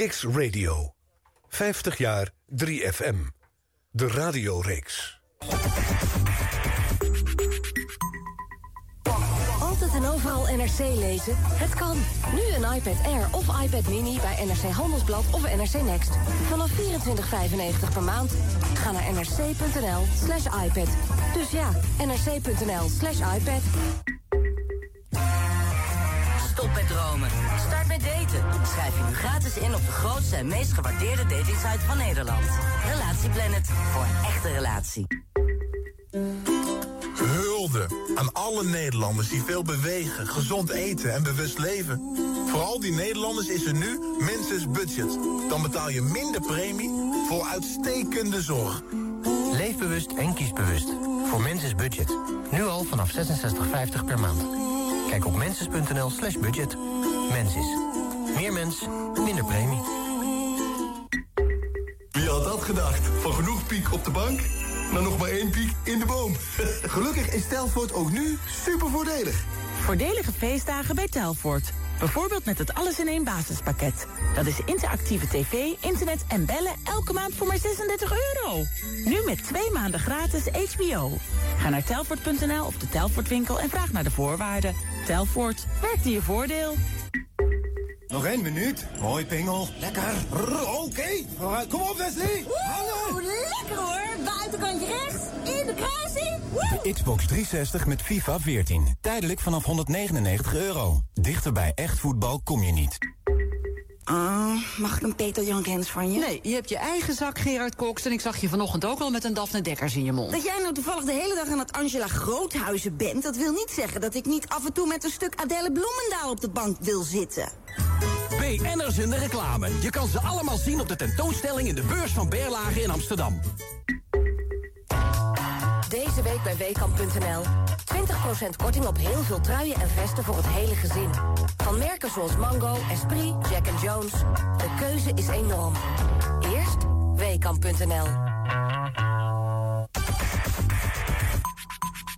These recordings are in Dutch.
Kicks Radio. 50 jaar 3FM. De radioreeks. Altijd en overal NRC lezen? Het kan. Nu een iPad Air of iPad Mini bij NRC Handelsblad of NRC Next. Vanaf 24,95 per maand. Ga naar nrc.nl slash iPad. Dus ja, nrc.nl slash iPad. Schrijf je nu gratis in op de grootste en meest gewaardeerde datingsite van Nederland. Relatieplanet. Voor een echte relatie. Hulde aan alle Nederlanders die veel bewegen, gezond eten en bewust leven. Voor al die Nederlanders is er nu Menses Budget. Dan betaal je minder premie voor uitstekende zorg. Leef bewust en kies bewust. Voor Menses Budget. Nu al vanaf 66,50 per maand. Kijk op menses.nl slash budget. Mensis. Meer mens, minder premie. Wie had dat gedacht? Van genoeg piek op de bank? Nou nog maar één piek in de boom. Gelukkig is Telfort ook nu super voordelig. Voordelige feestdagen bij Telfort. Bijvoorbeeld met het alles in één basispakket. Dat is interactieve tv, internet en bellen elke maand voor maar 36 euro. Nu met twee maanden gratis HBO. Ga naar telfort.nl of de Telfort winkel en vraag naar de voorwaarden. Telfort, werkt in je voordeel. Nog één minuut. Mooi, Pingel. Lekker. Oké. Kom op, Wesley. Oeh, lekker hoor. Buitenkantje rechts. In de kruising. Woe! De Xbox 360 met FIFA 14. Tijdelijk vanaf 199 euro. Dichter bij echt voetbal kom je niet. Ah, mag ik een Peter Jan Rens van je? Nee, je hebt je eigen zak, Gerard Cox. En ik zag je vanochtend ook al met een Daphne Dekkers in je mond. Dat jij nou toevallig de hele dag aan het Angela Groothuizen bent... dat wil niet zeggen dat ik niet af en toe met een stuk Adelle Bloemendaal op de bank wil zitten. BN'ers in de reclame. Je kan ze allemaal zien op de tentoonstelling in de beurs van Berlage in Amsterdam. Deze week bij Weekamp.nl. 20% korting op heel veel truien en vesten voor het hele gezin. Van merken zoals Mango, Esprit, Jack Jones. De keuze is enorm. Eerst Weekamp.nl.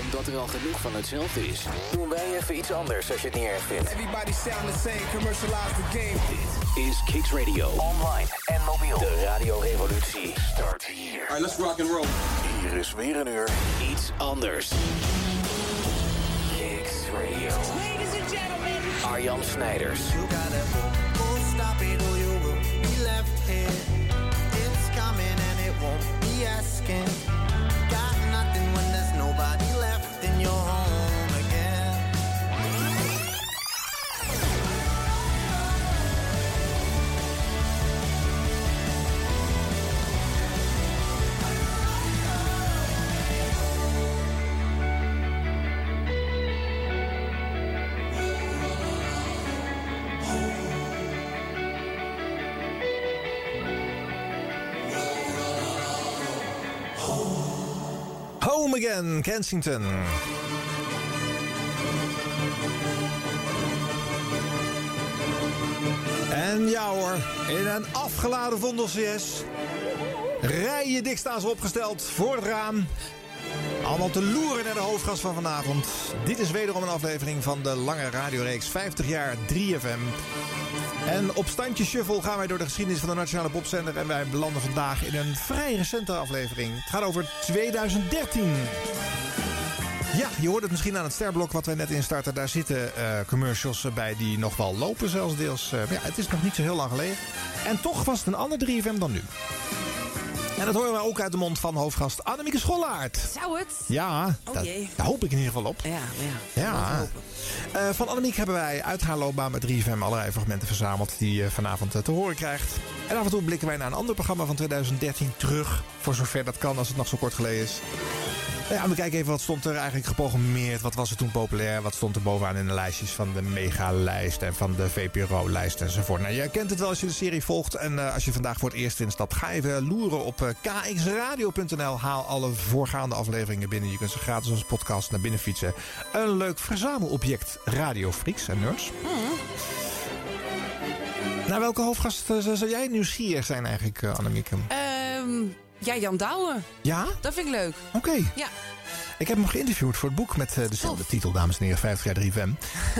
omdat er al genoeg van hetzelfde is, doen wij even iets anders als je het niet erg vindt. Everybody sound the same, commercialize the game. Dit is Kicks Radio. Online en mobiel. De radiorevolutie start hier. Alright, let's rock and roll. Hier is weer een uur iets anders. Kicks Radio. Ladies and gentlemen. Arjan Snijders. You gotta go, stop it or you will be left here. It's coming and it won't be asking. Again, Kensington. En ja hoor, in een afgeladen Vondel CS. Rijen dik staan opgesteld voor het raam. Allemaal te loeren naar de hoofdgast van vanavond. Dit is wederom een aflevering van de lange radioreeks 50 jaar 3FM. En op standje shuffle gaan wij door de geschiedenis van de Nationale Popzender... en wij belanden vandaag in een vrij recente aflevering. Het gaat over 2013. Ja, je hoort het misschien aan het sterblok wat wij net instarten. Daar zitten eh, commercials bij die nog wel lopen zelfs deels. Eh, maar ja, het is nog niet zo heel lang geleden. En toch was het een ander 3FM dan nu. En dat horen we ook uit de mond van hoofdgast Annemieke Schollaert. Zou het? Ja, Oh dat, daar hoop ik in ieder geval op. Ja, ja. Ja. Eh, van Annemiek hebben wij uit haar loopbaan met 3FM allerlei fragmenten verzameld die je vanavond eh, te horen krijgt. En af en toe blikken wij naar een ander programma van 2013 terug. Voor zover dat kan als het nog zo kort geleden is. Ja, we kijken even wat stond er eigenlijk geprogrammeerd. Wat was er toen populair? Wat stond er bovenaan in de lijstjes van de Mega-lijst en van de VPRO-lijst enzovoort. Nou, jij kent het wel als je de serie volgt. En eh, als je vandaag voor het eerst instapt, ga even loeren op eh, kxradio.nl. Haal alle voorgaande afleveringen binnen. Je kunt ze gratis als podcast naar binnen fietsen. Een leuk verzamelobject Radio Freaks en Nerds. Naar welke hoofdgast eh, zou jij nieuwsgierig zijn eigenlijk, Annemieke? Ehm, ja, Jan Douwen. Ja? Dat vind ik leuk. Oké. Ja. Ik heb hem geïnterviewd voor het boek met uh, dezelfde titel, dames en heren, 50 jaar 3FM.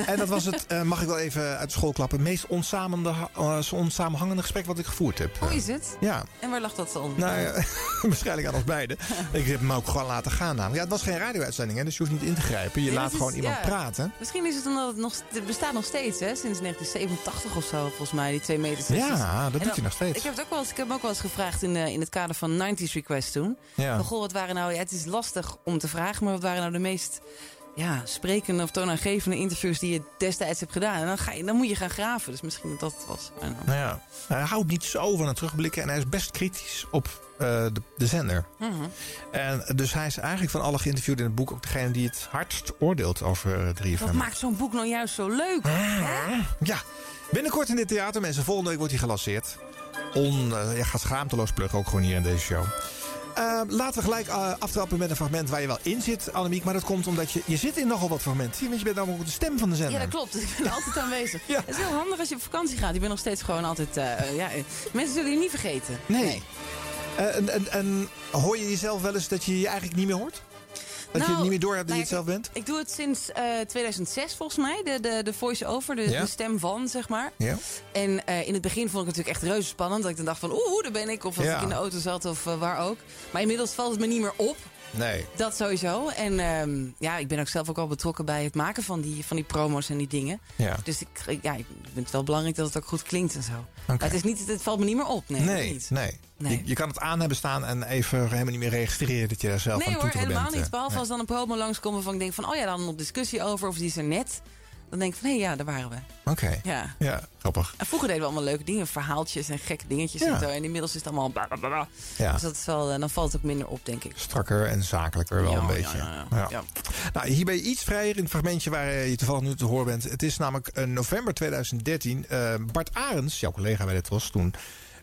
en dat was het, uh, mag ik wel even uit de school klappen, meest uh, onsamenhangende gesprek wat ik gevoerd heb. Hoe is het? Ja. En waar lag dat dan? Nou ja, waarschijnlijk aan ons beiden. ik heb hem ook gewoon laten gaan namelijk. Ja, het was geen radio-uitzending, hè, dus je hoeft niet in te grijpen. Je Nee, laat is- gewoon iemand ja. praten. Misschien is het omdat het nog... Het bestaat nog steeds, hè? Sinds 1987 of zo, volgens mij, die twee meter sessies. Ja, dat En doet hij dan- nog steeds. Ik heb, het ook wel eens, ik heb hem ook wel eens gevraagd in, eh, in het kader van 90s Request toen. Ja. Goh, wat waren nou... Ja, het is lastig om te vragen, maar wat waren nou de meest... Ja, sprekende of toonaangevende interviews die je destijds hebt gedaan. En dan, ga je, dan moet je gaan graven. Dus misschien dat was. Nou ja, hij houdt niet zo van het terugblikken en hij is best kritisch op eh, de, de zender. Mhm. En dus hij is eigenlijk van alle geïnterviewden in het boek ook degene die het hardst oordeelt over eh, 3FM. Wat maakt zo'n boek nou juist zo leuk? hè? Ja, binnenkort in dit theater, mensen. Volgende week wordt hij gelanceerd. On, eh, je gaat schaamteloos pluggen, ook gewoon hier in deze show. Eh, laten we gelijk eh, aftrappen met een fragment waar je wel in zit, Annemiek. Maar dat komt omdat je, je zit in nogal wat fragmenten. Want je bent namelijk ook de stem van de zender. Ja, dat klopt. Ik ben altijd aanwezig. Het is heel handig als je op vakantie gaat. Je bent nog steeds gewoon altijd... eh, ja, mensen zullen je niet vergeten. Nee. En hoor je jezelf wel eens dat je je eigenlijk niet meer hoort? Dat je Nou, het niet meer door hebt dat nou je het ja, zelf bent? Ik doe het sinds eh, 2006 volgens mij. De, de, de voice-over, de, Ja. de stem van, zeg maar. Ja. En eh, in het begin vond ik het natuurlijk echt reuze spannend. Dat ik dan dacht van, oeh, daar ben ik. Of als Ja. ik in de auto zat of eh, waar ook. Maar inmiddels valt het me niet meer op. Nee. Dat sowieso. En ehm, ja, ik ben ook zelf ook al betrokken bij het maken van die, van die promo's en die dingen. Ja. Dus ik, ja, ik vind het wel belangrijk dat het ook goed klinkt en zo. Maar het, is niet, het valt me niet meer op. Nee, nee, niet. nee. Nee. Je, je kan het aan hebben staan en even helemaal niet meer registreren dat je daar zelf Nee aan hoor, toeteren helemaal bent. niet. eh. Behalve Nee. als dan een promo langskomt waarvan ik denk van... oh ja, dan op discussie over of die is er net. Dan denk ik van, hé ja, daar waren we. Oké. Ja. Ja, grappig. En vroeger deden we allemaal leuke dingen, verhaaltjes en gekke dingetjes Ja. en zo. En inmiddels is het allemaal bla bla bla, bla. Ja. Dus dat is wel, eh, dan valt het ook minder op, denk ik. Strakker en zakelijker wel Ja, een beetje. ja. Nou, hier ben je iets vrijer in het fragmentje waar eh, je toevallig nu te horen bent. Het is namelijk eh, november 2013. Eh, Bart Arends, jouw collega bij dit was toen...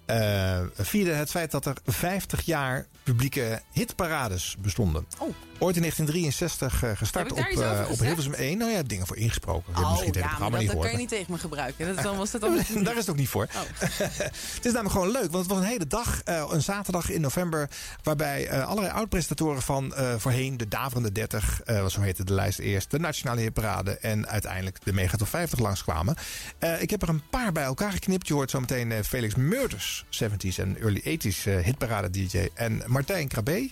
eh, vierde het feit dat er 50 jaar publieke hitparades bestonden. Ooit in 1963 eh, gestart op, eh, op? Hilversum 1. Nou ja, dingen voor ingesproken. Oh, misschien ja, maar dat, niet dat kan je niet tegen me gebruiken. Dat, dan was dat dan... Daar is het ook niet voor. Oh. het is namelijk gewoon leuk, want het was een hele dag, eh, een zaterdag in november, waarbij allerlei oud-presentatoren van voorheen de Daverende 30, eh, zo heette de lijst eerst, de Nationale Hitparade en uiteindelijk de Mega Top 50 langskwamen. Ik heb er een paar bij elkaar geknipt. Je hoort zometeen eh, Felix Murders, 70s en early 80s eh, hitparade DJ en Martijn Krabbe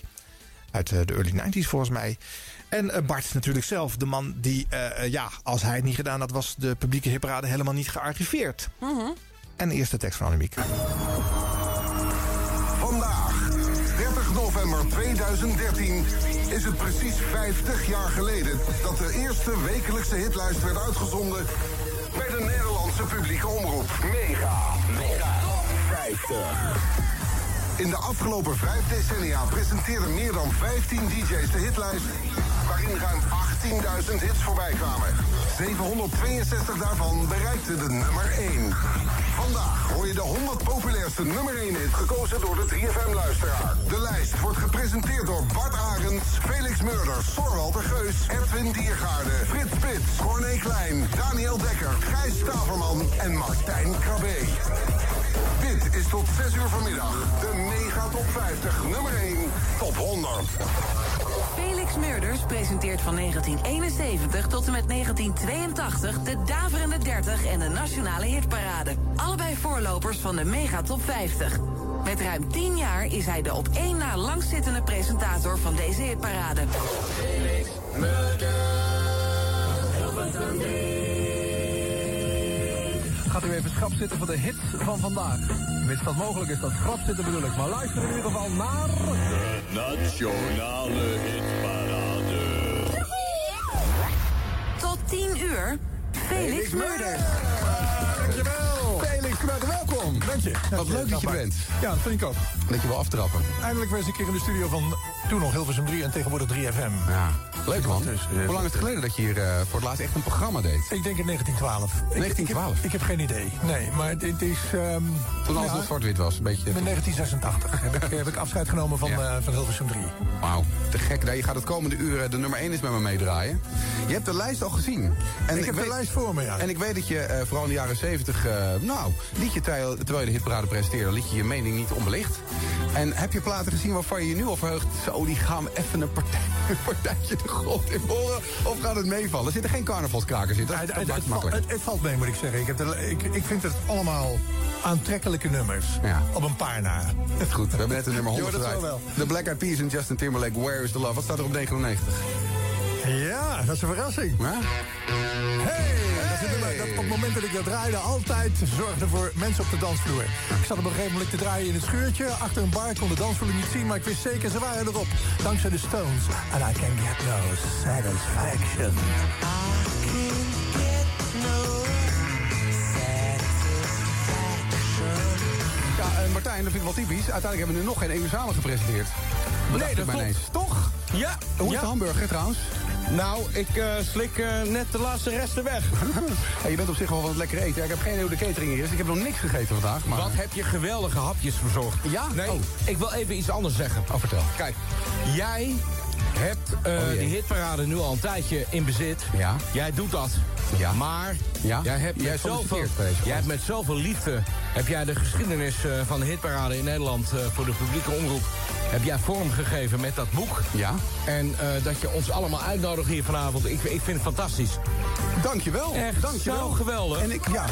uit eh, de early 90s volgens mij. En eh, Bart natuurlijk zelf, de man die, eh, ja, als hij het niet gedaan had, was de publieke hitparade helemaal niet gearchiveerd. Mhm. En de eerste tekst van Annemiek. Vandaag, 30 november 2013, is het precies 50 jaar geleden dat de eerste wekelijkse hitlijst werd uitgezonden bij de Nederlandse publieke omroep. Mega. Mega. 50. In de afgelopen vijf decennia presenteerden meer dan 15 DJ's de hitlijst, waarin ruim 18.000 hits voorbij kwamen. 762 daarvan bereikten de nummer 1. Vandaag hoor je de 100 populairste nummer 1 hit gekozen door de 3FM-luisteraar. De lijst wordt gepresenteerd door Bart Arends, Felix Murders, Walter Geus, Edwin Diergaarde, Frits Spits, Corné Klein, Daniel Dekker, Gijs Staverman en Martijn Krabbe. Tot 6 uur vanmiddag de Mega Top 50 nummer 1 Top 100. Felix Murders presenteert van 1971 tot en met 1982 de Daverende 30 en de Nationale Hitparade. Allebei voorlopers van de Mega Top 50. Met ruim 10 jaar is hij de op één na langzittende presentator van deze hitparade. Felix Gaat u even schrap zitten voor de hit van vandaag. Wist dat mogelijk is, dat schrap zitten bedoel ik. Maar luister in ieder geval naar... De Nationale Hitparade. Tot 10 uur, Felix Murders. dankjewel. Felix, harte welkom. Dank je. Wat leuk dat je bent. Ja, dat vind ik ook. Dat je wil aftrappen. Eindelijk weer eens een keer in de studio van toen nog Hilversum 3 en tegenwoordig 3FM. Ja, leuk man. Dus, eh, Hoe lang is het geleden dat je hier eh, voor het laatst echt een programma deed? Ik denk in 1912. Ik- 1912? Ik, heb, ik heb geen idee. Nee, maar het, het is... ehm, Toen alles ja, nog zwart-wit was, een beetje. In 1986 heb ik, heb ik afscheid genomen van, eh, van Hilversum 3. Wauw, te gek. Je gaat het komende uur de nummer 1 is met me meedraaien. Je hebt de lijst al gezien. Ik heb de lijst voor me, ja. En ik weet dat je vooral in de jaren 70, eh, nou, liet je terwijl, terwijl je de hitparade presenteerde, liet je je mening niet onbelicht. En heb je platen gezien waarvan je je nu al verheugt? Zo, die gaan even een, partij, een partijtje de grond in horen. Of gaat het meevallen? Er zitten geen carnavalskrakers in. Dat, Het, dat het, maakt het, het valt- makkelijk. het- het valt mee, moet ik zeggen. Ik, heb de, ik, ik vind het allemaal aantrekkelijke nummers. Op een paar na. Goed, we hebben net de nummer Je 100 hoort het zo gedraaid. wel. De Black Eyed Peas en Justin Timberlake, Where is the Love? Wat staat er op 99? Ja, dat is een verrassing. Ja? Hey, dat een op het moment dat ik dat draaide altijd zorgde voor mensen op de dansvloer. Ik zat op een gegeven moment te draaien in het schuurtje. Achter een bar, kon de dansvloer niet zien, maar ik wist zeker, ze waren erop. Dankzij de Stones. And I can get no satisfaction. Ja, en Martijn, dat vind ik wel typisch. Uiteindelijk hebben we nu nog geen samen gepresenteerd. Nee, dat klopt. ineens. Toch? Ja. Hoe is ja. de hamburger trouwens? Nou, ik eh, slik eh, net de laatste resten weg. Hey, je bent op zich wel het lekker eten. Ik heb geen idee hoe de catering hier is. Ik heb nog niks gegeten vandaag. Maar... Wat heb je geweldige hapjes verzorgd. Ja? Nee, Oh. ik wil even iets anders zeggen. Oh, vertel. Kijk, jij hebt eh Oh, die hitparade nu al een tijdje in bezit. Ja. Jij doet dat. Ja. Maar Ja. jij hebt Jij met zoveel, jij hebt met zoveel liefde... heb jij de geschiedenis eh, van de hitparade in Nederland... eh, voor de publieke omroep... heb jij vormgegeven met dat boek. Ja. En dat je ons allemaal uitnodigt hier vanavond. Ik, ik vind het fantastisch. Dankjewel. Echt Dankjewel. zo geweldig. En ik, ja.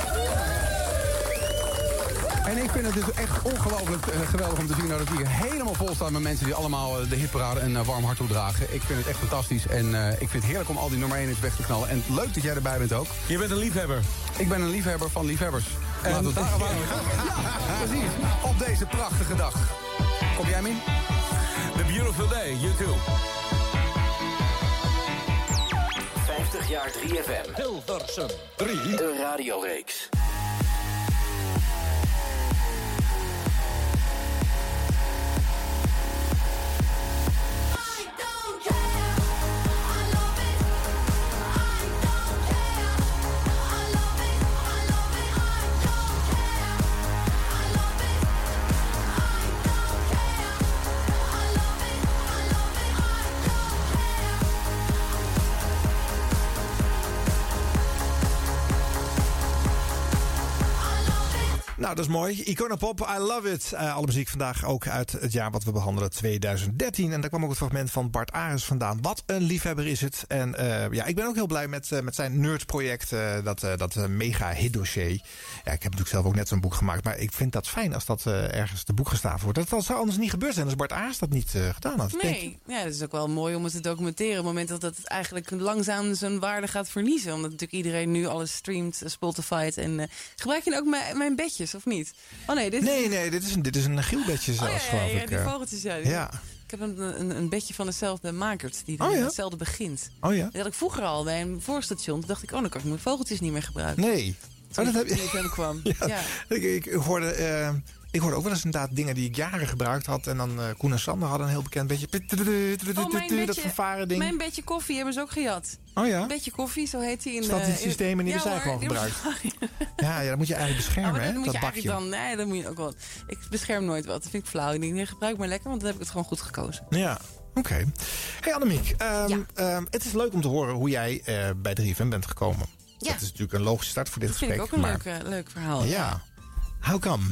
En ik vind het dus echt ongelooflijk eh, geweldig om te zien dat het hier helemaal vol staat met mensen die allemaal eh, de hitparade een eh, warm hart toedragen. Ik vind het echt fantastisch en eh, ik vind het heerlijk om al die nummer 1 weg te knallen. En leuk dat jij erbij bent ook. Je bent een liefhebber. Ik ben een liefhebber van liefhebbers. En- Laten we het Ja, precies. Op deze prachtige dag. Kom jij, Min? The Beautiful Day, you too. 50 jaar 3FM. Hilversum 3. De radioreeks. Nou, dat is mooi. Iconopop, I love it. Eh, alle muziek vandaag ook uit het jaar wat we behandelen, 2013. En daar kwam ook het fragment van Bart Ares vandaan. Wat een liefhebber is het. En eh, ja, ik ben ook heel blij met, eh, met zijn Nerds-project. eh, dat dat mega hit-dossier. Ja, ik heb natuurlijk zelf ook net zo'n boek gemaakt. Maar ik vind dat fijn als dat ergens te boek gestaan wordt. Dat zou anders niet gebeurd zijn als Bart Ares dat niet gedaan had. Nee, ja, dat is ook wel mooi om het te documenteren. Op het moment dat het eigenlijk langzaam zijn waarde gaat verliezen. Omdat natuurlijk iedereen nu alles streamt, Spotify. En gebruik je ook mijn, mijn bedjes, of niet? Oh nee, dit Nee, nee, dit is een, dit is een gielbedje Oh, zelfs, ja, ja, geloof ja, ik. die eh. vogeltjes, ja. Die- Ja. Ik heb een, een, een bedje van dezelfde makers die Oh, ja? hetzelfde begint. Oh ja? Dat had ik vroeger al bij een voorstation. Toen dacht ik, oh, dan kan ik mijn vogeltjes niet meer gebruiken. Nee. Toen Oh, dat ik heb toen ik hem kwam. Ja. ja. Ik, ik, ik hoorde, eh, ik hoorde ook wel eens inderdaad dingen die ik jaren gebruikt had. En dan eh Koen en Sander hadden een heel bekend beetje... Oh, mijn dat vervaren ding. mijn bedje koffie hebben ze ook gejat. Oh ja? Een beetje koffie, zo heet hij. In, Staat in eh, het systeem en die ja, hebben zij gewoon gebruikt. Ja, ja, dat moet je eigenlijk beschermen, Ja, hè? dat bakje. dan... Nee, dat moet je ook wel... Ik bescherm nooit wat. Dat vind ik flauw. Ik denk, nee, gebruik maar lekker, want dan heb ik het gewoon goed gekozen. Ja, oké. Hey Annemiek, ehm, ehm, het is leuk om te horen hoe jij eh, bij 3FM bent gekomen. Ja. Dat is natuurlijk een logische start voor dit Dat vind ik gesprek. ook een maar- leuk, leuk verhaal. Ja. How come?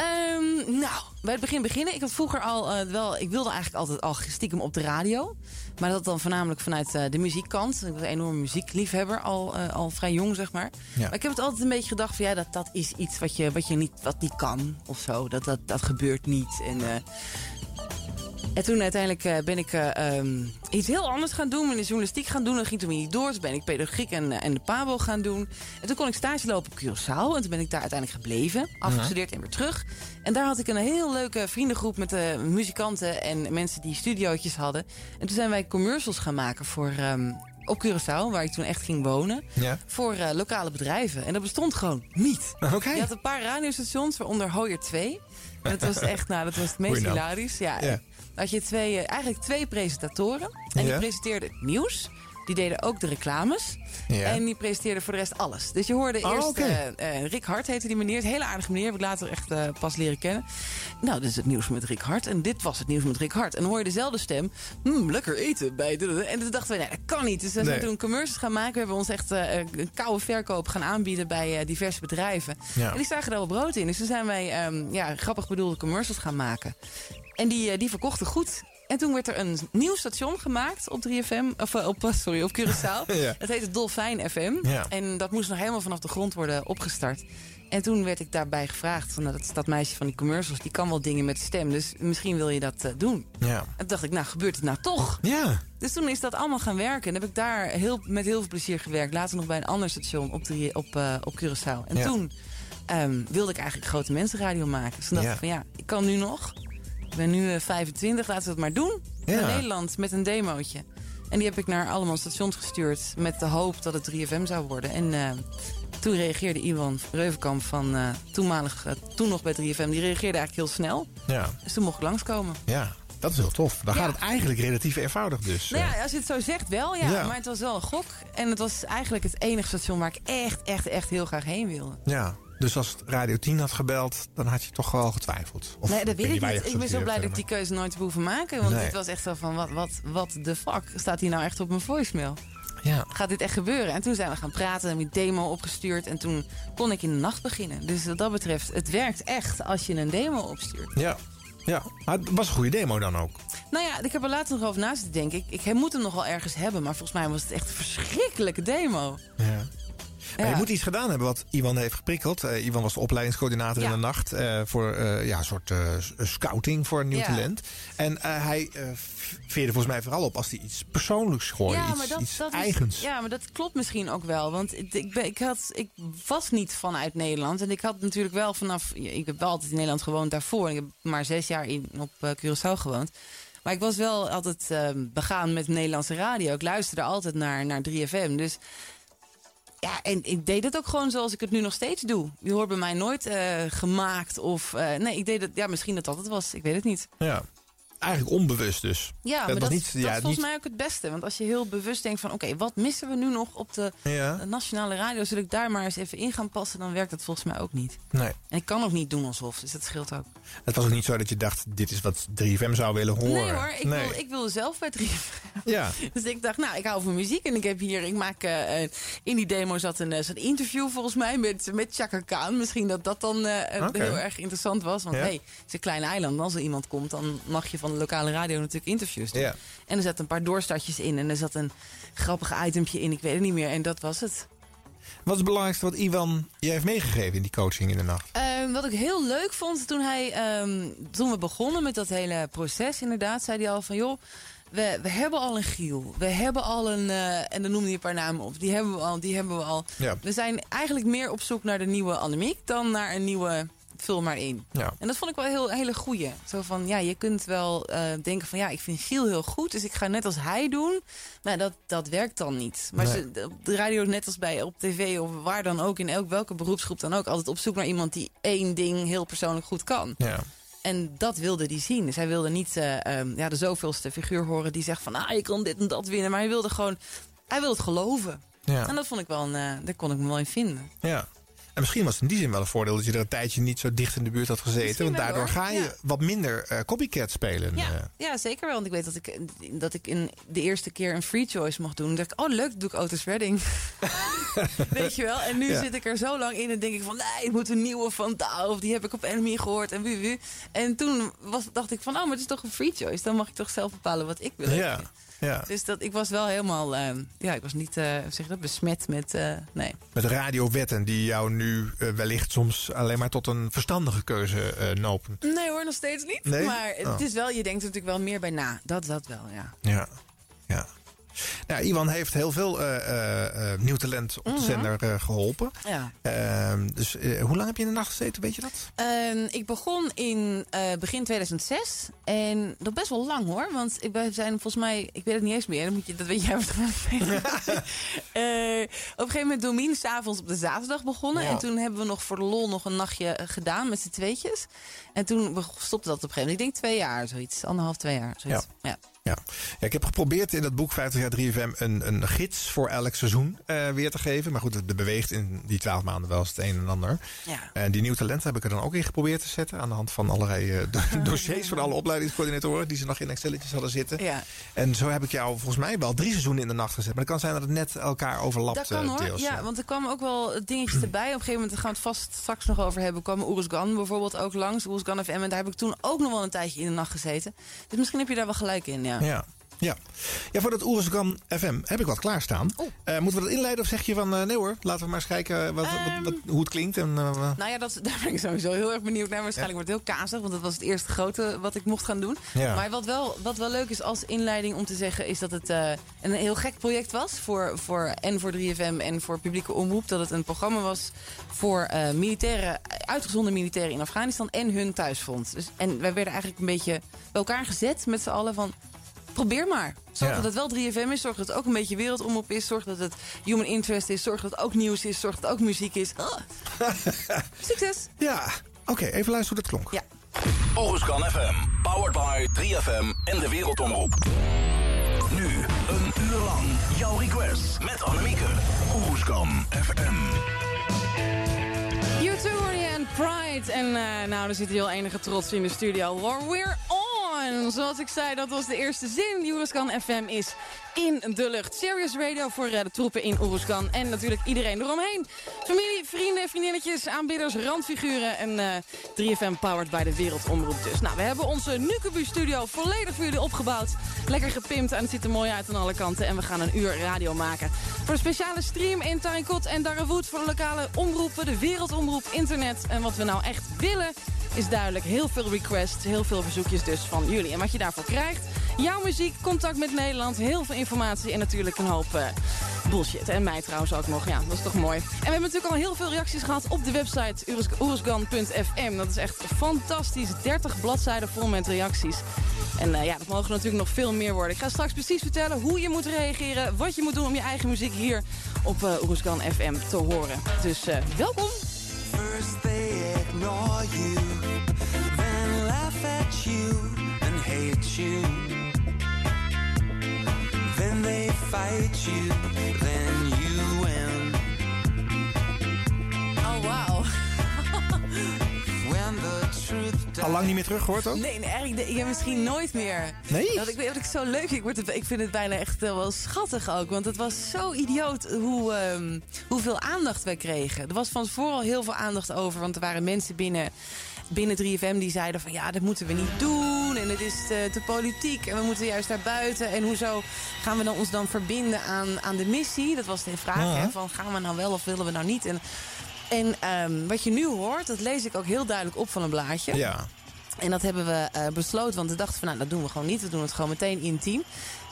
Ehm, nou, bij het begin beginnen. Ik had vroeger al eh, wel. Ik wilde eigenlijk altijd al stiekem op de radio. Maar dat dan voornamelijk vanuit eh, de muziekkant. Ik was een enorme muziekliefhebber, al, eh, al vrij jong, zeg maar. Ja. Maar ik heb het altijd een beetje gedacht van ja, dat, dat is iets wat je, wat je niet, wat niet kan of zo. Dat, dat, dat gebeurt niet. En, en toen uiteindelijk eh, ben ik eh, ehm, iets heel anders gaan doen. Ben de journalistiek gaan doen. Dat ging toen niet door. Toen ben ik pedagogiek en, eh, en de PABO gaan doen. En toen kon ik stage lopen op Curaçao. En toen ben ik daar uiteindelijk gebleven. Afgestudeerd en weer terug. En daar had ik een heel leuke vriendengroep met muzikanten en mensen die studiootjes hadden. En toen zijn wij commercials gaan maken voor, ehm, op Curaçao, waar ik toen echt ging wonen. Ja. Voor lokale bedrijven. En dat bestond gewoon niet. Oké. Je had een paar radiostations, waaronder Hoyer 2. En dat was echt, nou, dat was het meest hilarisch. Ja, Ja. Had je twee, eh, eigenlijk twee presentatoren. En die presenteerden het nieuws. Die deden ook de reclames. Ja. En die presenteerden voor de rest alles. Dus je hoorde Oh, eerst... eh, eh, Rick Hart heette die meneer. Een hele aardige meneer. Heb ik later echt pas leren kennen. Nou, dit is het nieuws met Rick Hart. En dit was het nieuws met Rick Hart. En dan hoor je dezelfde stem. Hmm, lekker eten bij... de- En toen dachten we, nee, dat kan niet. Dus we zijn Nee. toen commercials gaan maken. We hebben ons echt een koude verkoop gaan aanbieden bij diverse bedrijven. Ja. En die zagen daar wel brood in. Dus toen zijn wij ehm, ja, grappig bedoelde commercials gaan maken. En die, eh, die verkochten goed. En toen werd er een nieuw station gemaakt op 3FM, of eh, op, sorry, op Curaçao. Ja. Dat heette Dolfijn FM. Ja. En dat moest nog helemaal vanaf de grond worden opgestart. En toen werd ik daarbij gevraagd, van, nou, dat, dat meisje van die commercials, die kan wel dingen met stem. Dus misschien wil je dat eh, doen. Ja. En toen dacht ik, nou gebeurt het nou toch? Ja. Dus toen is dat allemaal gaan werken. En heb ik daar heel, met heel veel plezier gewerkt. Later nog bij een ander station op, drie, op, eh, op Curaçao. En Ja. toen ehm, wilde ik eigenlijk grote mensenradio maken. Dus toen dacht Ja. ik van ja, ik kan nu nog. Ik ben nu eh, 25, laten we het maar doen. Ja. Naar Nederland met een demootje. En die heb ik naar allemaal stations gestuurd. Met de hoop dat het 3FM zou worden. En eh, toen reageerde Iwan Reuvenkamp van eh, toenmalig, eh, toen nog bij 3FM. Die reageerde eigenlijk heel snel. Ja. Dus toen mocht ik langskomen. Ja. Dat is heel tof. Dan Ja. gaat het eigenlijk relatief eenvoudig dus. Nou ja, als je het zo zegt wel, ja. Ja. Maar het was wel een gok. En het was eigenlijk het enige station waar ik echt, echt, echt heel graag heen wilde. Ja. Dus als het Radio 10 had gebeld, dan had je toch wel getwijfeld. Of, nee, dat weet ik niet. Ik ben zo blij dat ik die keuze nooit heb hoeven maken. Want Nee. het was echt zo van, wat, wat, wat de fuck staat hier nou echt op mijn voicemail? Ja. Gaat dit echt gebeuren? En toen zijn we gaan praten, hebben we een demo opgestuurd. En toen kon ik in de nacht beginnen. Dus wat dat betreft, het werkt echt als je een demo opstuurt. Ja. Ja. Maar het was een goede demo dan ook. Nou ja, ik heb er later nog over na zitten denken. Ik, ik moet hem nog wel ergens hebben. Maar volgens mij was het echt een verschrikkelijke demo. Ja. Maar je moet iets gedaan hebben wat Iwan heeft geprikkeld. Eh, Iwan was de opleidingscoördinator in de nacht. eh, voor eh, ja, een soort scouting voor een nieuw talent. En hij veerde volgens mij vooral op als hij iets persoonlijks gooide. Ja, iets maar dat, iets dat eigens. Is, ja, maar dat klopt misschien ook wel. Want ik, ik, ben, ik, had, ik was niet vanuit Nederland. En ik had natuurlijk wel vanaf... Ik heb wel altijd in Nederland gewoond daarvoor. Ik heb maar zes jaar in, op Curaçao gewoond. Maar ik was wel altijd begaan met Nederlandse radio. Ik luisterde altijd naar, naar 3FM. Dus ja, en ik deed het ook gewoon zoals ik het nu nog steeds doe. Je hoort bij mij nooit eh, gemaakt of... eh, nee, ik deed het... Ja, misschien dat dat het was. Ik weet het niet. Ja. Eigenlijk onbewust dus. Ja, maar was dat, niet, dat ja, is volgens niet, mij ook het beste. Want als je heel bewust denkt van... oké, wat missen we nu nog op de, Ja. nationale radio? Zullen ik daar maar eens even in gaan passen? Dan werkt dat volgens mij ook niet. Nee. En ik kan ook niet doen alsof, dus dat scheelt ook. Het was ook niet zo dat je dacht, dit is wat 3FM zou willen horen. Nee hoor, ik, Nee. Wil, ik wilde zelf bij 3FM. Ja. Dus ik dacht, nou, ik hou van muziek. En ik heb hier, ik maak, eh, eh, in die demo zat een, eh, zo'n interview volgens mij met, met Chaka Khan. Misschien dat dat dan heel erg interessant was. Want Ja. hey, het is een klein eiland. Als er iemand komt, dan mag je van de lokale radio natuurlijk interviews doen. Ja. En er zaten een paar doorstartjes in. En er zat een grappig itempje in, ik weet het niet meer. En dat was het. Wat is het belangrijkste wat Iwan je heeft meegegeven in die coaching in de nacht? Ehm, wat ik heel leuk vond toen hij, ehm, toen we begonnen met dat hele proces, inderdaad, zei hij al van joh. We, we hebben al een Giel. We hebben al een. eh, en dan noemde hij een paar namen op. Die hebben we al. Die hebben we al. Ja. We zijn eigenlijk meer op zoek naar de nieuwe Annemiek dan naar een nieuwe. Vul maar in. Ja. En dat vond ik wel een heel, hele goeie. Zo van, ja, je kunt wel eh, denken van... ja, ik vind Giel heel goed, dus ik ga net als hij doen. Maar dat, dat werkt dan niet. Maar Nee. ze, de, op de radio, net als bij op tv of waar dan ook... in elk, welke beroepsgroep dan ook... altijd op zoek naar iemand die één ding heel persoonlijk goed kan. Ja. En dat wilde hij zien. Dus hij wilde niet eh, ehm, ja, de zoveelste figuur horen die zegt van... ah, je kan dit en dat winnen. Maar hij wilde gewoon... Hij wilde het geloven. Ja. En dat vond ik wel een... eh, daar kon ik me wel in vinden. Ja. En misschien was het in die zin wel een voordeel dat je er een tijdje niet zo dicht in de buurt had gezeten. Misschien Want daardoor hoor. ga je Ja. wat minder eh, copycat spelen. Ja, eh. ja, zeker wel. Want ik weet dat ik, dat ik in de eerste keer een free choice mocht doen. Dan dacht ik, oh leuk, doe ik Otis Redding. weet je wel? En nu Ja. zit ik er zo lang in en denk ik van... nee, het moet een nieuwe van. Of die heb ik op Enemy gehoord en wie, wie. En toen was, dacht ik van, oh, maar het is toch een free choice. Dan mag ik toch zelf bepalen wat ik wil. ja. Ja. Dus dat, ik was wel helemaal... eh, ja, ik was niet, eh, zeg dat, besmet met... eh, nee. Met radiowetten die jou nu eh, wellicht soms alleen maar tot een verstandige keuze nopen. Nee hoor, nog steeds niet. Nee? Maar Oh. het is wel, je denkt er natuurlijk wel meer bij na. Dat, dat wel, ja. Ja. ja. Nou, Iwan heeft heel veel eh, eh, eh, nieuw talent op de Mhm. zender eh, geholpen. Ja. Ehm, dus hoe lang heb je in de nacht gezeten, weet je dat? Ehm, ik begon in begin 2006. En dat best wel lang hoor. Want ik- wij zijn volgens mij, ik weet het niet eens meer. Dan moet je, dat weet jij waarschijnlijk. Eh, op een gegeven moment Domien s'avonds op de zaterdag begonnen. Ja. En toen hebben we nog voor de lol nog een nachtje gedaan met z'n tweetjes. En toen stopte dat op een gegeven moment. Ik denk twee jaar, zoiets. Anderhalf, twee jaar. Zoiets. Ja. Ja. Ja, ik heb geprobeerd in dat boek 50 jaar 3FM een, een gids voor elk seizoen eh, weer te geven. Maar goed, er beweegt in die 12 maanden wel eens het een en ander. Ja. En die nieuw talent heb ik er dan ook in geprobeerd te zetten. Aan de hand van allerlei eh, do- dossiers van alle opleidingscoördinatoren die ze nog in Excelletjes hadden zitten. Ja. En zo heb ik jou volgens mij wel drie seizoenen in de nacht gezet. Maar het kan zijn dat het net elkaar overlapt. Dat kan eh, hoor. deels, ja, want er kwamen ook wel dingetjes erbij. Op een gegeven moment daar gaan we het vast straks nog over hebben. kwam Oeruzgan bijvoorbeeld ook langs. Oeruzgan FM. En daar heb ik toen ook nog wel een tijdje in de nacht gezeten. Dus misschien heb je daar wel gelijk in. Ja. Ja. Ja. ja, voor dat Oeruzgan FM heb ik wat klaarstaan. Eh, moeten we dat inleiden of zeg je van... eh, nee hoor, laten we maar eens kijken wat, wat, wat- hoe het klinkt. En, eh, Nou ja, dat, daar ben ik sowieso heel erg benieuwd naar. Waarschijnlijk wordt het heel kazig, want dat was het eerste grote wat ik mocht gaan doen. Ja. Maar wat wel, wat wel leuk is als inleiding om te zeggen... is dat het een heel gek project was. Voor, voor, en voor 3FM en voor publieke omroep. Dat het een programma was voor militairen, uitgezonden militairen in Afghanistan... en hun thuisfront. Dus, en wij werden eigenlijk een beetje bij elkaar gezet met z'n allen van... Probeer maar. Zorg Ja. dat het wel 3FM is. Zorg dat het ook een beetje wereldomroep is. Zorg dat het human interest is. Zorg dat het ook nieuws is. Zorg dat het ook muziek is. Ah. Succes! Ja, oké, even luisteren hoe dat klonk. Ja. FM, powered by 3FM en de Wereldomroep. Nu een uur lang jouw request met Annemieke. Oeruzkan FM. U2 hoor je en Pride. En eh, nou, er zit hier al enige trots in de studio. We're on! Zoals ik zei, dat was de eerste zin. Oeruzkan FM is in de lucht. Serious Radio voor eh, de troepen in Oeruzkan. En natuurlijk iedereen eromheen. Familie, vrienden, vriendinnetjes, aanbidders, randfiguren. En eh 3FM powered by de Wereldomroep dus. Nou, we hebben onze Nukubu studio volledig voor jullie opgebouwd. Lekker gepimpt en het ziet er mooi uit aan alle kanten. En we gaan een uur radio maken. Voor een speciale stream in Tarinkot en Darrewood voor de lokale omroepen, de Wereldomroep, internet. En wat we nou echt willen is duidelijk. Heel veel requests, heel veel verzoekjes dus van jullie. En wat je daarvoor krijgt, jouw muziek, contact met Nederland, heel veel informatie en natuurlijk een hoop eh, bullshit. En mij trouwens ook nog, ja, dat is toch mooi. En we hebben natuurlijk al heel veel reacties gehad op de website oerusgan.fm. Dat is echt fantastisch, 30 bladzijden vol met reacties. En eh, ja, dat mogen natuurlijk nog veel meer worden. Ik ga straks precies vertellen hoe je moet reageren, wat je moet doen om je eigen muziek hier op uh, Oerusgan FM te horen. Dus eh, welkom! Ignore you, then laugh at you and hate you. Then they fight you, then you win. Oh, wow. When the Al lang niet meer teruggehoord ook? Nee, nee eigenlijk, heb misschien nooit meer. Nee? Dat ik weet wat ik zo leuk vind. Ik, word het, ik vind het bijna echt eh, wel schattig ook. Want het was zo idioot hoe, ehm, hoeveel aandacht wij kregen. Er was van tevoren al heel veel aandacht over. Want er waren mensen binnen, binnen 3FM die zeiden van... ja, dat moeten we niet doen. En het is te, te politiek. En we moeten juist naar buiten. En hoezo gaan we dan ons dan verbinden aan, aan de missie? Dat was de vraag. Ja. Hè, van gaan we nou wel of willen we nou niet? En, en ehm, wat je nu hoort, dat lees ik ook heel duidelijk op van een blaadje. Ja. En dat hebben we eh, besloten, want we dachten van nou, dat doen we gewoon niet. We doen het gewoon meteen intiem.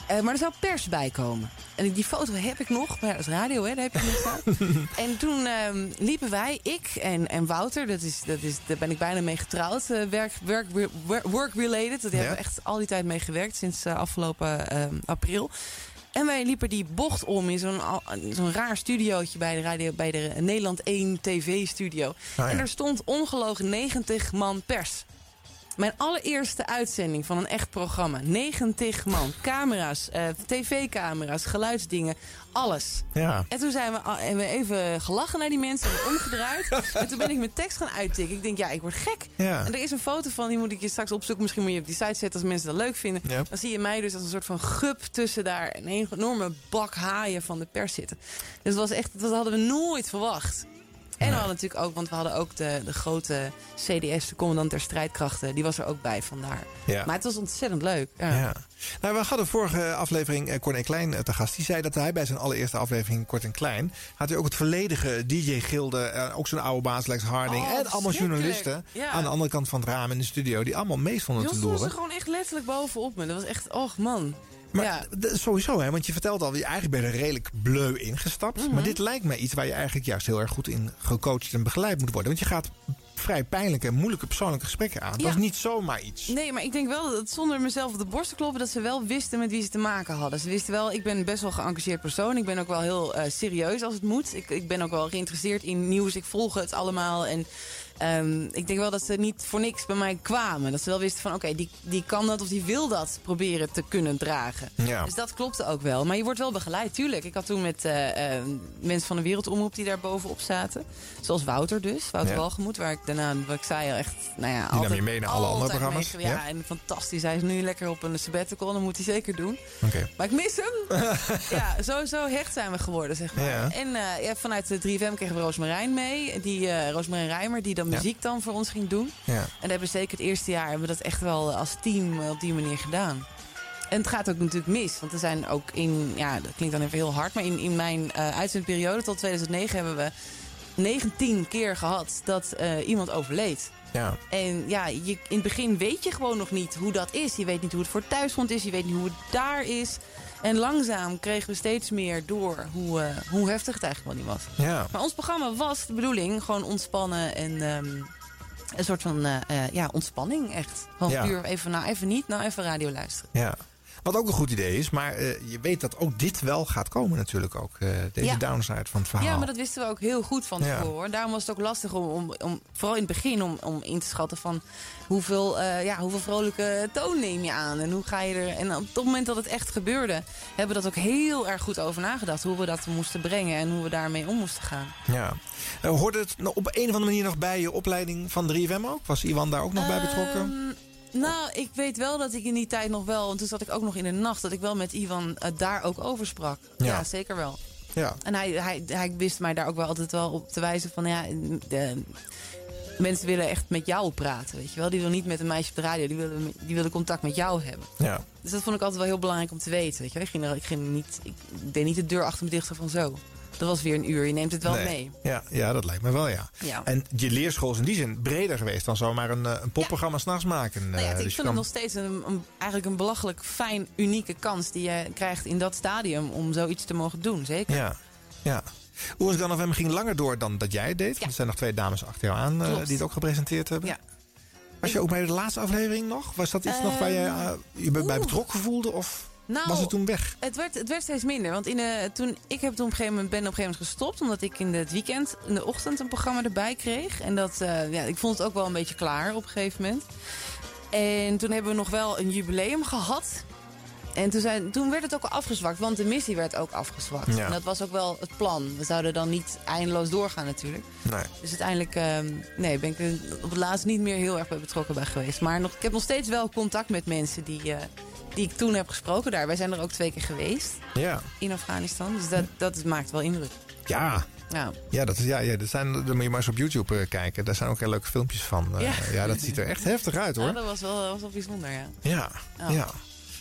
Eh, maar er zou pers bij komen. En die foto heb ik nog, maar dat is radio, hè, daar heb je niks aan. en toen ehm, liepen wij, ik en, en Wouter, dat is, dat is, daar ben ik bijna mee getrouwd, eh, werk, werk, work, work related. Daar hebben we echt al die tijd mee gewerkt, sinds afgelopen ehm, april. En wij liepen die bocht om in zo'n zo'n raar studiootje bij de, radio, bij de Nederland 1 TV-studio. ja. En er stond ongelogen 90 man pers. Mijn allereerste uitzending van een echt programma. 90 man. Camera's, eh, tv-camera's, geluidsdingen, alles. Ja. En toen zijn we, even gelachen naar die mensen, en omgedraaid. en toen ben ik mijn tekst gaan uittikken. Ik denk, ja, ik word gek. Ja. En er is een foto van, die moet ik je straks opzoeken. Misschien moet je op die site zetten als mensen dat leuk vinden. Ja. Dan zie je mij dus als een soort van gup tussen daar een enorme bak haaien van de pers zitten. Dus dat was echt, dat hadden we nooit verwacht. En we hadden natuurlijk ook, want we hadden ook de, de grote CDS, de commandant der strijdkrachten, die was er ook bij vandaar. Ja. Maar het was ontzettend leuk. Ja. Ja. Nou, we hadden vorige aflevering eh, Kort en Klein eh, te gast. Die zei dat hij bij zijn allereerste aflevering Kort en Klein... had hij ook het volledige DJ-gilde, eh, ook zijn oude baas Lex Harding... Oh, en allemaal journalisten Ja. aan de andere kant van het raam in de studio... die allemaal mee stonden Jos te stond loeren. er gewoon echt letterlijk bovenop me. Dat was echt, och man. Maar d- sowieso, hè, want je vertelt al, eigenlijk ben je er redelijk bleu ingestapt. Mhm. Maar dit lijkt mij iets waar je eigenlijk juist heel erg goed in gecoacht en begeleid moet worden. Want je gaat vrij pijnlijke en moeilijke persoonlijke gesprekken aan. Dat Ja. is niet zomaar iets. Nee, maar ik denk wel dat zonder mezelf op de borst te kloppen... dat ze wel wisten met wie ze te maken hadden. Ze wisten wel, ik ben best wel een geëngageerd persoon. Ik ben ook wel heel eh, serieus als het moet. Ik, ik ben ook wel geïnteresseerd in nieuws. Ik volg het allemaal. En ehm, ik denk wel dat ze niet voor niks bij mij kwamen. Dat ze wel wisten van, oké, die, die kan dat of die wil dat proberen te kunnen dragen. Ja. Dus dat klopte ook wel. Maar je wordt wel begeleid, tuurlijk. Ik had toen met eh, eh, mensen van de Wereldomroep die daar bovenop zaten. Zoals Wouter dus, Wouter Ja. Walgemoed. Waar ik daarna, wat ik zei, echt, nou ja... Die nam je mee naar alle andere programma's? mee- ja, Ja. en fantastisch. Hij is nu lekker op een sabbatical, dat moet hij zeker doen. Maar ik mis hem. ja, sowieso hecht zijn we geworden, zeg maar. Ja. En eh, ja, vanuit de 3FM kregen we Roosmarijn mee. Die, Roosmarijn Rijmer, die dan Muziek dan voor ons ging doen. Ja. En dat hebben we zeker het eerste jaar hebben we dat echt wel als team op die manier gedaan. En het gaat ook natuurlijk mis. Want er zijn ook in, ja, dat klinkt dan even heel hard... maar in, in mijn eh uitzendperiode tot 2009 hebben we 19 keer gehad dat eh, iemand overleed. Ja. En ja, je, in het begin weet je gewoon nog niet hoe dat is. Je weet niet hoe het voor thuisgrond is. Je weet niet hoe het daar is. En langzaam kregen we steeds meer door hoe, eh, hoe heftig het eigenlijk wel niet was. Ja. Maar ons programma was de bedoeling gewoon ontspannen en ehm, een soort van eh, eh, ja, ontspanning echt. Gewoon Ja. puur even, nou even niet, nou even radio luisteren. Ja. Wat ook een goed idee is, maar eh, je weet dat ook dit wel gaat komen natuurlijk ook. eh, deze Ja. downside van het verhaal. Ja, maar dat wisten we ook heel goed van tevoren. Daarom was het ook lastig om, om, om vooral in het begin, om, om in te schatten van hoeveel, eh, ja, hoeveel vrolijke toon neem je aan en hoe ga je er. En op het moment dat het echt gebeurde, hebben we dat ook heel erg goed over nagedacht. Hoe we dat moesten brengen en hoe we daarmee om moesten gaan. Ja. Hoorde het nou op een of andere manier nog bij je opleiding van 3FM ook? Was Iwan daar ook nog bij betrokken? Nou, ik weet wel dat ik in die tijd nog wel, want toen zat ik ook nog in de nacht, dat ik wel met Ivan eh, daar ook over sprak. Ja. Ja, zeker wel. Ja. En hij, hij, hij wist mij daar ook wel altijd wel op te wijzen van ja, de, mensen willen echt met jou praten, weet je wel. Die willen niet met een meisje op de radio, die willen, die willen contact met jou hebben. Ja. Dus dat vond ik altijd wel heel belangrijk om te weten, weet je wel. Ik, ging er, ik, ging niet, ik deed niet de deur achter me dicht van zo. Dat was weer een uur, je neemt het wel Nee. mee. Ja, ja, dat lijkt me wel, ja. Ja. En je leerschool is in die zin breder geweest dan zomaar een, eh, een popprogramma s'nachts maken. Nou ja, Eh, ik dus vind het nog steeds een, een- eigenlijk een belachelijk fijn, unieke kans die je krijgt in dat stadium om zoiets te mogen doen, zeker. Ja, ja. Oers Dan FM ging langer door dan dat jij het deed. Want Er zijn nog twee dames achter jou aan eh, die het ook gepresenteerd hebben. Ja. Was je ook bij de laatste aflevering nog? Was dat iets nog waar je je bij betrokken voelde? Of Nou, was het toen weg? Het werd, het werd steeds minder. Want in de, toen, ik heb toen op een gegeven moment, ben op een gegeven moment gestopt. Omdat ik in het weekend, in de ochtend, een programma erbij kreeg. En dat, eh, ja, ik vond het ook wel een beetje klaar op een gegeven moment. En toen hebben we nog wel een jubileum gehad. En toen, zijn, toen werd het ook al afgezwakt, want de missie werd ook afgezwakt. Ja. En dat was ook wel het plan. We zouden dan niet eindeloos doorgaan natuurlijk. Nee. Dus uiteindelijk ehm, nee, ben ik er op het laatst niet meer heel erg bij betrokken bij geweest. Maar nog, ik heb nog steeds wel contact met mensen die, eh, die ik toen heb gesproken daar. Wij zijn er ook twee keer geweest Ja. in Afghanistan. Dus dat, dat maakt wel indruk. Ja. Ja. Ja, dat is, ja, ja dat zijn, dan moet je maar eens op YouTube eh, kijken. Daar zijn ook heel leuke filmpjes van. Eh, Ja. ja. dat ziet er echt heftig uit hoor. Ja, dat was wel, was wel bijzonder, ja. Ja, Ja. ja.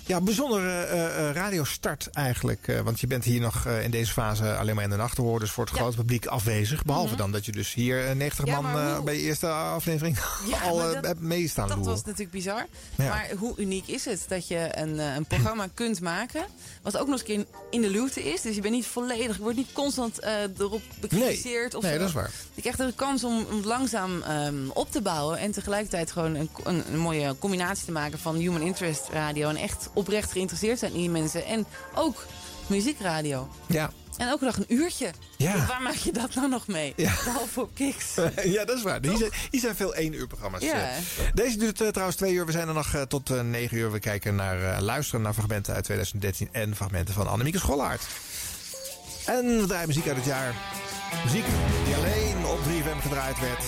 Ja, bijzondere eh, eh, radiostart eigenlijk. eh, want je bent hier nog in deze fase alleen maar in de nacht te horen. Dus voor het grote publiek afwezig. Behalve Mhm. dan dat je dus hier eh, 90 Ja, man bij je eerste aflevering Ja, al dat- hebt meestaan Dat was natuurlijk bizar. Maar hoe uniek is het dat je een, een programma kunt maken... wat ook nog eens een keer in, de luwte is. Dus je bent niet volledig... je wordt niet constant erop bekritiseerd. of nee, zo. dat is waar. Je krijgt de kans om, om langzaam ehm, op te bouwen... en tegelijkertijd gewoon een, een, een mooie combinatie te maken... van human interest radio... en echt oprecht geïnteresseerd zijn in die mensen. En ook muziekradio. Ja. En ook nog een uurtje. Ja. Waar maak je dat nou nog mee? Ja. Behalve op Kiks. ja, dat is waar. Hier zijn, hier zijn veel één uur programma's. Ja. eh. Deze duurt eh, trouwens twee uur. We zijn er nog eh, tot eh, negen uur. We kijken naar, luisteren naar fragmenten uit 2013 en fragmenten van Annemieke Schollaert. En we draaien muziek uit het jaar. Muziek die alleen op 3FM gedraaid werd.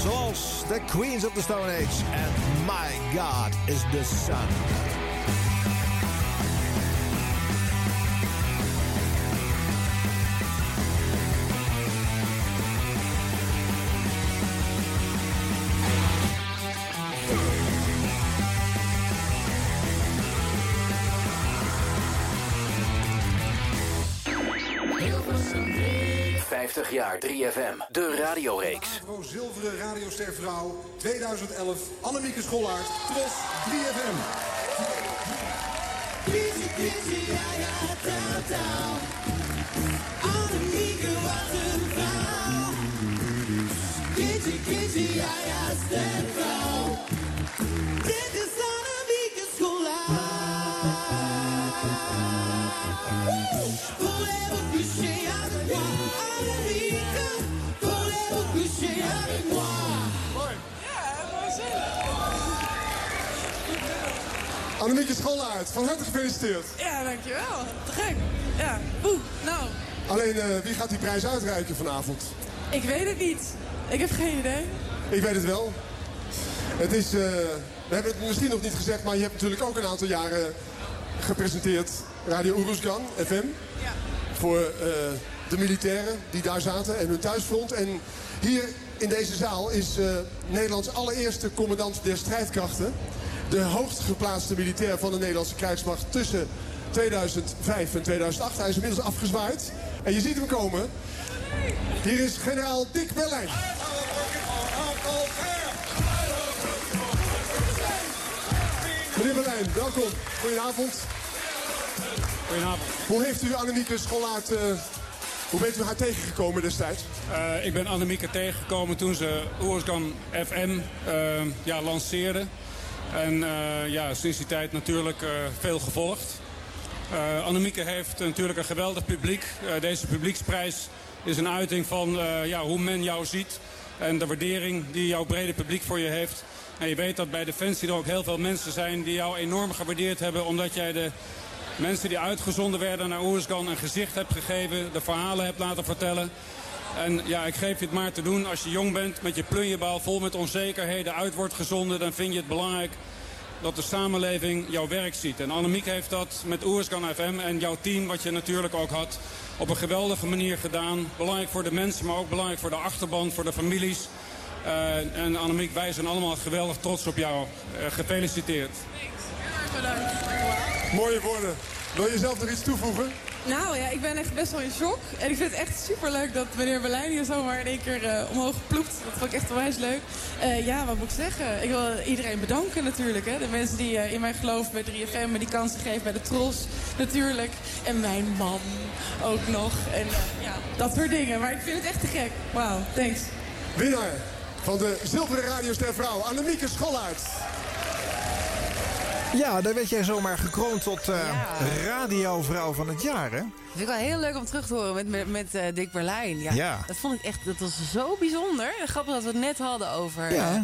Zoals The Queens of the Stone Age en My God is the Sun. 50 jaar 3FM, de radioreeks. Avro Zilveren Radiostervrouw 2011. Annemieke Schollaert, Tros 3FM. Kitty, kitty, ja, ja. Annemieke, wat een vrouw. Kitty, kitty, ja, ja, stervrouw. Annemieke Schollaert, van harte gefeliciteerd. Ja, dankjewel. Te gek. Ja. Oeh, nou, Alleen, eh, wie gaat die prijs uitreiken vanavond? ik weet het niet. Ik heb geen idee. Ik weet het wel. Het is, eh, we hebben het misschien nog niet gezegd, maar je hebt natuurlijk ook een aantal jaren gepresenteerd Radio Oeruzgan, FM. Voor eh, de militairen die daar zaten en hun thuisfront. En hier in deze zaal is Nederlands allereerste commandant der strijdkrachten. De hoogst geplaatste militair van de Nederlandse krijgsmacht tussen 2005 en 2008. Hij is inmiddels afgezwaaid. En je ziet hem komen. Hier is generaal Dick Berlijn. Meneer Berlijn, welkom. Goedenavond. Goedenavond. Hoe heeft u Annemieke Schollaert, eh, hoe bent u haar tegengekomen destijds? Eh, ik ben Annemieke tegengekomen toen ze Oersgan FM eh, ja, lanceerde. En eh, ja, sinds die tijd natuurlijk eh, veel gevolgd. Eh Annemieke heeft natuurlijk een geweldig publiek. Deze publieksprijs is een uiting van ja, hoe men jou ziet. En de waardering die jouw brede publiek voor je heeft. En je weet dat bij Defensie er ook heel veel mensen zijn die jou enorm gewaardeerd hebben. Omdat jij de mensen die uitgezonden werden naar Oersgan een gezicht hebt gegeven. De verhalen hebt laten vertellen. En ja, ik geef je het maar te doen. Als je jong bent, met je plunjebal vol met onzekerheden uit wordt gezonden... dan vind je het belangrijk dat de samenleving jouw werk ziet. En Annemiek heeft dat met Oerskan FM en jouw team, wat je natuurlijk ook had... op een geweldige manier gedaan. Belangrijk voor de mensen, maar ook belangrijk voor de achterban, voor de families. Eh, en Annemiek, wij zijn allemaal geweldig trots op jou. Eh, gefeliciteerd. Mooie woorden. Wil je zelf nog iets toevoegen? Nou ja, ik ben echt best wel in shock. En ik vind het echt super leuk dat meneer Berlijn hier zomaar in één keer eh, omhoog ploept. Dat vond ik echt onwijs leuk. Eh, ja, wat moet ik zeggen? Ik wil iedereen bedanken natuurlijk. Hè. De mensen die eh, in mij geloven bij 3FM, me die kansen geven bij de Tros natuurlijk. En mijn man ook nog. En ja, dat soort dingen. Maar ik vind het echt te gek. Wauw, thanks. Winnaar van de Zilveren Radioster Vrouw, Annemieke Schollaert. Ja, daar werd jij zomaar gekroond tot eh, radiovrouw van het jaar, hè? Dat vind ik wel heel leuk om terug te horen met, met, met eh, Dick Berlijn. Ja, Ja. Dat vond ik echt, dat was zo bijzonder. Grappig dat we het net hadden over, Ja.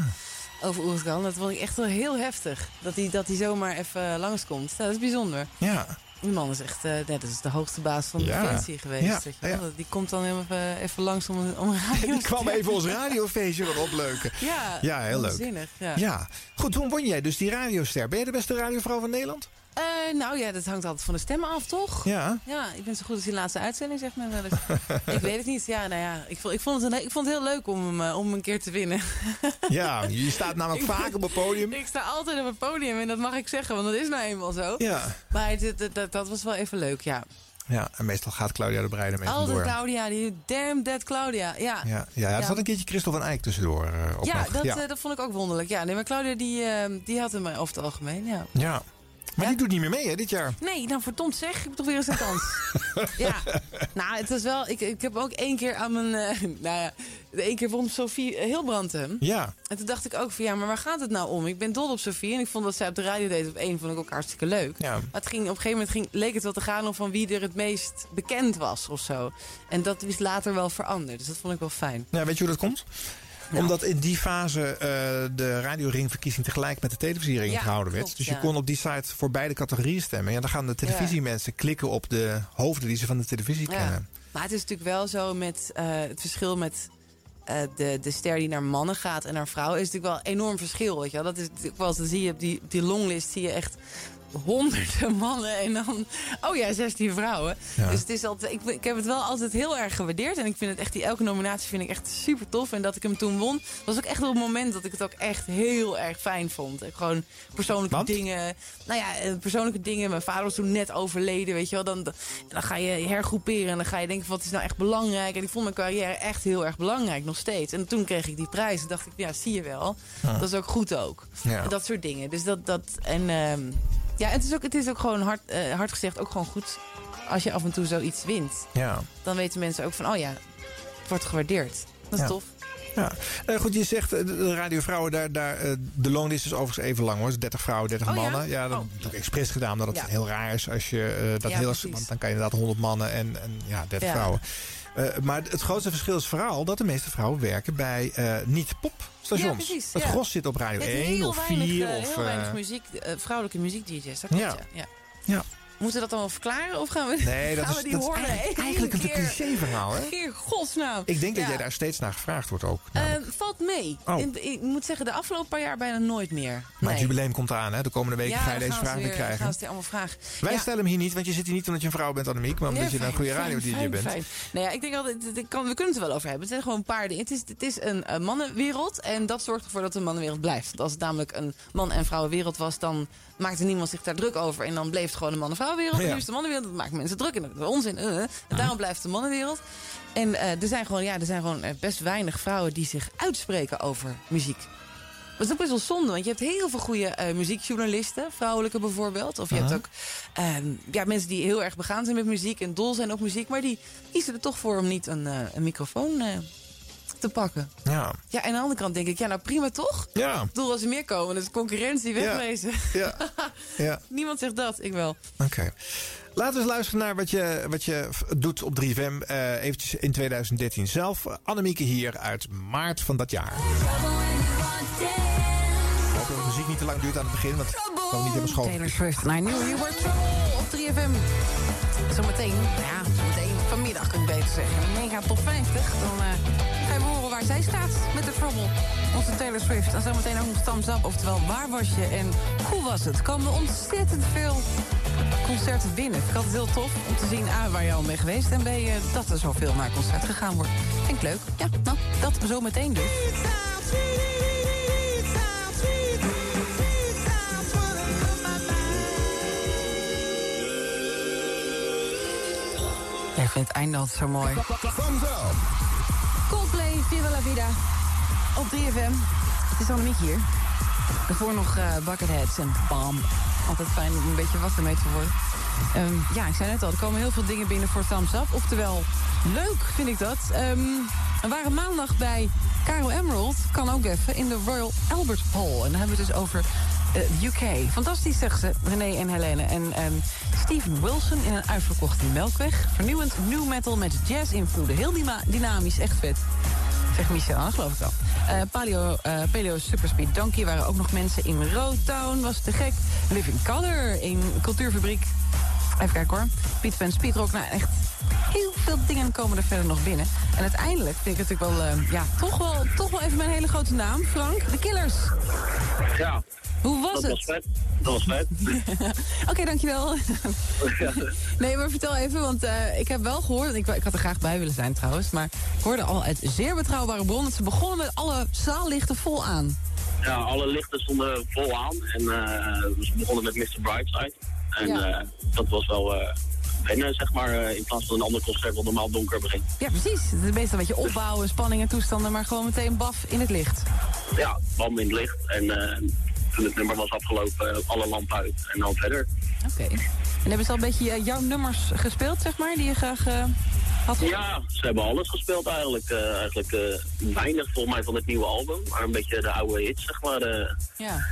eh, over. Dat vond ik echt wel heel heftig. Dat hij dat hij zomaar even langskomt. Ja, dat is bijzonder. Ja. Die man is echt, eh, nee, dat is de hoogste baas van de Ja. Defensie geweest. Ja, weet je ja. Die komt dan even, even langs om, om een radio Die kwam even ons radiofeestje weer opleuken. Ja, Ja, heel leuk. ja. Ja. Goed, toen won jij dus die radioster. Ben jij de beste radiovrouw van Nederland? Eh, nou ja, dat hangt altijd van de stemmen af, toch? Ja. Ja, ik ben zo goed als die laatste uitzending, zegt men wel eens. ik weet het niet. Ja, nou ja, ik vond, ik vond, het, een, ik vond het heel leuk om hem, eh, om een keer te winnen. Ja, je staat namelijk Ik- vaak op het podium. Ik sta altijd op het podium en dat mag ik zeggen, want dat is nou eenmaal zo. Ja. Maar het- dat, dat, dat was wel even leuk, ja. Ja, en meestal gaat Claudia de Breide mee Altijd. Claudia, die damn dead Claudia. Ja, Ja, ja, er zat een keertje Christel van Eyck tussendoor eh, op ja, nog. dat, ja. dat vond ik ook wonderlijk. Ja, nee, maar Claudia die, die had hem over het algemeen, ja. ja. Maar die doet niet meer mee, hè, dit jaar. Nee, nou verdomd zeg, ik heb toch weer eens een kans. ja, nou het was wel, ik, ik heb ook één keer aan mijn, eh, nou ja, één keer won Sophie Hilbrand hem. Ja. En toen dacht ik ook van ja, maar waar gaat het nou om? Ik ben dol op Sophie en ik vond dat zij op de radio deed op één, vond ik ook hartstikke leuk. Ja. Maar het ging, op een gegeven moment ging, leek het wel te gaan om van wie er het meest bekend was of zo. En dat is later wel veranderd, dus dat vond ik wel fijn. Ja, weet je hoe dat komt? Omdat in die fase eh, de radioringverkiezing tegelijk met de televisiering Ja, gehouden werd. klopt, dus je ja. kon op die site voor beide categorieën stemmen. Ja, dan gaan de televisiemensen klikken op de hoofden die ze van de televisie Ja. kennen. Maar het is natuurlijk wel zo met eh, het verschil met eh, de, de ster die naar mannen gaat en naar vrouwen. is natuurlijk wel een enorm verschil. Weet je wel? Dat is natuurlijk wel dan zie je op die, die longlist zie je echt honderden mannen en dan, oh ja, 16 vrouwen. Ja. Dus het is altijd, ik, ik heb het wel altijd heel erg gewaardeerd. En ik vind het echt, die elke nominatie vind ik echt super tof. En dat ik hem toen won, was ook echt op het moment dat ik het ook echt heel erg fijn vond. Ik Gewoon persoonlijke dingen. Nou ja, eh, persoonlijke dingen. Mijn vader was toen net overleden, weet je wel. Dan, dan ga je hergroeperen en dan ga je denken, wat is nou echt belangrijk? En ik vond mijn carrière echt heel erg belangrijk, nog steeds. En toen kreeg ik die prijs. En dacht ik, ja, zie je wel. Ja. Dat is ook goed ook. Ja. Dat soort dingen. Dus dat, dat en... ehm, Ja, het is ook, het is ook gewoon hard, eh, hard gezegd ook gewoon goed als je af en toe zoiets wint. Ja. Dan weten mensen ook van, oh ja, het wordt gewaardeerd. Dat is Ja. tof. Ja, Eh, goed, je zegt eh, de Radio Vrouwen, daar, daar, de loonlist is overigens even lang hoor. Dus 30 vrouwen, 30 Oh, ja? mannen. Ja, dat heb ik expres gedaan, omdat het Ja. heel raar is als je dat heel... Want dan kan je inderdaad 100 mannen en, en ja, 30 Ja. vrouwen. Eh, maar het grootste verschil is vooral dat de meeste vrouwen werken bij eh niet-popstations. Ja, precies, Het ja. gros zit op Radio Je hebt 1 heel of weinig, 4. eh, of, heel weinig muziek, vrouwelijke muziek-dj's. Dat klopt, Ja. ja. ja. Moeten we dat dan wel verklaren? Of gaan we, Nee, dat gaan is- we die dat is horen? eigenlijk- een cliché-verhaal, hè? Keer godsnaam. Ik denk dat Ja. jij daar steeds naar gevraagd wordt ook. Eh, valt mee. Oh. Ik moet zeggen, de afgelopen paar jaar bijna nooit meer. Maar Nee. het jubileum komt eraan, hè? De komende weken ja, ga je deze vraag weer krijgen. gaan ze die allemaal vragen. Wij Ja. stellen hem hier niet, want je zit hier niet omdat je een vrouw bent, Annemiek. Maar omdat je een goede radio-dj fijn, bent. fijn. Nou ja, ik denk altijd, we kunnen het er wel over hebben. Het zijn gewoon een paar dingen. Het is, het is een, eh, mannenwereld en dat zorgt ervoor dat het een mannenwereld blijft. Want als het namelijk een man- en vrouwenwereld was, dan maakte niemand zich daar druk over. En dan bleef het gewoon een man- en vrouwenwereld. En Ja. nu is een mannenwereld, dat maakt mensen druk. En dat is onzin. eh. En daarom blijft een mannenwereld. En eh, er zijn gewoon, ja, er zijn gewoon eh, best weinig vrouwen die zich uitspreken over muziek. Dat is ook best wel zonde, want je hebt heel veel goede muziekjournalisten, vrouwelijke bijvoorbeeld. Of je hebt ook ehm, ja, mensen die heel erg begaan zijn met muziek en dol zijn op muziek, maar die kiezen er toch voor om niet een, een microfoon te pakken. Ja. Ja, en aan de andere kant denk ik, ja, nou prima toch? Ja. Ik bedoel, als er meer komen, dan is concurrentie wegwezen. Ja. Ja. Niemand zegt dat, ik wel. Oké. Laten we eens luisteren naar wat je, wat je doet op 3FM. eh eventjes in 2013 zelf. Annemieke hier uit maart van dat jaar. Ik hoop dat de muziek niet te lang duurt aan het begin, want ik kan niet helemaal schoon. Taylor Swift naar New op 3FM. Zometeen, ja, vanmiddag kun je beter zeggen. Mega top 50. Dan eh gaan we horen waar zij staat met de Trouble. Onze Taylor Swift. En zometeen ook nog Thumbs Up. Oftewel, waar was je en hoe was het? Komen ontzettend veel concerten binnen. Ik had het heel tof om te zien A, waar je al mee geweest... en B, eh, dat er zoveel naar concert gegaan wordt. Vind ik leuk. Ja, nou, dat zometeen dus. Ja, ik vind het einde altijd zo mooi. Coldplay, Viva la Vida. Op 3FM. Het is Annemiek hier. Daarvoor nog eh, Bucketheads en Bam. Altijd fijn om een beetje wakker mee te worden. Ehm, ja, ik zei net al, er komen heel veel dingen binnen voor Thumbs Up. Oftewel, leuk vind ik dat. Ehm, we waren maandag bij Caro Emerald, kan ook even, in de Royal Albert Hall. En dan hebben we het dus over eh, UK. Fantastisch, zeggen ze, René en Helene. En ehm, Steven Wilson in een uitverkochte melkweg. Vernieuwend new metal met jazz-invloeden. Heel dynamisch, echt vet. Zegt Michel, dat geloof ik wel. Eh, paleo, eh, Paleo Superspeed Donkey waren ook nog mensen in Roadtown. Was te gek. Living Color in Cultuurfabriek. Even kijken hoor. Piet van Speedrock. Nou, echt heel veel dingen komen er verder nog binnen. En uiteindelijk vind ik natuurlijk wel, eh, ja, toch wel, toch wel even mijn hele grote naam. Frank, de Killers. Ja. Hoe was dat het? Was vet. Dat was vet. Oké, dankjewel. nee, maar vertel even, want eh, ik heb wel gehoord... Ik, ik had er graag bij willen zijn trouwens... maar ik hoorde al uit zeer betrouwbare bron... dat ze begonnen met alle zaallichten vol aan. Ja, alle lichten stonden vol aan. En eh, we begonnen met Mr. Brightside. En Ja. eh, dat was wel wennen, zeg maar, in plaats van een ander concert wat normaal donker begint. Ja, precies. Het is meestal een beetje opbouwen, spanning en toestanden... maar gewoon meteen baf in het licht. Ja, bam in het licht. En toen het nummer was afgelopen, eh, alle lampen uit. En dan verder. Oké. En hebben ze al een beetje eh, jouw nummers gespeeld, zeg maar... die je graag eh, had gehoord? Ja, ze hebben alles gespeeld eigenlijk. eigenlijk weinig volgens mij van het nieuwe album. Maar een beetje de oude hits, zeg maar. Ja.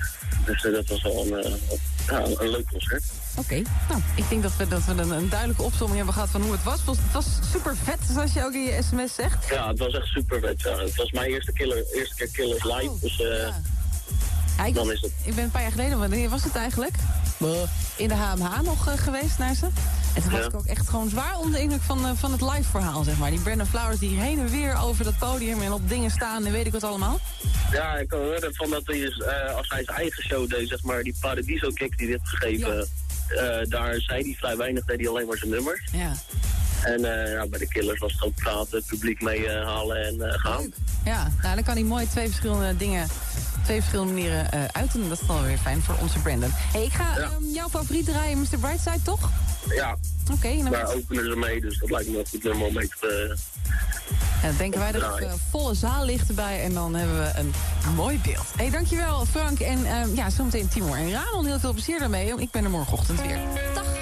dus dat was wel een, ja, een leuk concert. Oké, nou, ik denk dat we, dat we een, een duidelijke opzomming hebben gehad van hoe het was. Het was, super vet, zoals je ook in je sms zegt. Ja, het was echt super vet. Ja. Het was mijn eerste, killer, eerste keer Killers live. dus Ja, ik, dan was- is het. ik ben een paar jaar geleden, wanneer was het eigenlijk? In de HMH nog eh, geweest naar ze. En toen was Ja. ik ook echt gewoon zwaar onder de indruk van, eh, van het live verhaal, zeg maar. Die Brandon Flowers die heen en weer over dat podium en op dingen staan en weet ik wat allemaal. Ja, ik hoorde van dat hij is, eh, als hij zijn eigen show deed, zeg maar, die Paradiso kick die dit gegeven, eh, daar zei hij vrij weinig, deed hij alleen maar zijn nummers. Ja. En eh, ja, bij de Killers was het gewoon praten, het publiek meehalen en eh, gaan. Ja, nou dan kan hij mooi twee verschillende dingen, twee verschillende manieren eh, uiten. Dat is dan weer fijn voor onze Brandon. hey, ik ga ehm, jouw favoriet draaien, Mr. Brightside, toch? Ja, Oké, dan daar openen ze mee, dus dat lijkt me wel een goed nummer om mee te... En dan denken wij er even volle zaallichten bij en dan hebben we een mooi beeld. Hé, hey, dankjewel Frank. En eh, ja, zometeen Timor en Ramon. Heel veel plezier daarmee. Ik ben er morgenochtend weer. Dag.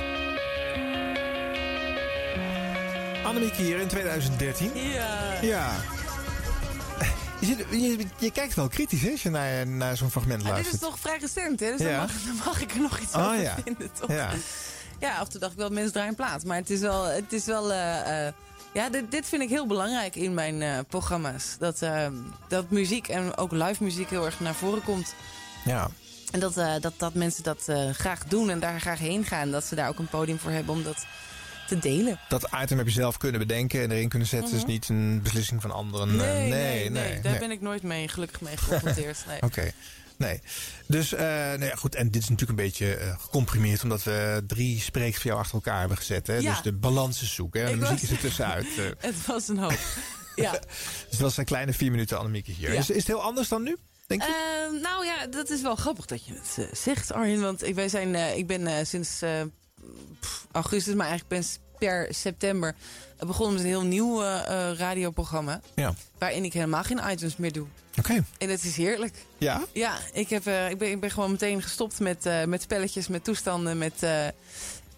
Annemieke hier in 2013. Ja. Ja. Je, zit, je, je kijkt wel kritisch hè, als je naar, naar zo'n fragment Maar dit luistert. is toch vrij recent, hè? Dus dan, Ja. mag, dan mag ik er nog iets Oh, over ja. vinden, toch? Ja. Ja, af en toe dacht ik wel, mensen draaien plaat. Maar het is wel... Het is wel eh, eh, ja, dit, dit vind ik heel belangrijk in mijn eh, programma's. Dat, eh, dat muziek en ook live muziek heel erg naar voren komt. Ja. En dat, dat, dat mensen dat graag doen en daar graag heen gaan. Dat ze daar ook een podium voor hebben om dat te delen. Dat item heb je zelf kunnen bedenken en erin kunnen zetten. Mhm. is niet een beslissing van anderen. Nee, nee, nee, daar ben ik nooit mee, gelukkig mee geconfronteerd. Nee. Oké. Nee. Dus, eh nou ja, goed. En dit is natuurlijk een beetje eh, gecomprimeerd, omdat we drie spreeks voor jou achter elkaar hebben gezet. Hè? Ja. Dus de balans is zoeken. Hè? De muziek was- is er tussenuit. eh. Het was een hoop. Ja. dus was een kleine vier minuten Annemieke hier. Ja. Is, is het heel anders dan nu? Denk je? Eh, nou ja, dat is wel grappig dat je het zegt, Arjen. Want ik, wij zijn, ik ben sinds pff, augustus, maar eigenlijk per september begonnen met een heel nieuw eh, eh, radioprogramma. Ja. Waarin ik helemaal geen items meer doe. Oké. En het is heerlijk. Ja? Ja, ik, heb, eh, ik, ben, ik ben gewoon meteen gestopt met, met spelletjes, met toestanden, met...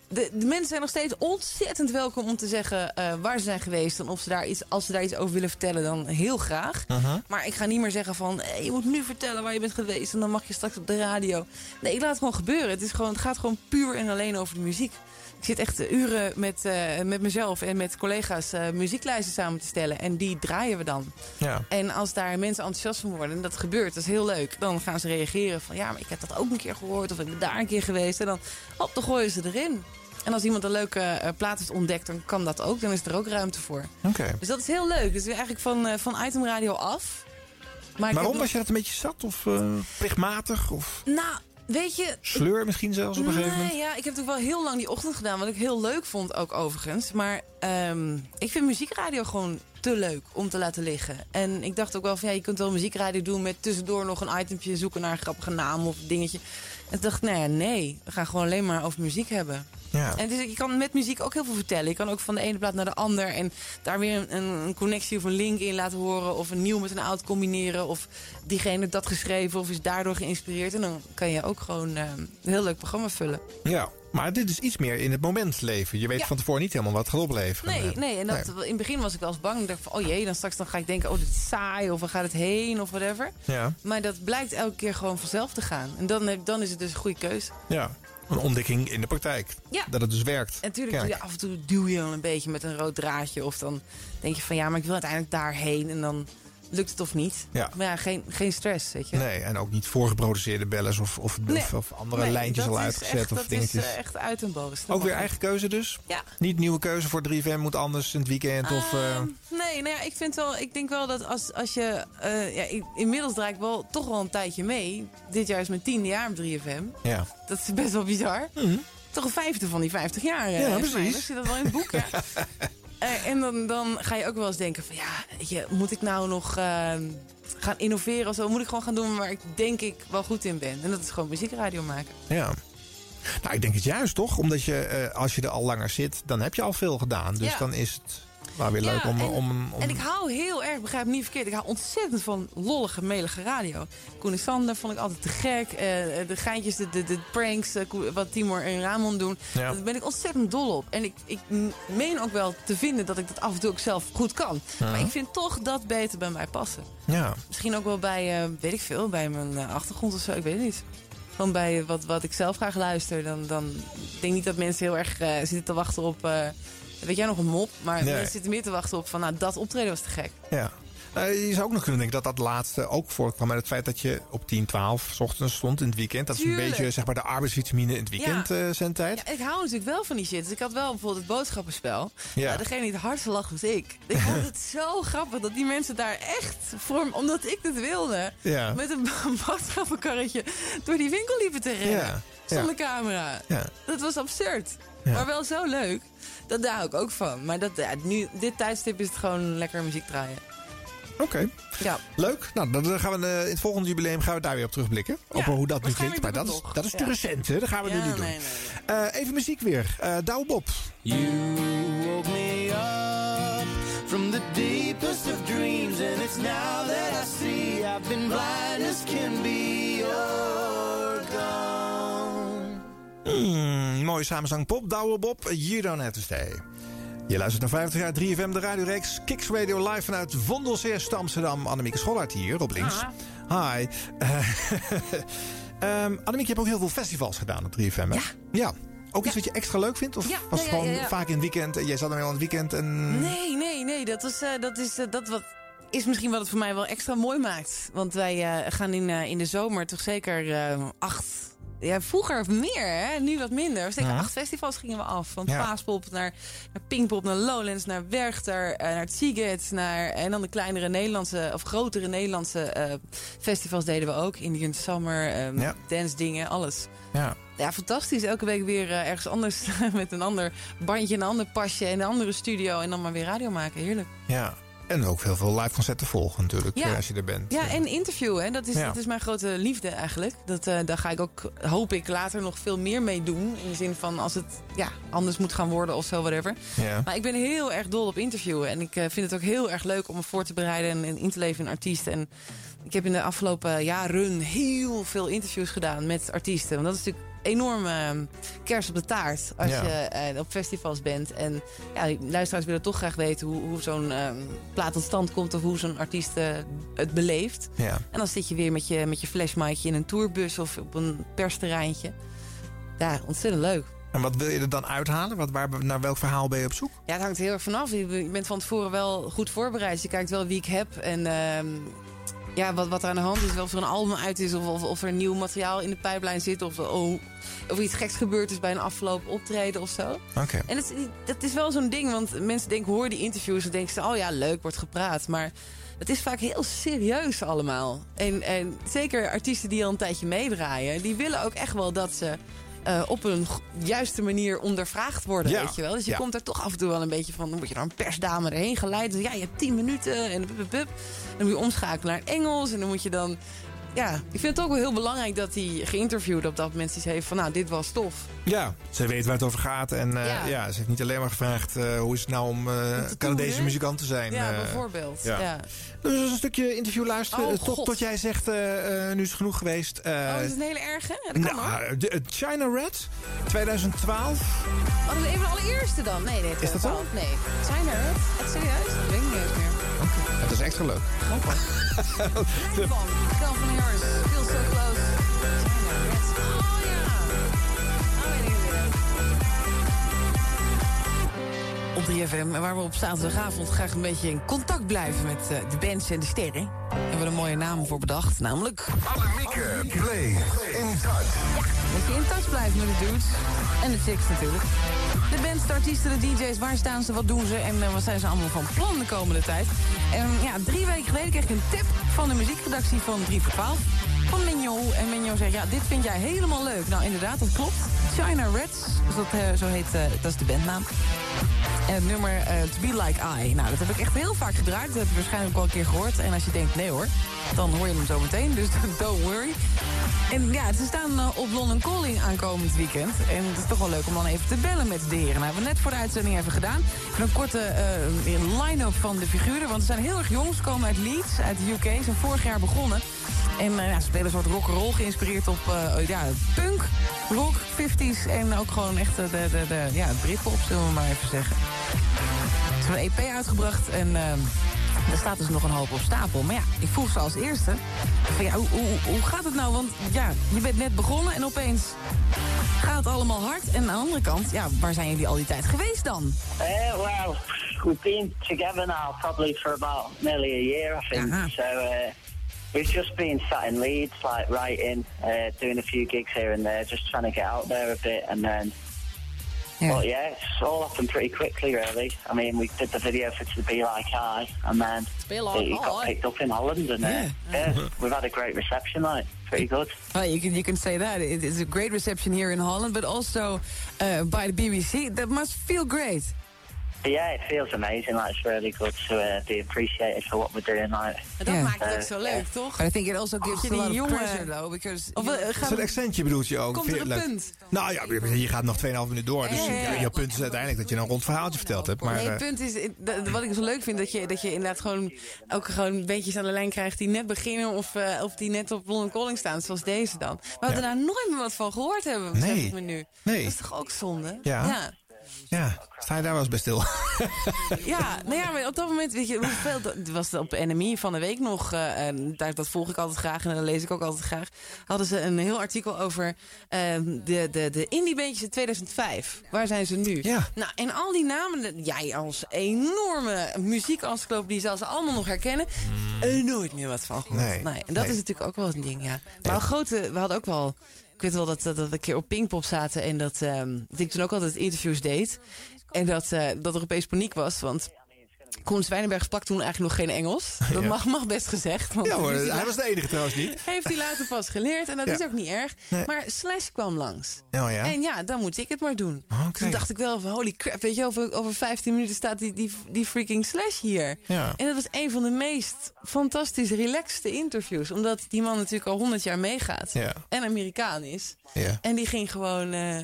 de, de mensen zijn nog steeds ontzettend welkom om te zeggen eh, waar ze zijn geweest. En of ze daar iets, als ze daar iets over willen vertellen, dan heel graag. Maar ik ga niet meer zeggen van, hey, je moet nu vertellen waar je bent geweest. En dan mag je straks op de radio. Nee, ik laat het gewoon gebeuren. Het, is gewoon, het gaat gewoon puur en alleen over de muziek. Ik zit echt uren met, eh, met mezelf en met collega's eh, muzieklijsten samen te stellen. En die draaien we dan. Ja. En als daar mensen enthousiast van worden en dat gebeurt, dat is heel leuk. Dan gaan ze reageren van ja, maar ik heb dat ook een keer gehoord of ik ben daar een keer geweest. En dan, hop, dan gooien ze erin. En als iemand een leuke eh, plaat heeft ontdekt, dan kan dat ook. Dan is er ook ruimte voor. Oké. Dus dat is heel leuk. Dus eigenlijk van, eh, van itemradio af. Maar Waarom was je dat een beetje zat? Of eh, plichtmatig? Of Nou, weet je... sleur misschien zelfs op een gegeven moment? Nee, ja, ik heb natuurlijk wel heel lang die ochtend gedaan. Wat ik heel leuk vond ook overigens. Maar ehm, ik vind muziekradio gewoon te leuk om te laten liggen. En ik dacht ook wel van ja, je kunt wel muziekradio doen met tussendoor nog een itempje zoeken naar een grappige naam of dingetje. En toen dacht ik, nou ja, nee, we gaan gewoon alleen maar over muziek hebben. Ja. En dus je kan met muziek ook heel veel vertellen. Je kan ook van de ene plaat naar de ander en daar weer een, een connectie of een link in laten horen. Of een nieuw met een oud combineren. Of diegene dat geschreven of is daardoor geïnspireerd. En dan kan je ook gewoon eh, een heel leuk programma vullen. Ja, maar dit is iets meer in het moment leven. Je weet Ja. van tevoren niet helemaal wat het gaat opleveren. Nee, nee. En dat, in het begin was ik wel eens bang. Ik dacht van, oh jee, dan straks dan ga ik denken, oh dit is saai. Of waar gaat het heen of whatever. Ja, Maar dat blijkt elke keer gewoon vanzelf te gaan. En dan, heb- dan is het dus een goede keuze. ja. Een ontdekking in de praktijk. Ja. Dat het dus werkt. En natuurlijk doe je af en toe duw je wel een beetje met een rood draadje. Of dan denk je van ja, maar ik wil uiteindelijk daarheen. En dan lukt het of niet. Ja. Maar ja, geen, geen stress, weet je. Nee, en ook niet voorgeproduceerde bellers of, of, Nee. of, of andere Nee, lijntjes dat al is uitgezet echt- of dat dingetjes. is eh, echt uit en boos. ook weer eigen keuze dus? Ja. Niet nieuwe keuze voor 3FM moet anders in het weekend of... eh, Nee, nou ja, ik vind wel, ik denk wel dat als, als je, eh, ja, ik- inmiddels draai ik wel toch wel een tijdje mee. Dit jaar is mijn tiende jaar op 3FM. ja. Dat is best wel bizar. Toch een vijfde van die 50 jaar. Ja, precies. Dan zit dat wel in het boek, ja. Eh, en dan, dan ga je ook wel eens denken van ja, weet je, moet ik nou nog eh, gaan innoveren of zo? Moet ik gewoon gaan doen waar ik denk ik wel goed in ben? En dat is gewoon muziekradio maken. Ja. Nou, ik denk het juist toch? Omdat je, eh, als je er al langer zit, dan heb je al veel gedaan. Dus Ja. dan is het weer leuk om, en, om, om... en ik hou heel erg, begrijp me niet verkeerd, ik hou ontzettend van lollige, melige radio. Koen en Sander vond ik altijd te gek. eh, de geintjes, de, de, de pranks, eh, wat Timor en Ramon doen. Ja. Daar ben ik ontzettend dol op. En ik, ik meen ook wel te vinden dat ik dat af en toe ook zelf goed kan. Ja. Maar ik vind toch dat beter bij mij passen. Ja. Misschien ook wel bij, eh, weet ik veel, bij mijn achtergrond of zo, ik weet het niet. Gewoon bij wat, wat ik zelf graag luister. Dan, dan ik denk niet dat mensen heel erg zitten te wachten op... weet jij nog een mop? Maar Nee. mensen zitten meer te wachten op van... Nou, dat optreden was te gek. Ja. Eh, je zou ook nog kunnen denken dat dat laatste ook voorkwam met het feit dat je op 10, 12 s ochtends stond in het weekend. Dat is een beetje zeg maar, de arbeidsvitamine in het weekend Ja. eh, zendtijd. Ja, ik hou natuurlijk wel van die shit. Dus ik had wel bijvoorbeeld het boodschappenspel. Ja. Nou, degene die het hardst lag was ik. Ik vond het zo grappig dat die mensen daar echt voor... Omdat ik het wilde. Ja. Met een boodschappenkarretje door die winkel liepen te rennen. Zonder camera. Dat was absurd. Maar wel zo leuk. Dat daar hou ik ook van. Maar dat, ja, nu, dit tijdstip is het gewoon lekker muziek draaien. Oké. Ja. Leuk. Nou, dan gaan we eh, in het volgende jubileum gaan we daar weer op terugblikken. Ja, op hoe dat nu klinkt. Maar dat is, dat is te Ja. recent, hè? Dat gaan we nu niet doen. nee, Eh, even muziek weer. Eh Douwe Bob. You woke me up from the deepest of dreams, and it's now that I see I've been blind as can be. You're Mm, mooie samenzang pop, Douwe Bob, You Don't Have to Stay. Je luistert naar 50 jaar 3FM, de radioreeks Kicks Radio live vanuit Vondelzeerst Amsterdam. Annemieke Schollaert hier, op links. Hi. Uh, um, Annemieke, je hebt ook heel veel festivals gedaan op 3FM, hè? Ja. Ja. Ook iets wat je extra leuk vindt? Of Ja, was het ja, gewoon vaak in het weekend en jij zat dan wel aan het weekend en... Nee, nee, nee. Dat is, eh, dat is, eh, dat wat, is misschien wat het voor mij wel extra mooi maakt. Want wij gaan in, in de zomer toch zeker acht... Ja, vroeger meer, hè? nu wat minder. Zeker Ja. acht festivals gingen we af. Van Ja. Paaspop naar, naar Pinkpop, naar Lowlands, naar Werchter, eh, naar het Seagate. Naar, en dan de kleinere Nederlandse, of grotere Nederlandse eh, festivals deden we ook. Indian Summer, Ja. dance dingen, alles. Ja. Ja, fantastisch. Elke week weer eh, ergens anders met een ander bandje, een ander pasje en een andere studio. En dan maar weer radio maken. Heerlijk. Ja. En ook heel veel live concerten volgen natuurlijk, Ja. eh, als je er bent. Ja, en interviewen. Dat is, Ja. dat is mijn grote liefde eigenlijk. Dat, eh, daar ga ik ook, hoop ik, later nog veel meer mee doen. In de zin van als het ja, anders moet gaan worden of zo, whatever. Ja. Maar ik ben heel erg dol op interviewen. En ik eh, vind het ook heel erg leuk om me voor te bereiden en, en in te leven in artiesten. En ik heb in de afgelopen jaren heel veel interviews gedaan met artiesten. Want dat is natuurlijk enorm eh, kers op de taart als Ja. je eh, op festivals bent. En ja, luisteraars willen toch graag weten hoe, hoe zo'n eh, plaat tot stand komt... of hoe zo'n artiest eh, het beleeft. Ja. En dan zit je weer met je, met je in een tourbus of op een persterreintje. Ja, ontzettend leuk. En wat wil je er dan uithalen? Wat, waar, naar welk verhaal ben je op zoek? Ja, het hangt heel erg vanaf. Je bent van tevoren wel goed voorbereid. Je kijkt wel wie ik heb en ehm, ja, wat, wat er aan de hand is. Of er een album uit is of, of, of er nieuw materiaal in de pijplijn zit. Of, oh, of iets geks gebeurd is bij een afgelopen optreden of zo. Oké. En het, dat is wel zo'n ding, want mensen denken, hoor die interviews en denken ze, oh ja, leuk, wordt gepraat. Maar het is vaak heel serieus allemaal. En, en zeker artiesten die al een tijdje meedraaien, die willen ook echt wel dat ze eh, op een juiste manier ondervraagd worden, Ja, weet je wel. Dus je ja. komt er toch af en toe wel een beetje van, dan word je door een persdame erheen geleid. Dus ja, je hebt tien minuten en pup, pup. Dan moet je omschakelen naar het Engels en dan moet je dan... Ja, ik vind het ook wel heel belangrijk dat die geïnterviewde op dat moment iets heeft van, nou, dit was tof. Ja, ze weet waar het over gaat. En eh, Ja. ja. ze heeft niet alleen maar gevraagd eh, hoe is het nou om eh Canadese muzikant te zijn. Ja, eh. bijvoorbeeld. ja. ja. Dus een stukje interview luisteren. Oh, tot, tot jij zegt, eh, eh, nu is het genoeg geweest. Eh, Oh, is het een hele erge? Ja, dat kan nou, de, China Red, 2012. Oh, dat is even de allereerste dan? Nee, nee. Is dat zo? Nee. Zijn er het? Echt serieus? Dat weet ik niet eens meer. Het is extra leuk. So Close. Op 3FM, waar we op zaterdagavond graag een beetje in contact blijven met eh, de bands en de sterren. Hebben we er een mooie naam voor bedacht, namelijk... Annemieke, play in touch. Dat je in touch blijft met de dudes. En de chicks natuurlijk. De bands, de artiesten, de DJ's, waar staan ze, wat doen ze en eh, wat zijn ze allemaal van plan de komende tijd. En ja, drie weken geleden kreeg ik een tip van de muziekredactie van 3 voor 12. Van Mignon. En Mignon zegt, ja, dit vind jij helemaal leuk. Nou, inderdaad, dat klopt. China Reds, dat, eh, zo heet, eh, dat is de bandnaam. En het nummer eh, To Be Like I. Nou, dat heb ik echt heel vaak gedraaid. Dat heb je waarschijnlijk wel een keer gehoord. En als je denkt, nee hoor, dan hoor je hem zo meteen. Dus don't worry. En ja, ze staan op London Calling aankomend weekend. En het is toch wel leuk om dan even te bellen met de heren. Nou, hebben we net voor de uitzending even gedaan. Een korte eh, line-up van de figuren. Want ze zijn heel erg jong. Ze komen uit Leeds, uit de UK. Ze zijn vorig jaar begonnen. En ja, ze een soort rock'n'roll geïnspireerd op eh, ja, punk, rock, 50s. En ook gewoon echt de, de, de, ja, Britpop, zullen we maar even zeggen. Ze hebben een EP uitgebracht en ehm daar staat dus nog een hoop op stapel. Maar ja, ik vroeg ze als eerste. Van, ja, hoe, hoe, hoe gaat het nou? Want ja, je bent net begonnen en opeens gaat het allemaal hard. En aan de andere kant, ja, waar zijn jullie al die tijd geweest dan? Uh, well, we've been together now probably for about nearly a year, I think. So uh, we've just been sat in Leeds, like writing, uh, doing a few gigs here and there, just trying to get out there a bit, and then. Yeah. But yeah, it's all happened pretty quickly, really. I mean, we did the video for To Be Like I, and then Be Like it got I. picked up in Holland, and uh, Yeah. yeah, we've had a great reception, like pretty good. Well, you can you can say that it is a great reception here in Holland, but also uh, by the BBC. That must feel great. Yeah, it feels amazing. Like, it's really good to uh, be appreciated for what we're doing. Like, dat Ja. maakt het Uh, ook zo leuk, toch? But I think it also gives je a lot die of jongen- pressure, though, because... Of, gaan Zo'n we- accentje bedoelt je ook. Komt er een leuk? punt? Nou ja, je je gaat nog 2,5 minuten door. Dus Ja, ja, ja. je punt is uiteindelijk dat je een rond verhaaltje verteld hebt. Maar, nee, eh, het punt is, wat ik zo leuk vind, dat je, dat je inderdaad gewoon ook gewoon beetjes aan de lijn krijgt die net beginnen of, eh, of die net op London Calling staan, zoals deze dan. Maar we daar nooit meer wat van gehoord hebben, Nee. ik me nu. Nee. Dat is toch ook zonde? Ja. Ja. sta je daar wel eens bij stil? Ja, nou ja, maar op dat moment, weet je, hoeveel, dat was op NMI van de week nog, eh, daar, dat volg ik altijd graag en dat lees ik ook altijd graag, hadden ze een heel artikel over eh, de, de, de indie-beentjes in 2005. Waar zijn ze nu? Ja. Nou, en al die namen, jij als enorme muziekencyclopedie zal ze allemaal nog herkennen, er nooit meer wat van gehoord. Nee. en dat Nee. is natuurlijk ook wel een ding, ja. Maar grote, we hadden ook wel... Ik weet wel dat, dat, dat een keer op Pinkpop zaten en dat, dat ik toen ook altijd interviews deed. En dat, eh, dat er opeens paniek was, want Koen Zwijnenberg sprak toen eigenlijk nog geen Engels. Dat Ja. mag, mag best gezegd. Want Ja hoor, hij was de enige trouwens niet. Heeft hij later pas geleerd en dat Ja. is ook niet erg. Nee. Maar Slash kwam langs. Oh ja? En ja, dan moet ik het maar doen. Toen dacht ik wel van holy crap, weet je, over, over 15 minuten staat die, die, die freaking Slash hier. Ja. En dat was een van de meest fantastisch relaxte interviews. Omdat die man natuurlijk al 100 jaar meegaat. En Amerikaan is. Ja. En die ging gewoon, eh,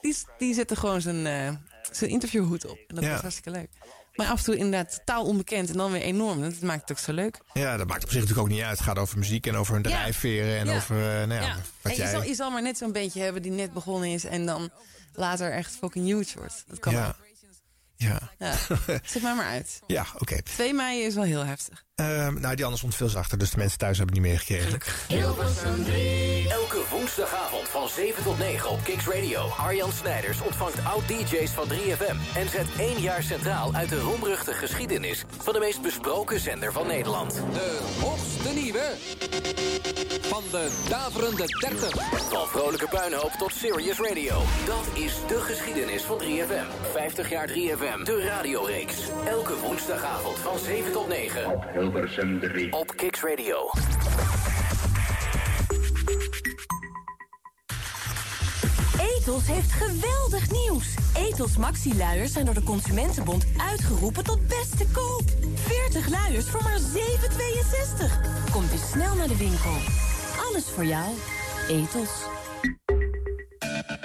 die, die zette gewoon zijn, eh, zijn interviewhoed op. En dat was hartstikke leuk. Maar af en toe inderdaad totaal onbekend en dan weer enorm. Dat maakt het ook zo leuk. Ja, dat maakt op zich natuurlijk ook niet uit. Het gaat over muziek en over hun drijfveren en Ja. over eh, nou ja, wat En je zal, je zal maar net zo'n bandje hebben die net begonnen is en dan later echt fucking huge wordt. Dat kan Ja. Ja, Ja. Zet mij maar uit. ja oké. 2 mei is wel heel heftig. Ehm, nou, die anders stond veel zachter, dus de mensen thuis hebben het niet meegekregen. Hilversum 3. Elke woensdagavond van 7 tot 9 op Kicks Radio. Arjan Snijders ontvangt oud-DJ's van 3FM... en zet één jaar centraal uit de roemruchte geschiedenis... van de meest besproken zender van Nederland. De hoogste nieuwe van de daverende 30. Van vrolijke puinhoop tot serious radio. Dat is de geschiedenis van 3FM. 50 jaar 3FM, de radioreeks. Elke woensdagavond van 7 tot 9. Op Hilversum 3. Op Kicks Radio. Ethos heeft geweldig nieuws. Ethos Maxi-luiers zijn door de Consumentenbond uitgeroepen tot beste koop. 40 luiers voor maar 7,62. Kom dus snel naar de winkel. Alles voor jou. Ethos.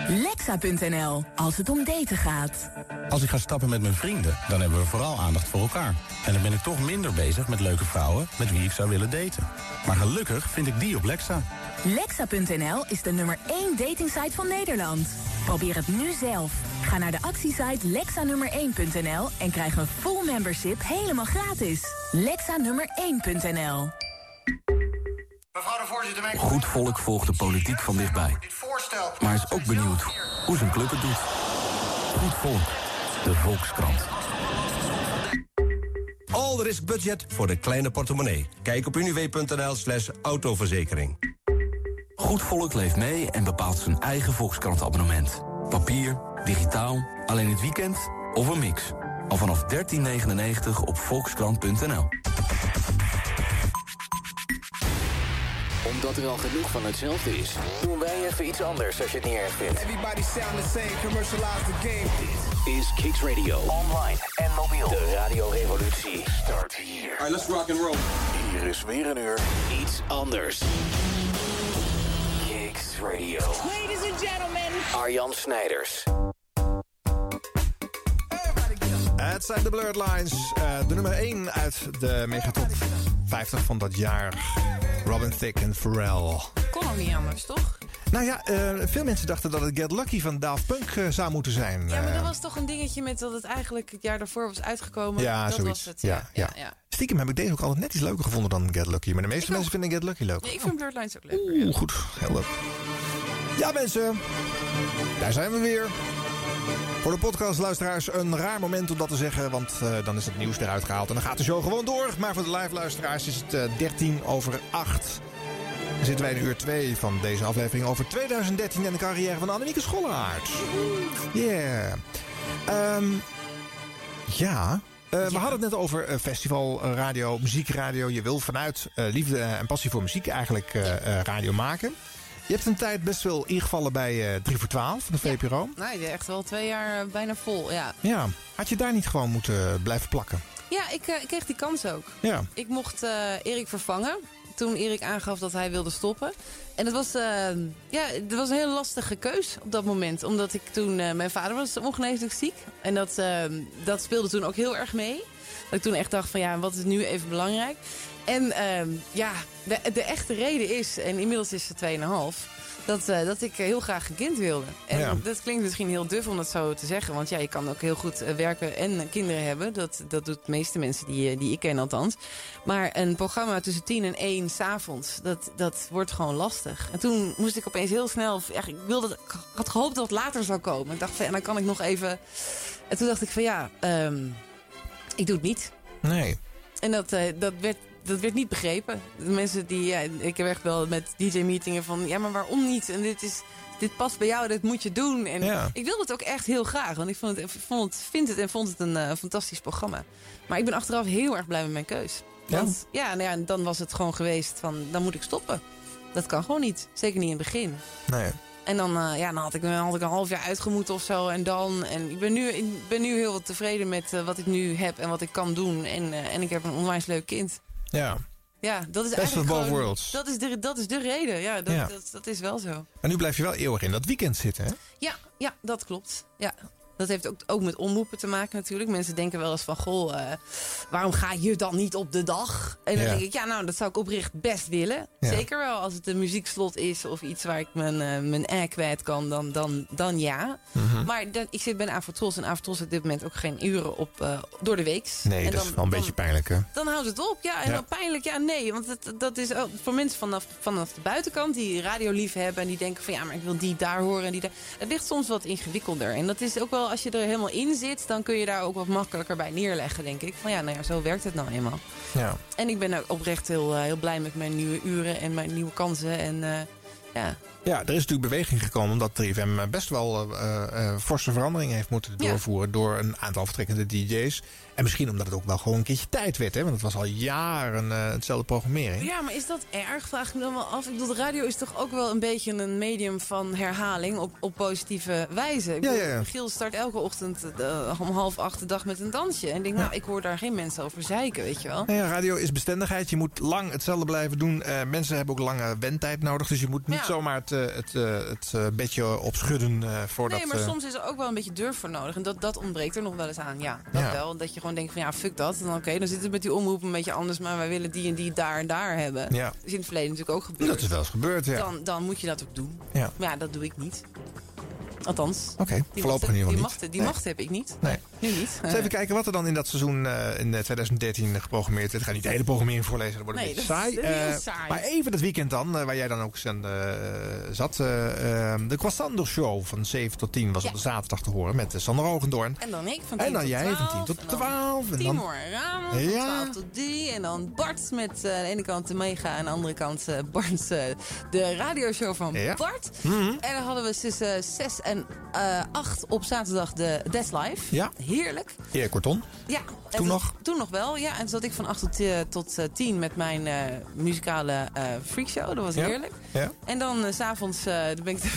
Lexa.nl, als het om daten gaat. Als ik ga stappen met mijn vrienden, dan hebben we vooral aandacht voor elkaar. En dan ben ik toch minder bezig met leuke vrouwen met wie ik zou willen daten. Maar gelukkig vind ik die op Lexa. Lexa.nl is de nummer 1 datingsite van Nederland. Probeer het nu zelf. Ga naar de actiesite lexanummer1.nl en krijg een full membership helemaal gratis. Lexanummer1.nl Goed volk volgt de politiek van dichtbij. Maar is ook benieuwd hoe zijn club het doet. Goed volk, de Volkskrant. All risk budget voor de kleine portemonnee. Kijk op univ.nl slash autoverzekering. Goed volk leeft mee en bepaalt zijn eigen Volkskrant-abonnement. Papier, digitaal, alleen het weekend of een mix. Al vanaf 13,99 op volkskrant.nl. Omdat er al genoeg van hetzelfde is, doen wij even iets anders als je het niet erg vindt. Everybody sound the same, commercialize the game. Dit is Kicks Radio. Online en mobiel. De radiorevolutie start hier. Alright, let's rock and roll. Hier is weer een uur iets anders. Kicks Radio. Ladies and gentlemen. Arjan Snijders. Het zijn de Blurred Lines. eh, de nummer 1 uit de Megatop 50 van dat jaar. Robin Thicke en Pharrell. Kon ook niet anders, toch? Nou ja, eh, veel mensen dachten dat het Get Lucky van Daft Punk eh, zou moeten zijn. Ja, maar Eh, dat was toch een dingetje met dat het eigenlijk het jaar daarvoor was uitgekomen. ja, dat zoiets. was het. ja, ja, Stiekem heb ik deze ook altijd net iets leuker gevonden dan Get Lucky. Maar de meeste mensen vinden Get Lucky leuk. Nee, ik vind Blurred Lines ook leuk. Oeh, goed. Heel leuk. Ja, mensen. Daar zijn we weer. Voor de podcastluisteraars een raar moment om dat te zeggen. Want eh, dan is het nieuws eruit gehaald en dan gaat de show gewoon door. Maar voor de live luisteraars is het eh, 13 over 8. Dan zitten wij in uur 2 van deze aflevering over 2013 en de carrière van Annemieke Schollaert. Yeah. Ehm, ja. Eh, we hadden het net over eh, festival, eh, radio, muziekradio. Je wil vanuit eh, liefde en passie voor muziek eigenlijk eh, eh, radio maken. Je hebt een tijd best wel ingevallen bij eh 3 voor 12 van de VPRO. Nou, echt wel twee jaar eh, bijna vol, ja. Ja. Had je daar niet gewoon moeten blijven plakken? Ja, ik, eh, ik kreeg die kans ook. Ja. Ik mocht eh, Erik vervangen. Toen Erik aangaf dat hij wilde stoppen. En het was, eh, ja, het was een hele lastige keus op dat moment. Omdat ik toen... eh, mijn vader was ongeneeslijk ziek. En dat, eh, dat speelde toen ook heel erg mee. Dat ik toen echt dacht van ja, wat is nu even belangrijk? En ehm, ja, de, de echte reden is, en inmiddels is ze 2,5... Dat, eh, dat ik heel graag een kind wilde. En Ja. dat klinkt misschien heel duf om dat zo te zeggen. Want ja, je kan ook heel goed eh, werken en kinderen hebben. Dat, dat doet de meeste mensen die, eh, die ik ken althans. Maar een programma tussen 10 en 1 s'avonds, dat, dat wordt gewoon lastig. En toen moest ik opeens heel snel... Ik, wilde, ik had gehoopt dat het later zou komen. Ik dacht van, en dan kan ik nog even... En toen dacht ik van ja, ehm, ik doe het niet. Nee. En dat, dat, werd, dat werd niet begrepen. De mensen die, ja, ik heb echt wel met DJ-meetingen van, ja, maar waarom niet? En dit is, dit past bij jou, dit moet je doen. En Ja. ik wilde het ook echt heel graag, want ik vond het, vond het, vind het en vond het een eh, fantastisch programma. Maar ik ben achteraf heel erg blij met mijn keus. Ja? Want ja, nou ja, dan was het gewoon geweest van, dan moet ik stoppen. Dat kan gewoon niet. Zeker niet in het begin. Nee. En dan, eh, ja, dan had, ik, dan had ik een half jaar uitgemoeten of zo. En dan. En ik ben nu, ik ben nu heel tevreden met eh, wat ik nu heb en wat ik kan doen. En, en ik heb een onwijs leuk kind. Ja. Ja, dat is Best eigenlijk. of both gewoon- worlds. Dat is, de, dat is de reden. Ja dat, Ja. Dat, dat is wel zo. En nu blijf je wel eeuwig in dat weekend zitten, hè? Ja, ja, dat klopt. Ja. Dat heeft ook, ook met omroepen te maken natuurlijk. Mensen denken wel eens van, goh, eh, waarom ga je dan niet op de dag? En dan Ja. denk ik, ja, nou, dat zou ik oprecht best willen. Ja. Zeker wel als het een muziekslot is of iets waar ik mijn, eh mijn ei kwijt kan, dan, dan, dan ja. Mhm. Maar ik zit bij Avotros en Avotros heeft op dit moment ook geen uren op eh, door de week. Nee, en dat is wel een beetje pijnlijk, hè? dan houdt het op, ja. En Ja. dan pijnlijk, ja, nee. Want het, dat is ook voor mensen vanaf, vanaf de buitenkant die radio lief hebben... en die denken van ja, maar ik wil die daar horen en die daar... Het ligt soms wat ingewikkelder. En dat is ook wel, als je er helemaal in zit... dan kun je daar ook wat makkelijker bij neerleggen, denk ik. Van ja, nou ja, zo werkt het nou eenmaal. Ja. En ik ben ook oprecht heel, eh, heel blij met mijn nieuwe uren en mijn nieuwe kansen. En eh, ja, Ja, er is natuurlijk beweging gekomen omdat 3FM best wel eh, eh, forse veranderingen heeft moeten Ja. doorvoeren door een aantal vertrekkende DJ's. En misschien omdat het ook wel gewoon een keertje tijd werd, hè? Want het was al jaren eh, hetzelfde programmering. Ja, maar is dat erg? Vraag ik me dan wel af. Ik bedoel, de radio is toch ook wel een beetje een medium van herhaling op, op positieve wijze. Ik Ja, bedoel, ja. Giel start elke ochtend eh, om half acht de dag met een dansje. En ik denk, nou, ik hoor daar geen mensen over zeiken, weet je wel. Nou ja, radio is bestendigheid. Je moet lang hetzelfde blijven doen. Eh, mensen hebben ook lange wendtijd nodig. Dus je moet niet zomaar het, eh, het, eh, het eh, bedje opschudden eh, voordat... Nee, maar eh, soms is er ook wel een beetje durf voor nodig. En dat, dat ontbreekt er nog wel eens aan. Ja, dat Ja. wel. Dat je gewoon denkt van ja, fuck dat. Dan oké, dan zit het met die omroep een beetje anders. Maar wij willen die en die daar en daar hebben. Ja. Dat is in het verleden natuurlijk ook gebeurd. Dat is wel eens gebeurd, ja. Dan, dan moet je dat ook doen. Ja. Maar ja, dat doe ik niet. Althans. Oké, voorlopig macht- in ieder geval die niet. macht, die Nee. macht heb ik niet. Nee. Nu niet. Even kijken wat er dan in dat seizoen eh, in eh, 2013 geprogrammeerd werd. Ik ga niet de hele programmering voorlezen, dat wordt Nee, een beetje dat saai. Eh, saai. Maar even het weekend dan, eh, waar jij dan ook zijn, eh, zat. eh, eh, de Quastander Show van 7 tot 10 was Ja. op de zaterdag te horen met eh, Sander Hogendoorn. En dan ik van 10 En dan tot jij 12, van 10 tot en dan 12. En dan, Timor en Ramos van Ja. 12 tot 3. En dan Bart met eh, aan de ene kant de Mega en aan de andere kant eh, Bart eh, de radioshow van Ja. Bart. Mhm. En dan hadden we tussen 6 en eh 8 op zaterdag de That's Live. Ja. Heerlijk. Erik Korton. Ja. En Toen nog? Toen nog wel, ja. En toen zat ik van 8 tot, eh, tot eh, 10 met mijn eh, muzikale eh freakshow. Dat was Ja. heerlijk. Ja. En dan eh, s'avonds, eh dan ben ik het.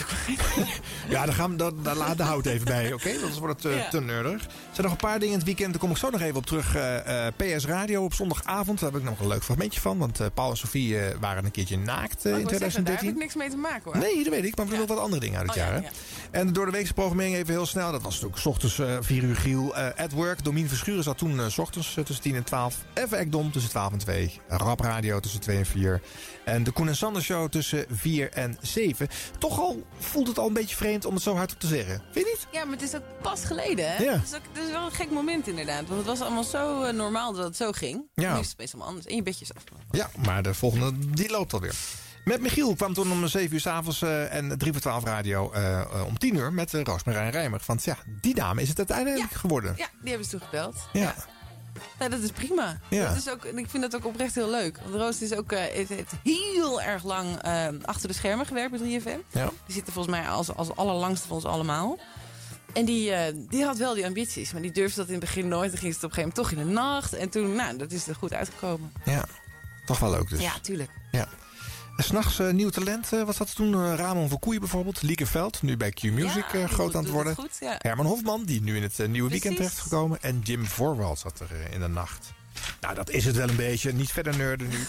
Ja, daar gaan we, laat de hout even bij, oké? Anders wordt het eh, Ja. te nerdig. Er zijn nog een paar dingen in het weekend, daar kom ik zo nog even op terug. Eh, eh, PS Radio op zondagavond, daar heb ik nog een leuk fragmentje van. Want eh, Paul en Sofie eh, waren een keertje naakt eh, Maar in ik wou zeggen, daar heb 2013. ik niks mee te maken hoor. Nee, dat weet ik, maar we nog wat andere dingen uit het Oh, ja, jaar. Hè? ja. En door de weekse programmering even heel snel. Dat was natuurlijk 's ochtends eh 4 uur Giel. eh at Work, Domien Verschuren zat toen eh, 's ochtends tussen 10 en 12. Even Ekdom tussen 12 en 2. Rap Radio tussen 2 en 4. En de Koen en Sander Show tussen 4 en 7. Toch al voelt het al een beetje vreemd om het zo hard op te zeggen. Vind je niet? Ja, maar het is ook pas geleden, hè? Ja. Het, is ook, het is wel een gek moment inderdaad. Want het was allemaal zo eh, normaal dat het zo ging. Ja. Nu is het meestal anders. En je bedjes af. Ja, maar de volgende die loopt alweer. Met Michiel kwam toen om 7 uur s'avonds eh en 3 voor 12 radio eh, om 10 uur met uh, Roosmarijn Rijmer. Want ja, die dame is het uiteindelijk geworden. Ja, die hebben ze toen gebeld. Ja. Ja, dat is prima. Ja. Dat is ook, en ik vind dat ook oprecht heel leuk. Want Roos is ook, eh, heeft, heeft heel erg lang eh, achter de schermen gewerkt bij 3FM. Ja. Die zitten volgens mij als, als allerlangste van ons allemaal. En die, eh, die had wel die ambities, maar die durfde dat in het begin nooit. Dan ging ze het op een gegeven moment toch in de nacht. En toen, nou, dat is er goed uitgekomen. Ja, toch wel leuk dus. Ja, tuurlijk. Ja. S'nachts eh, nieuw talent, eh, wat zat er toen? Eh, Ramon van Koeien bijvoorbeeld. Lieke Veld, nu bij Q-Music Ja, groot aan het worden. het goed, ja. Herman Hofman, die nu in het nieuwe weekend Precies. terechtgekomen. En Jim Voorwald zat er in de nacht. Nou, dat is het wel een beetje. Niet verder nerden nu.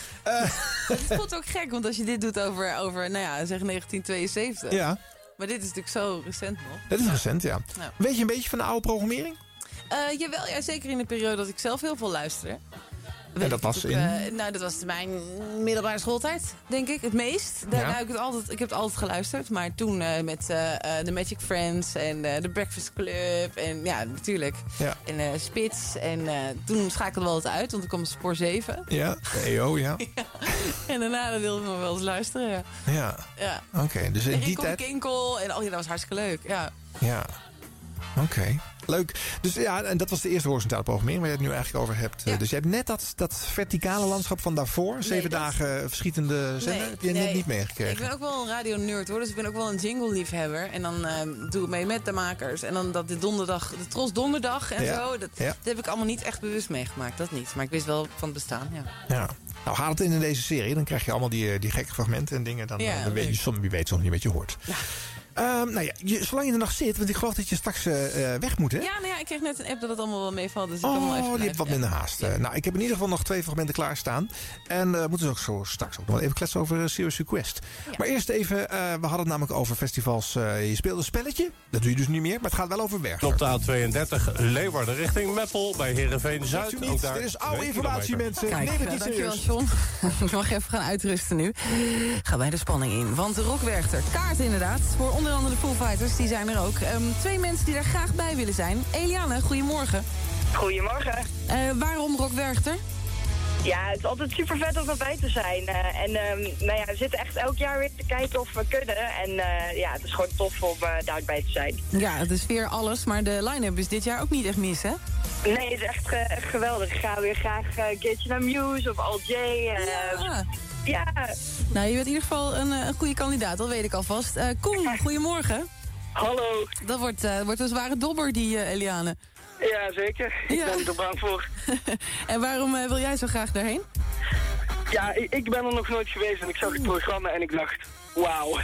Het voelt ook gek, want als je dit doet over, over nou ja, zeg 1972. Ja. Maar dit is natuurlijk zo recent nog. Dat is recent, ja. Ja. Weet je een beetje van de oude programmering? Jawel, ja, zeker in de periode dat ik zelf heel veel luisterde. Weet dat was in? eh, nou, dat was mijn middelbare schooltijd, denk ik. Het meest. Daar, Ja. ik, heb het altijd, ik heb het altijd geluisterd. Maar toen eh, met eh, The Magic Friends en The Breakfast Club. En ja, natuurlijk. Ja. En Spits. En toen schakelde wel het uit, want er kwam Spoor 7. Ja, de EO, ja. En daarna wilde ik nog wel eens luisteren, ja. Ja, ja. oké. Dus in En die tijd... Kinkel. En oh ja, dat was hartstikke leuk, ja. Ja, oké. Leuk. Dus ja, en dat was de eerste horizontale programmering waar je het nu eigenlijk over hebt. Dus je hebt net dat, dat verticale landschap van daarvoor, zeven dagen verschietende zender, heb je net nee. niet meegekregen. Ik ben ook wel een radio-nerd hoor, dus ik ben ook wel een jingle-liefhebber. En dan ehm, doe ik mee met de makers. En dan dat de donderdag, de Tros Donderdag en Ja. zo. Dat, Ja. dat heb ik allemaal niet echt bewust meegemaakt, dat niet. Maar ik wist wel van het bestaan, ja. Ja. Nou, haal het in in deze serie. Dan krijg je allemaal die, eh, die gekke fragmenten en dingen. Dan, Ja, eh, dan weet je, soms, wie weet soms niet wat je hoort. Ehm, nou ja, je, zolang je er nog zit, want ik geloof dat je straks eh, eh, weg moet, hè? Ja, nou ja, ik kreeg net een app dat het allemaal wel meevalt. Dus ik kan Oh, even die hebt blijven, wat minder haast. Eh, Nou, ik heb in ieder geval nog twee fragmenten klaarstaan. En eh moeten we ook zo straks ook nog wel even kletsen over Serious Request. Maar eerst even, eh, we hadden het namelijk over festivals. eh, je speelde een spelletje. Dat doe je dus niet meer, maar het gaat wel over weg. Op de A32 Leeuwarden richting Meppel bij Heerenveen Zuid. niet. Ook daar Dit is oude informatie, kilometer. mensen. Kijk, Neem het niet dankjewel serieus. John. Ik mag even gaan uitrusten nu. Gaan wij de spanning in. Want de Rockwerchter, kaart inderdaad. Voor onder andere de Fighters, die zijn er ook. Ehm, twee mensen die er graag bij willen zijn. Eliane, goedemorgen. Goedemorgen. Eh, waarom Rockwerchter? Ja, het is altijd super vet om erbij te zijn. Eh, en ehm, nou ja, we zitten echt elk jaar weer te kijken of we kunnen. En eh, ja, het is gewoon tof om uh, daarbij te zijn. Ja, het is weer alles, maar de line-up is dit jaar ook niet echt mis, hè? Nee, het is echt, uh, echt geweldig. Ik ga weer graag uh, keertje naar Muse of Al J. ja. Ja. Nou, je bent in ieder geval een, een goede kandidaat, dat weet ik alvast. Uh, Koen, goedemorgen. Hallo. Dat wordt, uh, wordt een zware dobber, die uh, Eliane. Ja, zeker. Ik ben er bang voor. en waarom wil jij zo graag daarheen? Ja, ik, ik, ben er nog nooit geweest en ik zag het programma en ik dacht, wauw.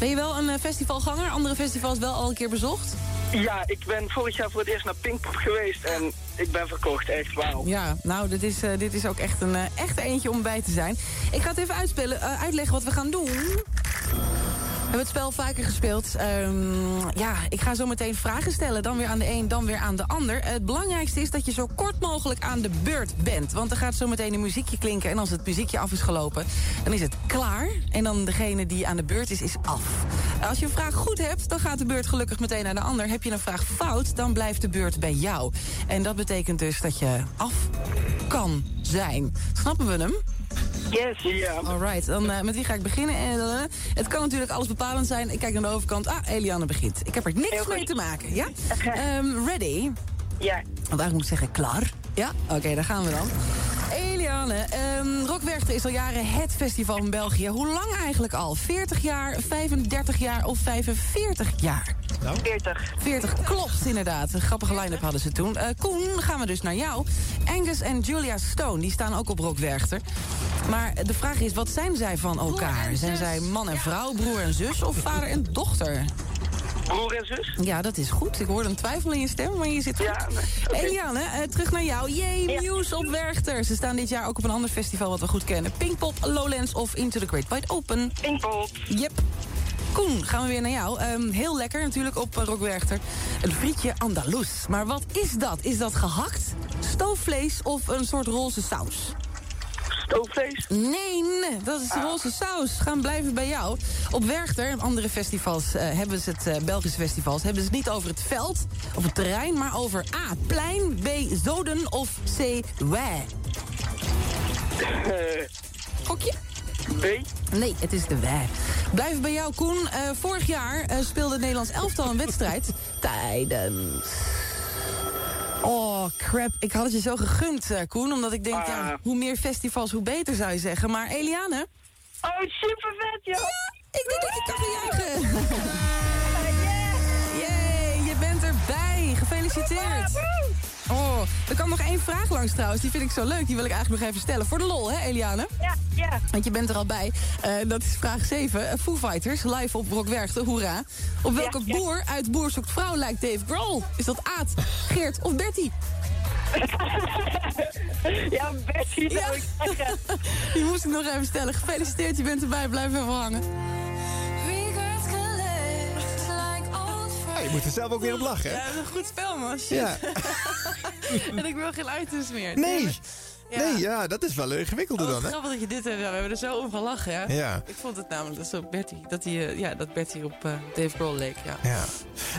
Ben je wel een uh, festivalganger? Andere festivals wel al een keer bezocht? Ja, ik ben vorig jaar voor het eerst naar Pinkpop geweest en ik ben verkocht, echt wauw. Ja, nou, dit is, uh, dit is ook echt een uh, echt eentje om bij te zijn. Ik ga het even uitspelen, uh, uitleggen wat we gaan doen. We hebben het spel vaker gespeeld. Um, ja, ik ga zo meteen vragen stellen. Dan weer aan de een, dan weer aan de ander. Het belangrijkste is dat je zo kort mogelijk aan de beurt bent. Want er gaat zo meteen een muziekje klinken. En als het muziekje af is gelopen, dan is het klaar. En dan degene die aan de beurt is, is af. Als je een vraag goed hebt, dan gaat de beurt gelukkig meteen naar de ander. Heb je een vraag fout, dan blijft de beurt bij jou. En dat betekent dus dat je af kan zijn. Snappen we hem? Yes, ja. Yeah. Alright, dan uh, met wie ga ik beginnen? En, uh, het kan natuurlijk alles bepalend zijn. Ik kijk naar de overkant. Ah, Eliane begint. Ik heb er niks mee te maken, ja? um, ready? Ja. Waar moet ik zeggen? Klaar? Ja? Oké, okay, daar gaan we dan. Eliane, um, Rockwerchter is al jaren het festival in België. Hoe lang eigenlijk al? 40 jaar, 35 jaar of 45 jaar? Nou? 40. 40, klopt inderdaad. Een grappige line-up hadden ze toen. Uh, Koen, gaan we dus naar jou. Angus en Julia Stone, die staan ook op Rockwerchter. Maar de vraag is, wat zijn zij van elkaar? Zijn zij man en vrouw, broer en zus of vader en dochter? Broer en zus? Ja, dat is goed. Ik hoorde een twijfel in je stem, maar je zit goed. Ja, okay. Eliane, uh, terug naar jou. Jee, ja. Muse op Werchter. Ze staan dit jaar ook op een ander festival wat we goed kennen. Pinkpop, Lowlands of Into the Great Wide Open. Pinkpop. Yep. Koen, gaan we weer naar jou. Um, heel lekker natuurlijk op uh, Rockwerchter. Een frietje Andalus. Maar wat is dat? Is dat gehakt, stoofvlees of een soort roze saus? Stoofvlees? Nee, nee, dat is de roze saus. Gaan blijven bij jou. Op Werchter, andere festivals, uh, hebben ze het, uh, Belgische festivals... hebben ze het niet over het veld, of het terrein... maar over A, plein, B, zoden of C, wij. Uh, Gokje? B? Nee, het is de wij. Blijven bij jou, Koen. Uh, vorig jaar speelde het Nederlands elftal een wedstrijd... tijdens... Oh, crap. Ik had het je zo gegund, uh, Koen. Omdat ik denk, Ah. ja, hoe meer festivals, hoe beter zou je zeggen. Maar Eliane? Oh, super vet, joh. Ja, ik denk dat je kan gejuichen. Yay, je bent erbij. Gefeliciteerd. Oh, er kan nog één vraag langs trouwens. Die vind ik zo leuk. Die wil ik eigenlijk nog even stellen. Voor de lol, hè, Eliane? Ja, ja. Want je bent er al bij. Eh, dat is vraag 7. Eh, Foo Fighters, live op Rockwerchter, hoera. Op welke Ja, ja. boer uit Boer zoekt vrouw lijkt Dave Grohl? Is dat Aad, Geert of Bertie? ja, Betty zou ik zeggen. Die moest ik nog even stellen. Gefeliciteerd, je bent erbij. Blijf even hangen. Je moet er zelf ook weer op lachen, hè? Ja, dat is een goed spel, man. Ja. en ik wil geen items meer. Nee. Ja. Nee, ja, dat is wel ingewikkelder Oh, dan, hè? grappig dat je dit hebt. Ja, we hebben er zo om gelachen, ja. Ja. Ik vond het namelijk dat, zo Bertie, dat, hij, eh, ja, dat Bertie op eh, Dave Grohl leek, ja. Ja.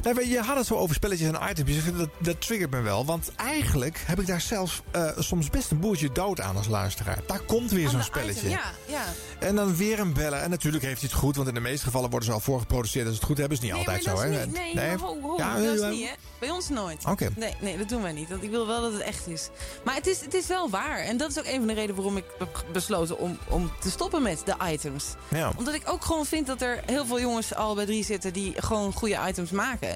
Nou, je had het zo over spelletjes en items. Vind Dat, dat triggert me wel. Want eigenlijk heb ik daar zelfs eh, soms best een boertje dood aan als luisteraar. Daar komt weer zo'n spelletje. item, Ja, ja. En dan weer een bellen. En natuurlijk heeft hij het goed. Want in de meeste gevallen worden ze al voorgeproduceerd. Als ze het goed hebben, is niet Nee, altijd zo, hè? niet, nee, maar ho, ho, Ja, dat is niet, hè. Bij ons nooit. Oké. Nee, nee, dat doen wij niet. Want ik wil wel dat het echt is. Maar het is, het is wel waar. En dat is ook een van de redenen waarom ik heb besloten om, om te stoppen met de items. Ja. Omdat ik ook gewoon vind dat er heel veel jongens al bij drie zitten die gewoon goede items maken.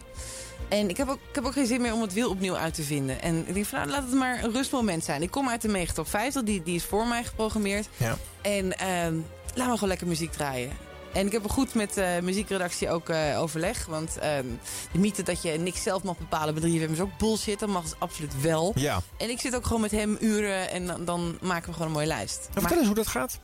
En ik heb, ook, ik heb ook geen zin meer om het wiel opnieuw uit te vinden. En ik denk van nou, laat het maar een rustmoment zijn. Ik kom uit de Mega Top 50, die, die is voor mij geprogrammeerd. Ja. En ehm, laat me gewoon lekker muziek draaien. En ik heb er goed met de muziekredactie ook eh, overleg. Want ehm, de mythe dat je niks zelf mag bepalen bij 3FM is ook bullshit. Dat mag het absoluut wel. Ja. En ik zit ook gewoon met hem uren en dan, dan maken we gewoon een mooie lijst. Nou, vertel eens hoe dat gaat.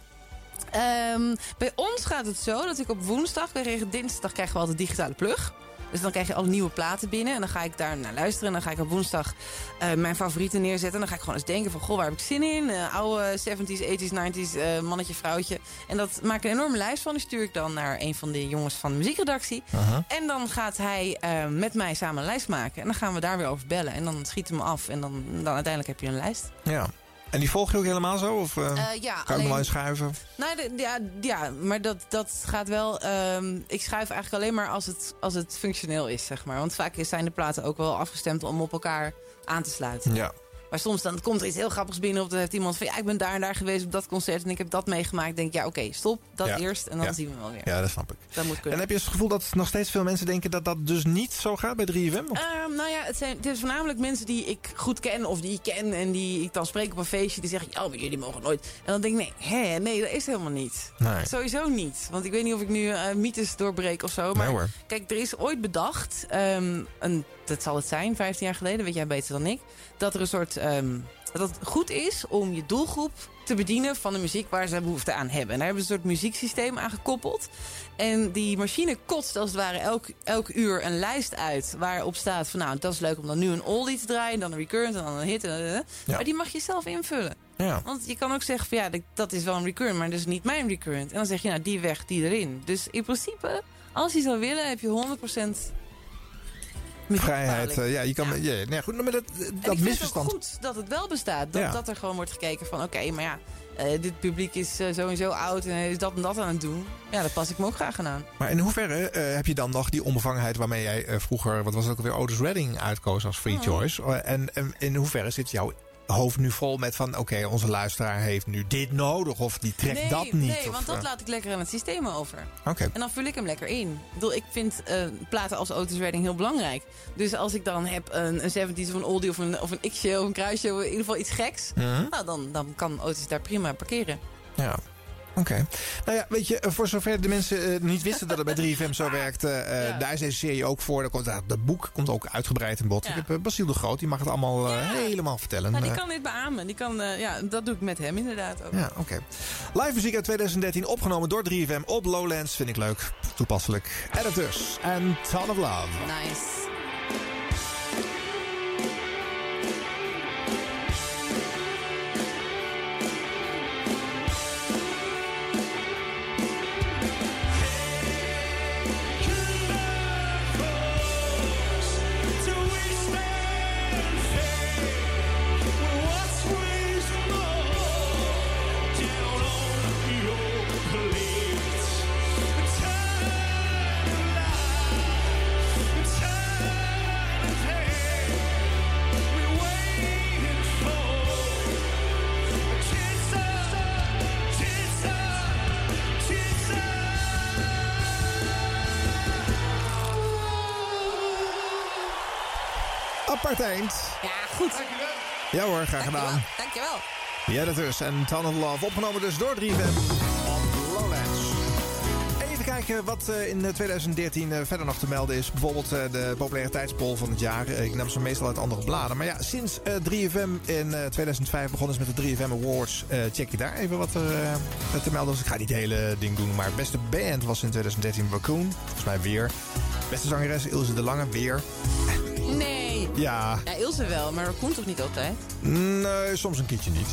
Ehm, bij ons gaat het zo dat ik op woensdag, kregen dinsdag krijgen we altijd digitale plug. Dus dan krijg je alle nieuwe platen binnen. En dan ga ik daar naar luisteren. En dan ga ik op woensdag eh, mijn favorieten neerzetten. En dan ga ik gewoon eens denken van... Goh, waar heb ik zin in? Eh, oude 70s, 80s, 90s, eh, mannetje, vrouwtje. En dat maak ik een enorme lijst van. Die stuur ik dan naar een van de jongens van de muziekredactie. En dan gaat hij eh, met mij samen een lijst maken. En dan gaan we daar weer over bellen. En dan schieten we hem af. En dan, dan uiteindelijk heb je een lijst. Ja. En die volg je ook helemaal zo? Of eh, Eh, ja, kan je alleen- hem wel inschuiven? Nou, de- ja, ja, maar dat, dat gaat wel. ehm, ik schuif eigenlijk alleen maar als het, als het functioneel is, zeg maar. Want vaak zijn de platen ook wel afgestemd om op elkaar aan te sluiten. Ja. Maar soms dan komt er iets heel grappigs binnen. Of dan heeft iemand van ja, ik ben daar en daar geweest op dat concert. En ik heb dat meegemaakt. Denk ja, oké, stop. Dat Ja. eerst. En dan Ja. zien we wel weer. Ja, dat snap ik. Dat moet En kunnen. heb je het gevoel dat nog steeds veel mensen denken dat dat dus niet zo gaat bij 3FM? Of- Ehm, nou ja, het, zijn, het is voornamelijk mensen die ik goed ken of die ik ken en die ik dan spreek op een feestje. Die zeggen, ja, maar jullie mogen nooit. En dan denk ik, nee, hè, nee, dat is helemaal niet. Nee. Sowieso niet. Want ik weet niet of ik nu eh, mythes doorbreek of zo. Maar Nee, kijk, er is ooit bedacht, ehm, een, dat zal het zijn, 15 jaar geleden, weet jij beter dan ik, dat er een soort, ehm, dat het goed is om je doelgroep te bedienen van de muziek waar ze behoefte aan hebben. En daar hebben ze een soort muzieksysteem aan gekoppeld. En die machine kotst als het ware elk, elk uur een lijst uit waarop staat van nou, dat is leuk om dan nu een oldie te draaien, dan een recurrent en dan een hit. eh, eh. Ja. Maar die mag je zelf invullen. Ja. Want je kan ook zeggen van ja, dat- dat is wel een recurrent, maar dat is niet mijn recurrent. En dan zeg je nou, die weg, die erin. Dus in principe, als je zou willen, heb je 100% Vrijheid. eh, ja, je kan. Ja. nee, goed, maar dat, dat ik het misverstand. ook goed dat het wel bestaat. Dat, Ja. dat er gewoon wordt gekeken van oké, maar ja, eh, dit publiek is eh, sowieso oud en is dat en dat aan het doen. Ja, daar pas ik me ook graag aan. Maar in hoeverre heb je dan nog die onbevangenheid waarmee jij vroeger, wat was het ook alweer, Otis Redding uitkoos als free Mhm. choice? En, en in hoeverre zit jouw hoofd nu vol met van, oké, onze luisteraar heeft nu dit nodig of die trekt nee, dat niet? Nee, of, want dat eh, laat ik lekker aan het systeem over. Oké. En dan vul ik hem lekker in. Ik, bedoel, ik vind eh, platen als Otis Redding heel belangrijk. Dus als ik dan heb een, een 70s of een oldie of een, of een X-show of een kruisje, in ieder geval iets geks. Mhm. Nou, dan, dan kan Otis daar prima parkeren. Ja. Oké. Nou ja, weet je, eh, voor zover de mensen eh, niet wisten dat het bij 3FM zo werkt, eh, daar is deze serie ook voor. Daar komt, uh, dat boek komt ook uitgebreid in bod. Ja. Ik heb uh, Basiel de Groot, die mag het allemaal helemaal vertellen. Nou, die kan dit beamen. Die kan, ja, dat doe ik met hem inderdaad ook. Ja, oké. Okay. Live muziek uit 2013, opgenomen door 3FM op Lowlands. Vind ik leuk, toepasselijk. Editors en Ton of Love. Nice. Hoor, graag gedaan. Dankjewel. Ja, dat is. En Ton of Love, opgenomen dus door 3FM op Lowlands. Even kijken wat eh, in eh, 2013 eh, verder nog te melden is. Bijvoorbeeld eh, de populariteitspol van het jaar. Eh, Ik neem ze meestal uit andere bladen. Maar ja, sinds eh, 3FM in eh, 2005 begonnen is met de 3FM Awards... eh, check je daar even wat er eh, te melden was. Ik ga niet het hele ding doen, maar beste band was in 2013 Raccoon. Volgens mij weer. Beste zangeres Ilse de Lange, weer. Nee. Ja, Ja, Ilse wel, maar dat komt toch niet altijd? Nee, soms een keertje niet.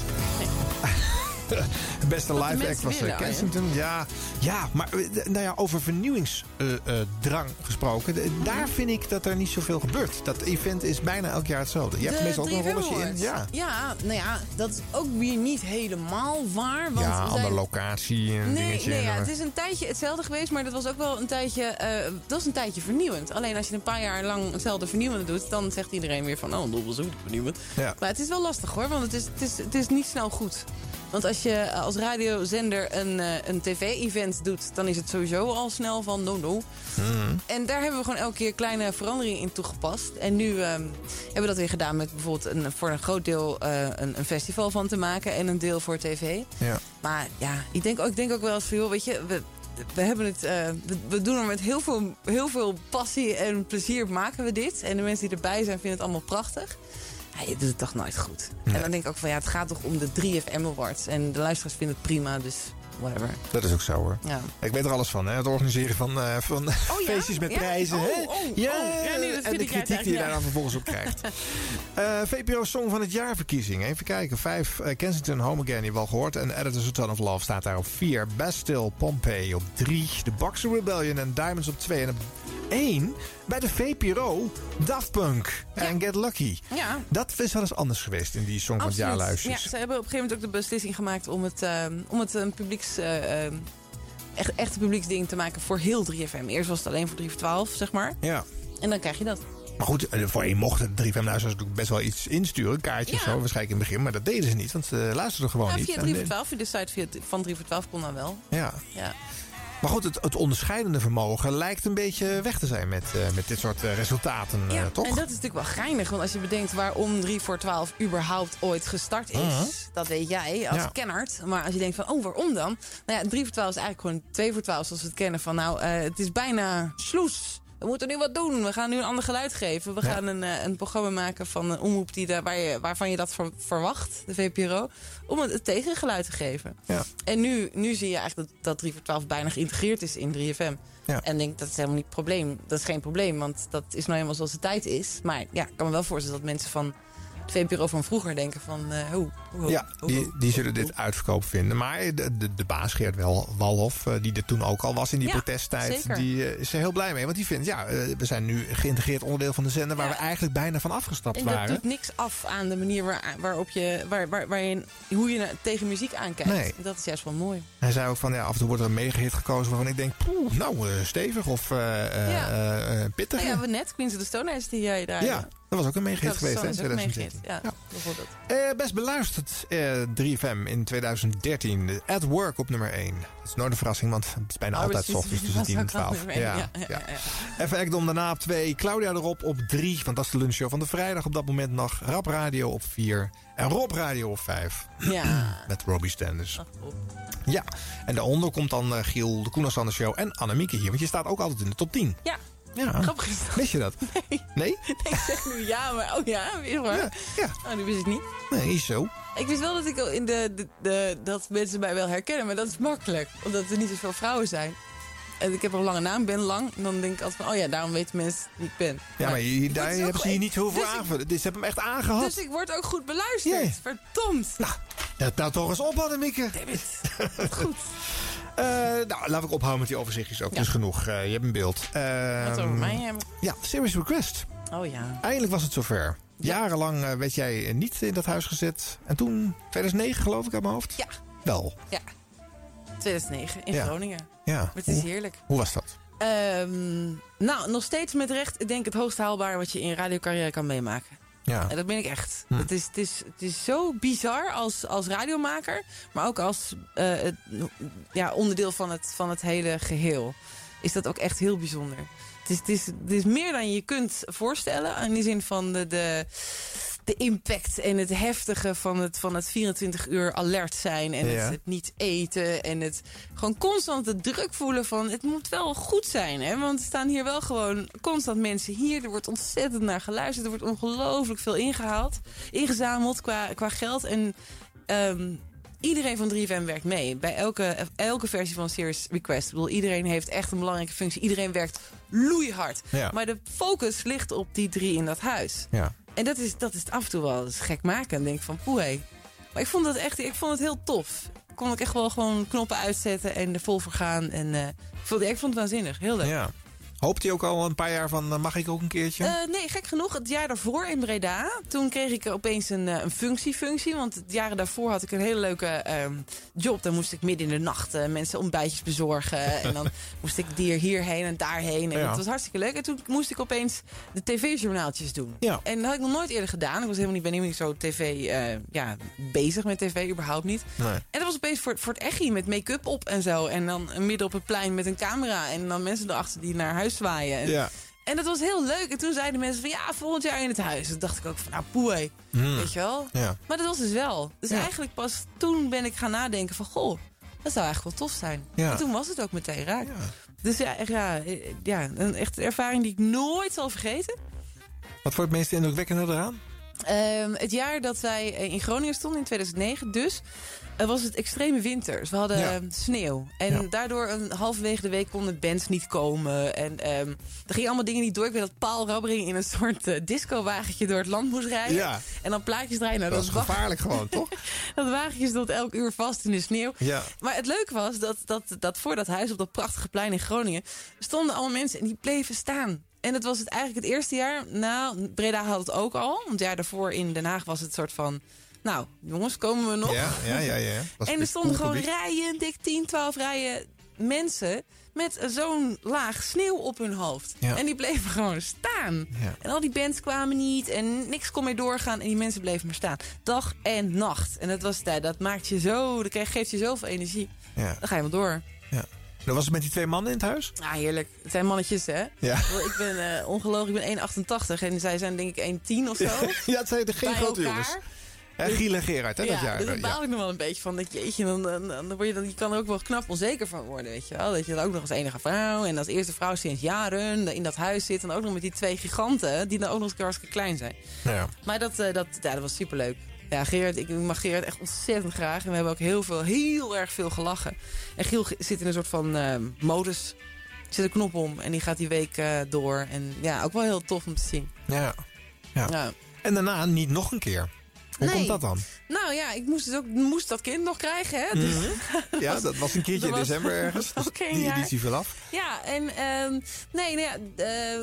Beste Wat live act was eh, willen, ja. Kensington. Ja, ja, maar eh, nou ja, over vernieuwingsdrang gesproken. Daar vind ik dat er niet zoveel gebeurt. Dat event is bijna elk jaar hetzelfde. Je hebt De meestal ook een 3FM rolletje in. Ja, ja, nou ja, dat is ook weer niet helemaal waar. Want ja andere zijn... locatie en Nee, dingetje. nee ja, en, het eh, is een tijdje hetzelfde geweest, maar dat was ook wel een tijdje, eh, dat is een tijdje vernieuwend. Alleen als je een paar jaar lang hetzelfde vernieuwende doet, dan zegt iedereen weer van, oh, dat was ook vernieuwend. Ja. Maar het is wel lastig hoor, want het is, het is, het is niet snel goed. Want als je eh, als radiozender een, eh, een tv-event doet, dan is het sowieso al snel van no no. mhm. En daar hebben we gewoon elke keer kleine veranderingen in toegepast. En nu ehm, hebben we dat weer gedaan met bijvoorbeeld een, voor een groot deel eh, een, een festival van te maken en een deel voor tv. Ja. Maar ja, ik denk ook, ik denk ook wel eens van, joh, weet je, we, we hebben het, eh, we, we doen er met heel veel, heel veel passie en plezier maken we dit. En de mensen die erbij zijn vinden het allemaal prachtig. Ja, je doet het toch nooit goed. En dan denk ik ook van, ja, het gaat toch om de 3FM Awards. En de luisteraars vinden het prima, dus whatever. Dat is ook zo hoor. Ja. Ik weet er alles van, hè? Het organiseren van, eh, van ja? feestjes met Ja? prijzen. Oh, hè? oh, ja, oh. Ja, nee, en de kritiek die je daar dan vervolgens op krijgt. Eh, VPRO Song van het Jaar verkiezing. Even kijken. Vijf. eh, Kensington Home Again, die hebben we al gehoord. En Editors A Ton of Love staat daar op vier. Bastille Pompeii op drie. The Boxer Rebellion en Diamonds op twee. En één bij de VPRO Daft Punk en Get Lucky. Ja. Dat is wel eens anders geweest in die Song van het Jaar. Ja, ze hebben op een gegeven moment ook de beslissing gemaakt om het, ehm, om het een publieks, eh, ehm, echt, echt een publieksding te maken voor heel 3FM. Eerst was het alleen voor 3 voor 12, zeg maar. Ja. En dan krijg je dat. Maar goed, voor één mocht het 3FM luisteraars natuurlijk best wel iets insturen. Een kaartje of Ja. zo, waarschijnlijk in het begin. Maar dat deden ze niet, want ze luisterden gewoon Ja, niet. via En, 3 voor eh, 12, via de site via, van 3 voor 12 kon dan wel. Ja. Ja. Maar goed, het, het onderscheidende vermogen lijkt een beetje weg te zijn met, eh, met dit soort eh, resultaten, eh, Ja, toch? en dat is natuurlijk wel geinig. Want als je bedenkt waarom 3 voor 12 überhaupt ooit gestart is... Mhm. dat weet jij als Ja. kennert. Maar als je denkt van, oh, waarom dan? Nou ja, 3 voor 12 is eigenlijk gewoon 2 voor 12 zoals we het kennen. Van nou, eh, het is bijna sloes. We moeten nu wat doen. We gaan nu een ander geluid geven. We Ja. gaan een, eh, een programma maken van een omroep die daar, waar je, waarvan je dat ver- verwacht, de VPRO. Om het, tegengeluid te geven. Ja. En nu, nu zie je eigenlijk dat, dat 3 voor 12 bijna geïntegreerd is in 3FM. Ja. En denk, dat is helemaal niet het probleem. Dat is geen probleem, want dat is nou helemaal zoals de tijd is. Maar ja, ik kan me wel voorstellen dat mensen van VPRO van vroeger denken van... eh hoe, hoe, Ja, die, die zullen dit uitverkoop vinden. Maar de, de, de baas Geert Wel- Walhof, eh, die er toen ook al was in die Ja, protesttijd... zeker. die eh, is er heel blij mee. Want die vindt, ja, we zijn nu geïntegreerd onderdeel van de zender... waar Ja. we eigenlijk bijna van afgestapt En dat waren. doet niks af aan de manier waar, waarop je, waar, waar, waar je, hoe je tegen muziek aankijkt. Nee. Dat is juist wel mooi. Hij zei ook van, ja, af en toe wordt er een megahit gekozen... waarvan ik denk, poeh, nou, stevig of Ja. eh, pittig. Nou ja, we net, Queens of the Stone Age die jij daar... Ja, dat was ook een is geweest, hè, in zo- dat is ook een 2010. megahit, Ja, bijvoorbeeld. Eh, best beluisterd eh 3FM in 2013. At Work op nummer 1. Dat is nooit een verrassing, want het is bijna Oh, altijd ochtends tussen Dat 10 en was ook al 12. nummer één, Ja, ja, ja. Even Ekdom daarna op 2. Claudia erop op 3, want dat is de lunchshow van de vrijdag op dat moment nog. Rap Radio op 4. En Rob Radio op 5. Ja. Met Robbie Stenders. Ja, en daaronder komt dan eh, Giel, de Koen Sander Show en Annemieke hier. Want je staat ook altijd in de top 10. Ja. Ja. Grappig is dat. Wist je dat? Nee. Nee? Ik zeg nu ja, maar oh ja, weer hoor. Ja, ja. Oh, die wist ik niet. Nee, is zo. Ik wist wel dat ik in de, de, de- dat mensen mij wel herkennen, maar dat is makkelijk. Omdat er niet zoveel vrouwen zijn. En ik heb een lange naam, ben lang. En dan denk ik altijd van, oh ja, daarom weten mensen wie ik ben. Ja, maar je, daar hebben ze je niet heel veel Dus ik- aangevuld. Dus ze hebben hem echt aangehad. Dus ik word ook goed beluisterd. Jee. Verdomd. Nou, dat nou toch eens op, Annemieke. Goed. Eh, nou, laat ik ophouden met die overzichtjes ook. Dus genoeg. Eh, je hebt een beeld. Wat over mij hebben. Ja, Serious Request. Oh ja. Eindelijk was het zover. Jarenlang eh, werd jij niet in dat huis gezet. En toen, 2009 geloof ik aan mijn hoofd? Ja. Wel. Ja. 2009 in Ja. Groningen. Ja. Maar het is Hoe- heerlijk. Hoe was dat? Ehm, nou, nog steeds met recht. Ik denk het hoogst haalbaar wat je in radiocarrière kan meemaken. Ja. En dat ben ik echt. Hm. Het, is, het, is, het is zo bizar als, als radiomaker, maar ook als eh, het, ja, onderdeel van het, van het hele geheel. Is dat ook echt heel bijzonder. het, is, het, is, het is meer dan je kunt voorstellen. In die zin van de, de, de impact en het heftige van het, van het 24 uur alert zijn. En Ja. het, het niet eten. En het gewoon constant de druk voelen van het moet wel goed zijn. Hè? Want er staan hier wel gewoon constant mensen hier. Er wordt ontzettend naar geluisterd. Er wordt ongelooflijk veel ingehaald. Ingezameld qua, qua geld. En ehm, iedereen van 3FM werkt mee. Bij elke, elke versie van Serious Request. Ik bedoel, iedereen heeft echt een belangrijke functie. Iedereen werkt loeihard. Ja. Maar de focus ligt op die drie in dat huis. Ja. En dat is, dat is af en toe wel eens gek maken. En denk van, poeh. Maar ik vond het echt ik vond het heel tof. Kon ik echt wel gewoon knoppen uitzetten en er vol voor gaan. En eh, ik vond het waanzinnig. Heel leuk. Ja. Hoopt hij ook al een paar jaar van, eh, mag ik ook een keertje? Eh, nee, gek genoeg. Het jaar daarvoor in Breda. Toen kreeg ik opeens een, eh, een functie-functie. Want het jaren daarvoor had ik een hele leuke ehm, job. Dan moest ik midden in de nacht mensen ontbijtjes bezorgen. en dan moest ik hier, hierheen en daarheen. En Ja. dat was hartstikke leuk. En toen moest ik opeens de tv-journaaltjes doen. Ja. En dat had ik nog nooit eerder gedaan. Ik was helemaal niet, ben helemaal niet zo tv, ja, bezig met tv, überhaupt niet. Nee. En dat was opeens voor, voor het echi met make-up op en zo. En dan midden op het plein met een camera. En dan mensen erachter die naar huis zwaaien. En, Ja. en dat was heel leuk. En toen zeiden mensen van ja, volgend jaar in het huis. Toen dacht ik ook van nou poei. Hmm. Weet je wel? Ja. Maar dat was dus wel. Dus eigenlijk pas toen ben ik gaan nadenken van goh, dat zou eigenlijk wel tof zijn. En toen was het ook meteen raak. Dus ja, echt, ja, ja, een echte ervaring die ik nooit zal vergeten. Wat wordt het meest indrukwekkende eraan? Ehm, het jaar dat wij eh, in Groningen stonden, in 2009 dus... eh, was het extreme winters. We hadden Ja. eh, sneeuw. En Ja. daardoor een halverwege de week konden bands niet komen. En ehm, er gingen allemaal dingen niet door. Ik weet dat Paul Rabbering in een soort eh, discowagentje door het land moest rijden. Ja. En dan plaatjes draaien. Nou, dat is gevaarlijk gewoon, toch? dat wagentje stond elk uur vast in de sneeuw. Maar het leuke was dat, dat, dat voor dat huis op dat prachtige plein in Groningen... stonden allemaal mensen en die bleven staan. En het was het eigenlijk het eerste jaar... Nou, Breda had het ook al. Want het jaar daarvoor in Den Haag was het soort van... Nou, jongens, komen we nog? Ja, ja, ja. ja. En er stonden gewoon rijen, dik 10, 12 rijen mensen... met zo'n laag sneeuw op hun hoofd. Ja. En die bleven gewoon staan. Ja. En al die bands kwamen niet en niks kon meer doorgaan. En die mensen bleven maar staan. Dag en nacht. En dat, was, dat, dat maakt je zo, dat geeft je zoveel energie. Ja. Dan ga je wel door. Ja. Dat was het met die twee mannen in het huis? Ah, heerlijk. Het zijn mannetjes, hè? Ja. Ik ben eh ongelooflijk, ik ben 1,88 en zij zijn denk ik 1,10 of zo. ja, het zijn er geen grote jongens. En Giel en Gerard, hè, ja, dat jaar. dus daar ja. baal ik nog wel een beetje van. Dat jeetje, dan, dan, dan word je, dan, je kan er ook wel knap onzeker van worden, weet je wel. Dat je dan ook nog als enige vrouw en als eerste vrouw sinds jaren in dat huis zit. En ook nog met die twee giganten, die dan ook nog eens hartstikke klein zijn. Ja. Maar dat, eh, dat, ja, dat was superleuk. Ja, Gerard, ik mag Gerard echt ontzettend graag. En we hebben ook heel veel, heel erg veel gelachen. En Giel zit in een soort van eh, modus. Zit een knop om en die gaat die week eh, door. En ja, ook wel heel tof om te zien. Ja. ja. Ja. En daarna niet nog een keer. Hoe Nee. komt dat dan? Nou ja, ik moest, dus ook, moest dat kind nog krijgen. Hè? Dus, Ja, dat was een keertje in december ergens. Dus die editie viel af. Ja, en ehm, nee, nou ja, eh,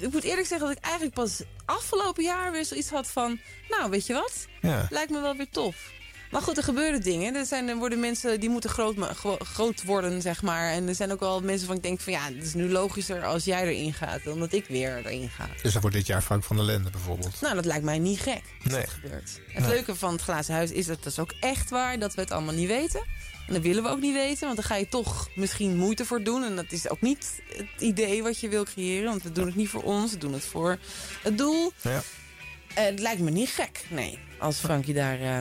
ik moet eerlijk zeggen dat ik eigenlijk pas afgelopen jaar weer zoiets had van, nou, weet je wat? Ja. Lijkt me wel weer tof. Maar goed, er gebeuren dingen. Er, zijn, er worden mensen die moeten groot, groot worden, zeg maar. En er zijn ook wel mensen van ik denk van ja, het is nu logischer als jij erin gaat dan dat ik weer erin ga. Dus dat wordt dit jaar Frank van der Lende bijvoorbeeld. Nou, dat lijkt mij niet gek. Nee. dat gebeurt. Het Nee. leuke van het glazen huis is dat het is ook echt waar dat we het allemaal niet weten. Dat willen we ook niet weten, want dan ga je toch misschien moeite voor doen. En dat is ook niet het idee wat je wil creëren, want we doen het niet voor ons, we doen het voor het doel. Ja. Het lijkt me niet gek, nee, als Frankie daar... eh,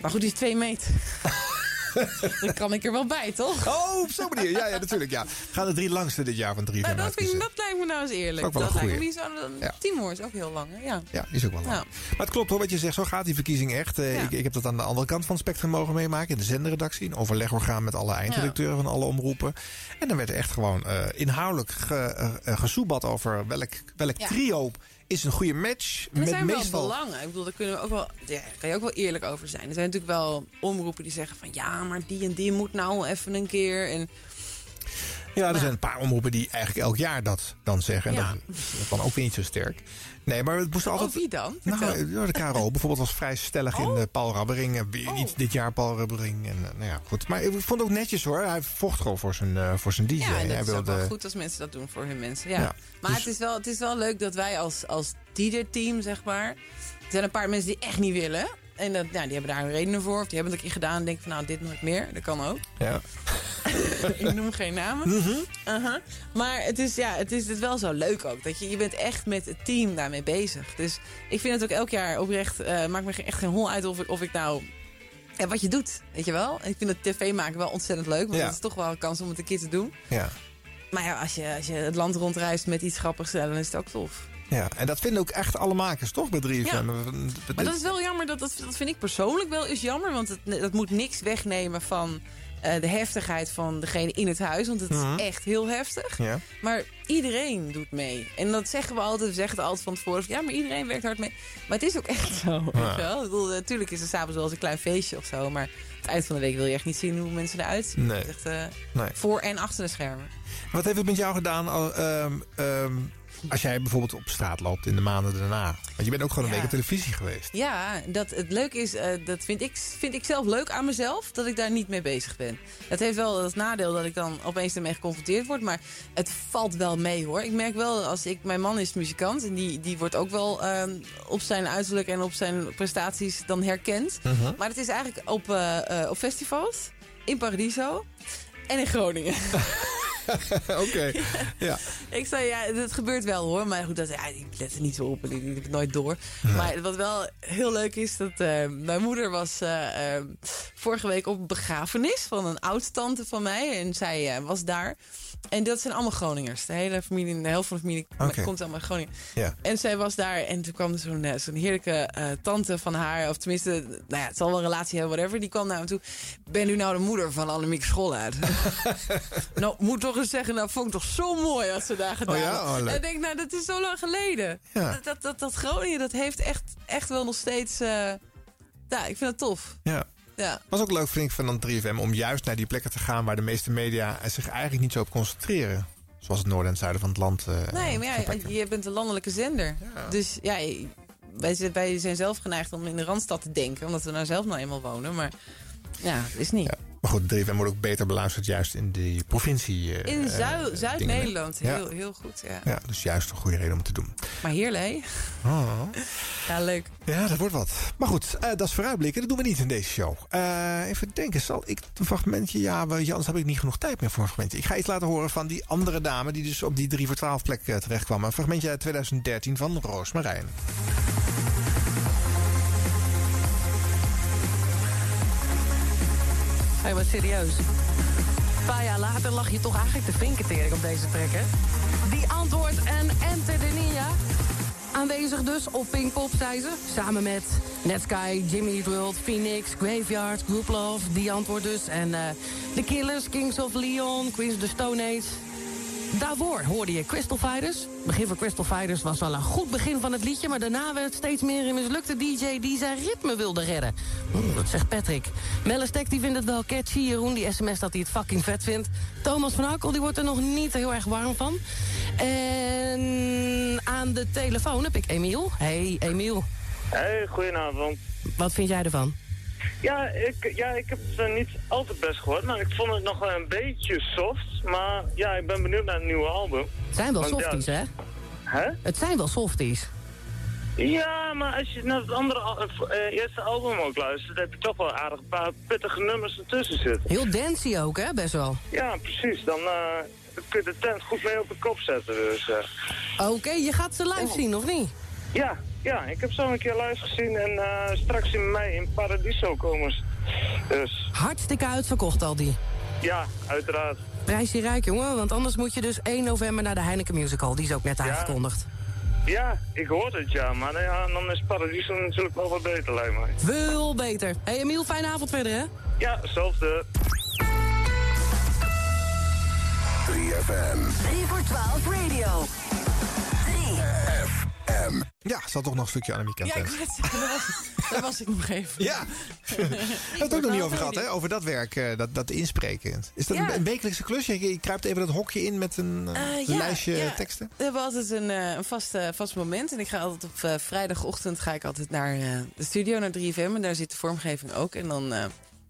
Maar goed, die is twee meter. Dan kan ik er wel bij, toch? Oh, op zo'n manier. Ja, ja, natuurlijk. Ja. Gaan de drie langste dit jaar van drie Nou, dat, vind ik, dat lijkt me nou eens eerlijk. Ook wel dat lijkt me zou dan Ja. Timo is ook heel lang, hè? Ja. Ja, is ook wel lang. Ja. Maar het klopt hoor wat je zegt. Zo gaat die verkiezing echt. Eh, Ja. ik, ik heb dat aan de andere kant van het spectrum mogen meemaken. In de zenderredactie. Een overlegorgaan met alle eindredacteuren van alle omroepen. En dan werd er echt gewoon eh, inhoudelijk ge, eh, gesoebat over welk, welk trio is een goede match. En er met zijn wel meestal... belangen. Ik bedoel, daar kunnen we ook wel, ja, daar kan je ook wel eerlijk over zijn. Er zijn natuurlijk wel omroepen die zeggen van ja, maar die en die moet nou even een keer. En Ja, er zijn een paar omroepen die eigenlijk elk jaar dat dan zeggen. En Ja. dat is dan ook weer niet zo sterk. Nee, maar het moest altijd... Oh, wie dan? Nou, de KRO bijvoorbeeld was vrij stellig in Oh. eh, Paul Rabbering. En weer niet dit jaar Paul Rabbering. En, eh, nou ja, goed. Maar ik vond het ook netjes hoor. Hij vocht gewoon voor zijn, eh, voor zijn DJ. ja, en dat Hij is wilde- wel goed als mensen dat doen voor hun mensen. Ja. Ja, maar dus- het, is wel, het is wel leuk dat wij als, als DJ-team, zeg maar... Er zijn een paar mensen die echt niet willen. En dat, nou, die hebben daar hun redenen voor. Of die hebben het een keer gedaan en denken van nou, dit nooit meer. Dat kan ook. Ja. ik noem geen namen. Mhm. Uh-huh. Maar het is, ja, het is het wel zo leuk ook. Dat je, je bent echt met het team daarmee bezig. Dus ik vind het ook elk jaar oprecht... eh maakt me echt geen hol uit of, ik- of ik nou... Ja, wat je doet, weet je wel. Ik vind het tv maken wel ontzettend leuk. Want Ja. het is toch wel een kans om het een keer te doen. Ja. Maar ja, als je, als je het land rondreist met iets grappigs... dan is het ook tof. ja, en dat vinden ook echt alle makers, toch? Bij 3FM. Ja. Maar dat is wel jammer, dat, dat, dat vind ik persoonlijk wel eens jammer. Want het, dat moet niks wegnemen van de heftigheid van degene in het huis. Want het Mhm. is echt heel heftig. Ja. Maar iedereen doet mee. En dat zeggen we altijd. We zeggen het altijd van tevoren. Ja, maar iedereen werkt hard mee. Maar het is ook echt zo. Ja. Wel? Ik bedoel, natuurlijk is er s'avonds wel eens een klein feestje of zo. Maar het eind van de week wil je echt niet zien hoe mensen eruit zien. Nee. Het echt, eh, Nee. Voor en achter de schermen. Wat heeft het met jou gedaan ehm, ehm, als jij bijvoorbeeld op straat loopt in de maanden daarna? Want je bent ook gewoon een Ja. week op televisie geweest. Ja, dat het leuk is, eh, dat vind ik, vind ik zelf leuk aan mezelf, dat ik daar niet mee bezig ben. Dat heeft wel het nadeel dat ik dan opeens ermee geconfronteerd word, maar het valt wel mee hoor. Ik merk wel, als ik, mijn man is muzikant en die, die wordt ook wel ehm, op zijn uiterlijk en op zijn prestaties dan herkend. Mhm. Maar het is eigenlijk op, eh, eh, op festivals, in Paradiso en in Groningen. Oké, ja. Ik zei, ja, het gebeurt wel hoor. Maar goed, dat, ja, ik let er niet zo op en ik heb het nooit door. Maar wat wel heel leuk is, dat eh, mijn moeder was eh, eh, vorige week op begrafenis van een oud-tante van mij. En zij was daar. En dat zijn allemaal Groningers. De hele familie, de helft van de familie komt allemaal uit Groningen. Ja. En zij was daar en toen kwam zo'n zo'n heerlijke tante van haar, of tenminste, nou ja, het zal wel een relatie hebben, whatever. Die kwam naar me toe. Ben u nou de moeder van Annemiek Schollaert? nou, moet toch eens zeggen, nou vond ik toch zo mooi als ze daar gedaan Oh ja? hadden. Oh, leuk. en ik denk, nou, dat is zo lang geleden. Ja. Dat, dat, dat, dat Groningen, dat heeft echt, echt wel nog steeds, eh, ja, ik vind het tof. Ja. Ja. Was ook leuk, vind ik, van dan 3FM om juist naar die plekken te gaan waar de meeste media zich eigenlijk niet zo op concentreren. Zoals het noorden en het zuiden van het land. eh, Nee, maar ja, je bent een landelijke zender. Dus ja, wij, zijn- wij zijn zelf geneigd om in de Randstad te denken. Omdat we nou zelf nou eenmaal wonen. Maar ja, dat is niet. Maar goed, 3FM wordt ook beter beluisterd juist in die provincie. eh, In eh, Zuid- Zuid-Nederland. heel, heel goed, ja. Ja. dus juist een goede reden om te doen. Maar heerlijk? Oh. Ja, leuk. Ja, dat wordt wat. Maar goed, eh, dat is vooruitblikken. Dat doen we niet in deze show. Even denken, zal ik een fragmentje... Ja, ja, anders heb ik niet genoeg tijd meer voor een fragmentje. Ik ga iets laten horen van die andere dame... die dus op die 3 voor 12 plek terecht kwam. Een fragmentje uit 2013 van Roos Marijn. Hé, maar serieus. Een paar jaar later lag je toch eigenlijk de vinkentering op deze track, hè? Die antwoord en Enter de Ninja. Aanwezig dus op Pinkpop, zei ze. Samen met Netsky, Jimmy Eat World, Phoenix, Graveyard, Group Love. Die antwoord dus. En eh The Killers, Kings of Leon, Queens of the Stone Age. Daarvoor hoorde je Crystal Fighters. Het begin van Crystal Fighters was wel een goed begin van het liedje... maar daarna werd het steeds meer een mislukte DJ die zijn ritme wilde redden. Oeh, dat zegt Patrick. Mellistek die vindt het wel catchy. Jeroen die sms dat hij het fucking vet vindt. Thomas van Hakkel die wordt er nog niet heel erg warm van. En aan de telefoon heb ik Emiel. Hey Emiel, Hey, goedenavond. wat vind jij ervan? Ja, ik, ja, ik heb het eh, niet al te best gehoord, maar ik vond het nog wel een beetje soft. Maar ja, ik ben benieuwd naar het nieuwe album. Het zijn wel Want ja, softies, hè? Hè? Het zijn wel softies. Ja, maar als je naar het andere eh, eerste album ook luistert, heb je toch wel aardig een paar pittige nummers ertussen zitten. Heel dancey ook, hè? Best wel. Ja, precies. Dan eh, kun je de tent goed mee op de kop zetten. Dus. Oké, je gaat ze live zien, of niet? Ja, ja, ik heb zo een keer live gezien en eh, straks in mei in Paradiso komen ze. Dus Hartstikke uitverkocht al die. ja, uiteraard. Prijs je rijk, jongen, want anders moet je dus 1 november naar de Heineken Musical. Die is ook net aangekondigd. Ja, ik hoor het ja, maar nou ja, dan is Paradiso natuurlijk wel wat beter, lijkt mij. Veel beter. hey Emiel, fijne avond verder, hè? Ja, hetzelfde. 3FM. 3 voor 12 radio. 3FM. Ja, zal toch nog een stukje Annemiek aan Ja, ik het daar was, daar was ik nog even. Ja. We hebben het ook nog niet over gehad, hè? Over dat werk, eh, dat, dat inspreken. Is dat Ja. een, een wekelijkse klus? Je, je kruipt even dat hokje in met een ja, lijstje ja. teksten? We hebben altijd een, een vast, vast moment. En ik ga altijd op vrijdagochtend ga ik altijd naar de studio, naar 3FM. En daar zit de vormgeving ook. En dan,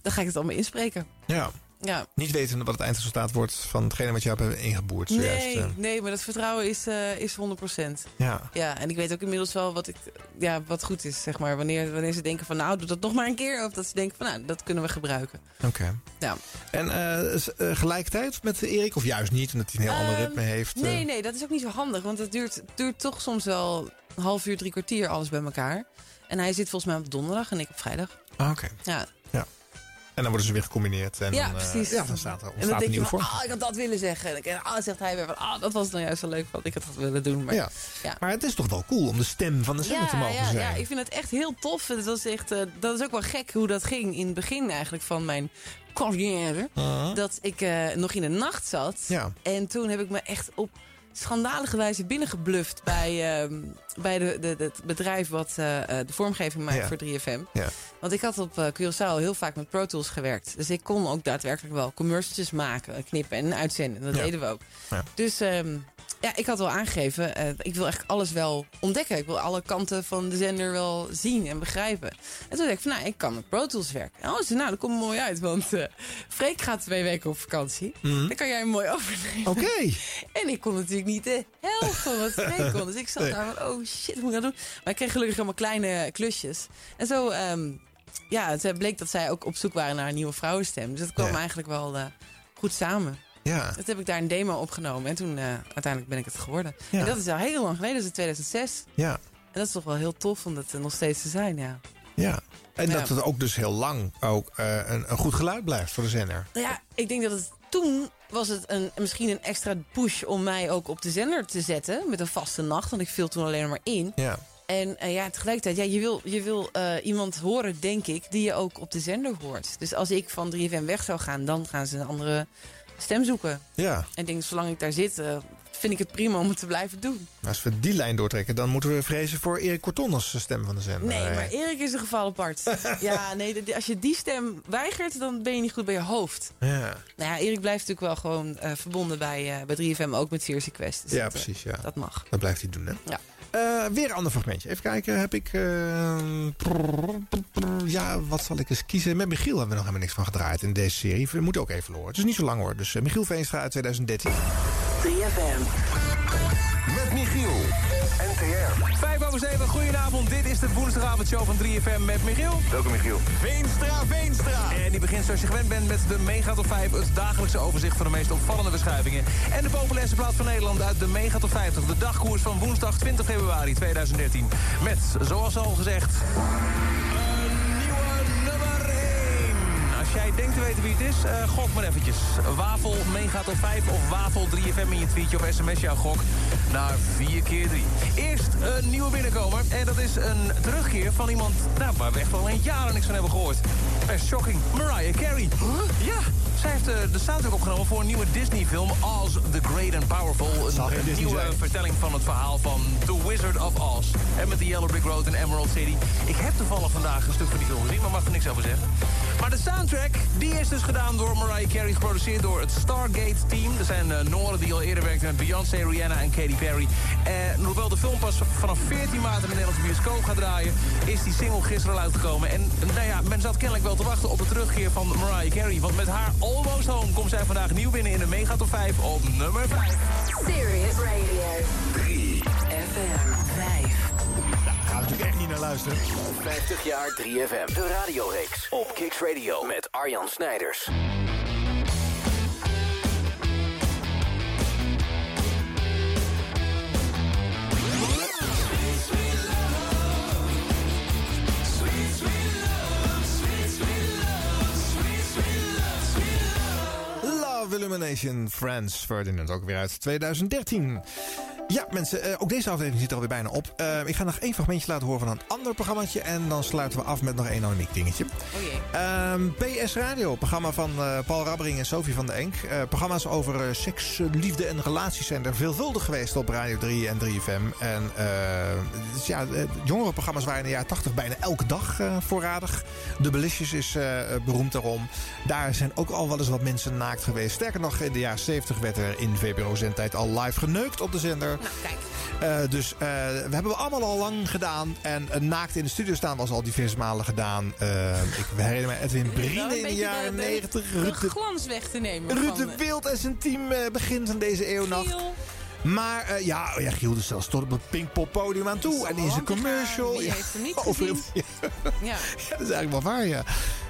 dan ga ik het allemaal inspreken. Ja. Ja. Niet weten wat het eindresultaat wordt van hetgene wat je hebt ingeboerd zojuist. Nee, eh. nee, maar dat vertrouwen is, eh is 100%. Ja. Ja, en ik weet ook inmiddels wel wat, ik, ja, wat goed is, zeg maar. Wanneer, wanneer ze denken van, nou, doe dat nog maar een keer. Of dat ze denken van, nou, dat kunnen we gebruiken. Oké. Ja. En eh, gelijkertijd met Erik, of juist niet, omdat hij een heel ander Ehm, ritme heeft. Nee, nee, dat is ook niet zo handig. Want het duurt, duurt toch soms wel een half uur, drie kwartier alles bij elkaar. En hij zit volgens mij op donderdag en ik op vrijdag. Ah, Oké. Ja. En dan worden ze weer gecombineerd. En ja, dan, eh, precies. ja, dan staat er, en dan ontstaat een denk je nieuwe van, vorm. ah, ik had dat willen zeggen. En dan ah, zegt hij weer van, ah, dat was nou juist zo leuk wat ik het had willen doen. Maar, ja. ja. Maar het is toch wel cool om de stem van de zender te mogen ja, zijn. Ja, ik vind het echt heel tof. Het was echt, eh, dat is ook wel gek hoe dat ging in het begin eigenlijk van mijn carrière. Uh-huh. Dat ik eh, nog in de nacht zat. Ja. En toen heb ik me echt op schandalige wijze binnengebluft bij, ehm, bij de, de, het bedrijf wat eh, eh, de vormgeving maakt Ja. voor 3FM. Ja. Want ik had op eh, Curaçao heel vaak met Pro Tools gewerkt. Dus ik kon ook daadwerkelijk wel commercials maken, knippen en uitzenden. Dat Ja. deden we ook. Dus ehm, ja, ik had wel aangegeven, eh, ik wil echt alles wel ontdekken. Ik wil alle kanten van de zender wel zien en begrijpen. En toen dacht ik van, nou, ik kan met Pro Tools werken. En oh, ze nou, dat komt mooi uit, want eh Freek gaat twee weken op vakantie. Mhm. Dan kan jij hem mooi overnemen. Oké. En ik kon natuurlijk niet de helft van wat Freek kon. Dus ik zat Nee. daar van, oh shit, wat moet ik nou doen? Maar ik kreeg gelukkig allemaal kleine klusjes. En zo, ehm, ja, het bleek dat zij ook op zoek waren naar een nieuwe vrouwenstem. Dus dat kwam Ja. eigenlijk wel eh, goed samen. Ja. Dat heb ik daar een demo opgenomen en toen eh, uiteindelijk ben ik het geworden. Ja. En dat is al heel lang geleden, dat is in 2006. Ja. En dat is toch wel heel tof om dat eh, nog steeds te zijn, ja. Ja. En Ja. dat het ook dus heel lang ook eh, een, een goed geluid blijft voor de zender. Nou ja, ik denk dat het toen was het een, misschien een extra push om mij ook op de zender te zetten. Met een vaste nacht, want ik viel toen alleen maar in. Ja. En ja, tegelijkertijd, ja, je wil, je wil iemand horen, denk ik, die je ook op de zender hoort. Dus als ik van 3FM weg zou gaan, dan gaan ze een andere stem zoeken. Ja. En ik denk, zolang ik daar zit, eh, vind ik het prima om het te blijven doen. Als we die lijn doortrekken, dan moeten we vrezen voor Erik Corton als stem van de zender. Nee, maar Erik is een geval apart. ja, nee, als je die stem weigert, dan ben je niet goed bij je hoofd. Ja. Nou ja, Erik blijft natuurlijk wel gewoon eh, verbonden bij, eh, bij 3FM, ook met Serious Quest. Dus ja, dat, precies. Ja. dat mag. Dat blijft hij doen, hè? Ja. Eh, weer een ander fragmentje. Even kijken, heb ik... eh, ja, wat zal ik eens kiezen? Met Michiel hebben we nog helemaal niks van gedraaid in deze serie. We moeten ook even horen. Het is niet zo lang hoor. Dus eh, Michiel Veenstra uit 2013. 3FM. Met Michiel. NTR. 5 over 7, goedenavond. Dit is de woensdagavondshow van 3FM met Michiel. Welkom Michiel. Veenstra, Veenstra. En die begint zoals je gewend bent met de Mega Top 5. Het dagelijkse overzicht van de meest opvallende verschuivingen. En de populairste plaats van Nederland uit de Mega Top 50. De dagkoers van woensdag 20 februari 2013. Met, zoals al gezegd... jij denkt te weten wie het is, eh, gok maar eventjes. Wafel Mega Top 5 of Wafel 3FM in je tweetje of sms jouw gok naar 4 keer 3 Eerst een nieuwe binnenkomer. En dat is een terugkeer van iemand nou, waar we echt al een jaren niks van hebben gehoord. Best shocking. Mariah Carey. Ja, zij heeft eh, de soundtrack opgenomen voor een nieuwe Disney-film... Oz the Great and Powerful. Een, een nieuwe zijn. vertelling van het verhaal van The Wizard of Oz. En met de Yellow Brick Road en Emerald City. Ik heb toevallig vandaag een stuk van die film gezien, maar mag er niks over zeggen. Maar de soundtrack, die is dus gedaan door Mariah Carey, geproduceerd door het Stargate-team. Er zijn Noren die al eerder werkten met Beyoncé, Rihanna en Katy Perry. En hoewel de film pas vanaf 14 maart in de Nederlandse bioscoop gaat draaien... is die single gisteren al uitgekomen. En nou ja, men zat kennelijk wel te wachten op de terugkeer van Mariah Carey. Want met haar Almost Home komt zij vandaag nieuw binnen in de Mega Top 5 op nummer 5. Serious Radio. 3. FM 5. Gaan we natuurlijk echt niet naar luisteren. 50 jaar 3FM. De radioreeks op Kicks Radio met Arjan Snijders. Illumination Friends Ferdinand, ook weer uit 2013. Ja, mensen, eh, ook deze aflevering zit er alweer bijna op. Eh, ik ga nog één fragmentje laten horen van een ander programmaatje. En dan sluiten we af met nog één anoniek dingetje. Oh jee. Ehm, PS Radio, programma van eh, Paul Rabbering en Sophie van den Enk. Programma's over seks, liefde en relaties zijn er veelvuldig geweest op Radio 3 en 3FM. En dus ja, eh, jongerenprogramma's waren in de jaren 80 bijna elke dag voorradig. De Belicious is beroemd daarom. Daar zijn ook al wel eens wat mensen naakt geweest. Sterker nog, in de jaren 70 werd er in VPRO-zendtijd al live geneukt op de zender. Eh, dus eh, we hebben we allemaal al lang gedaan. En naakt in de studio staan was al diverse malen gedaan. Eh, ik herinner me Edwin een in de jaren de- de- negentig. De Rutte, glans weg te nemen. Van, eh, Wild en zijn team eh, begin van deze eeuwnacht. Maar ja, oh ja, Giel de zelfs tot op het Pinkpop podium aan toe. En in zijn commercial. Wie ja, heeft hem niet over- ja, Ja. dat is eigenlijk wel waar, ja.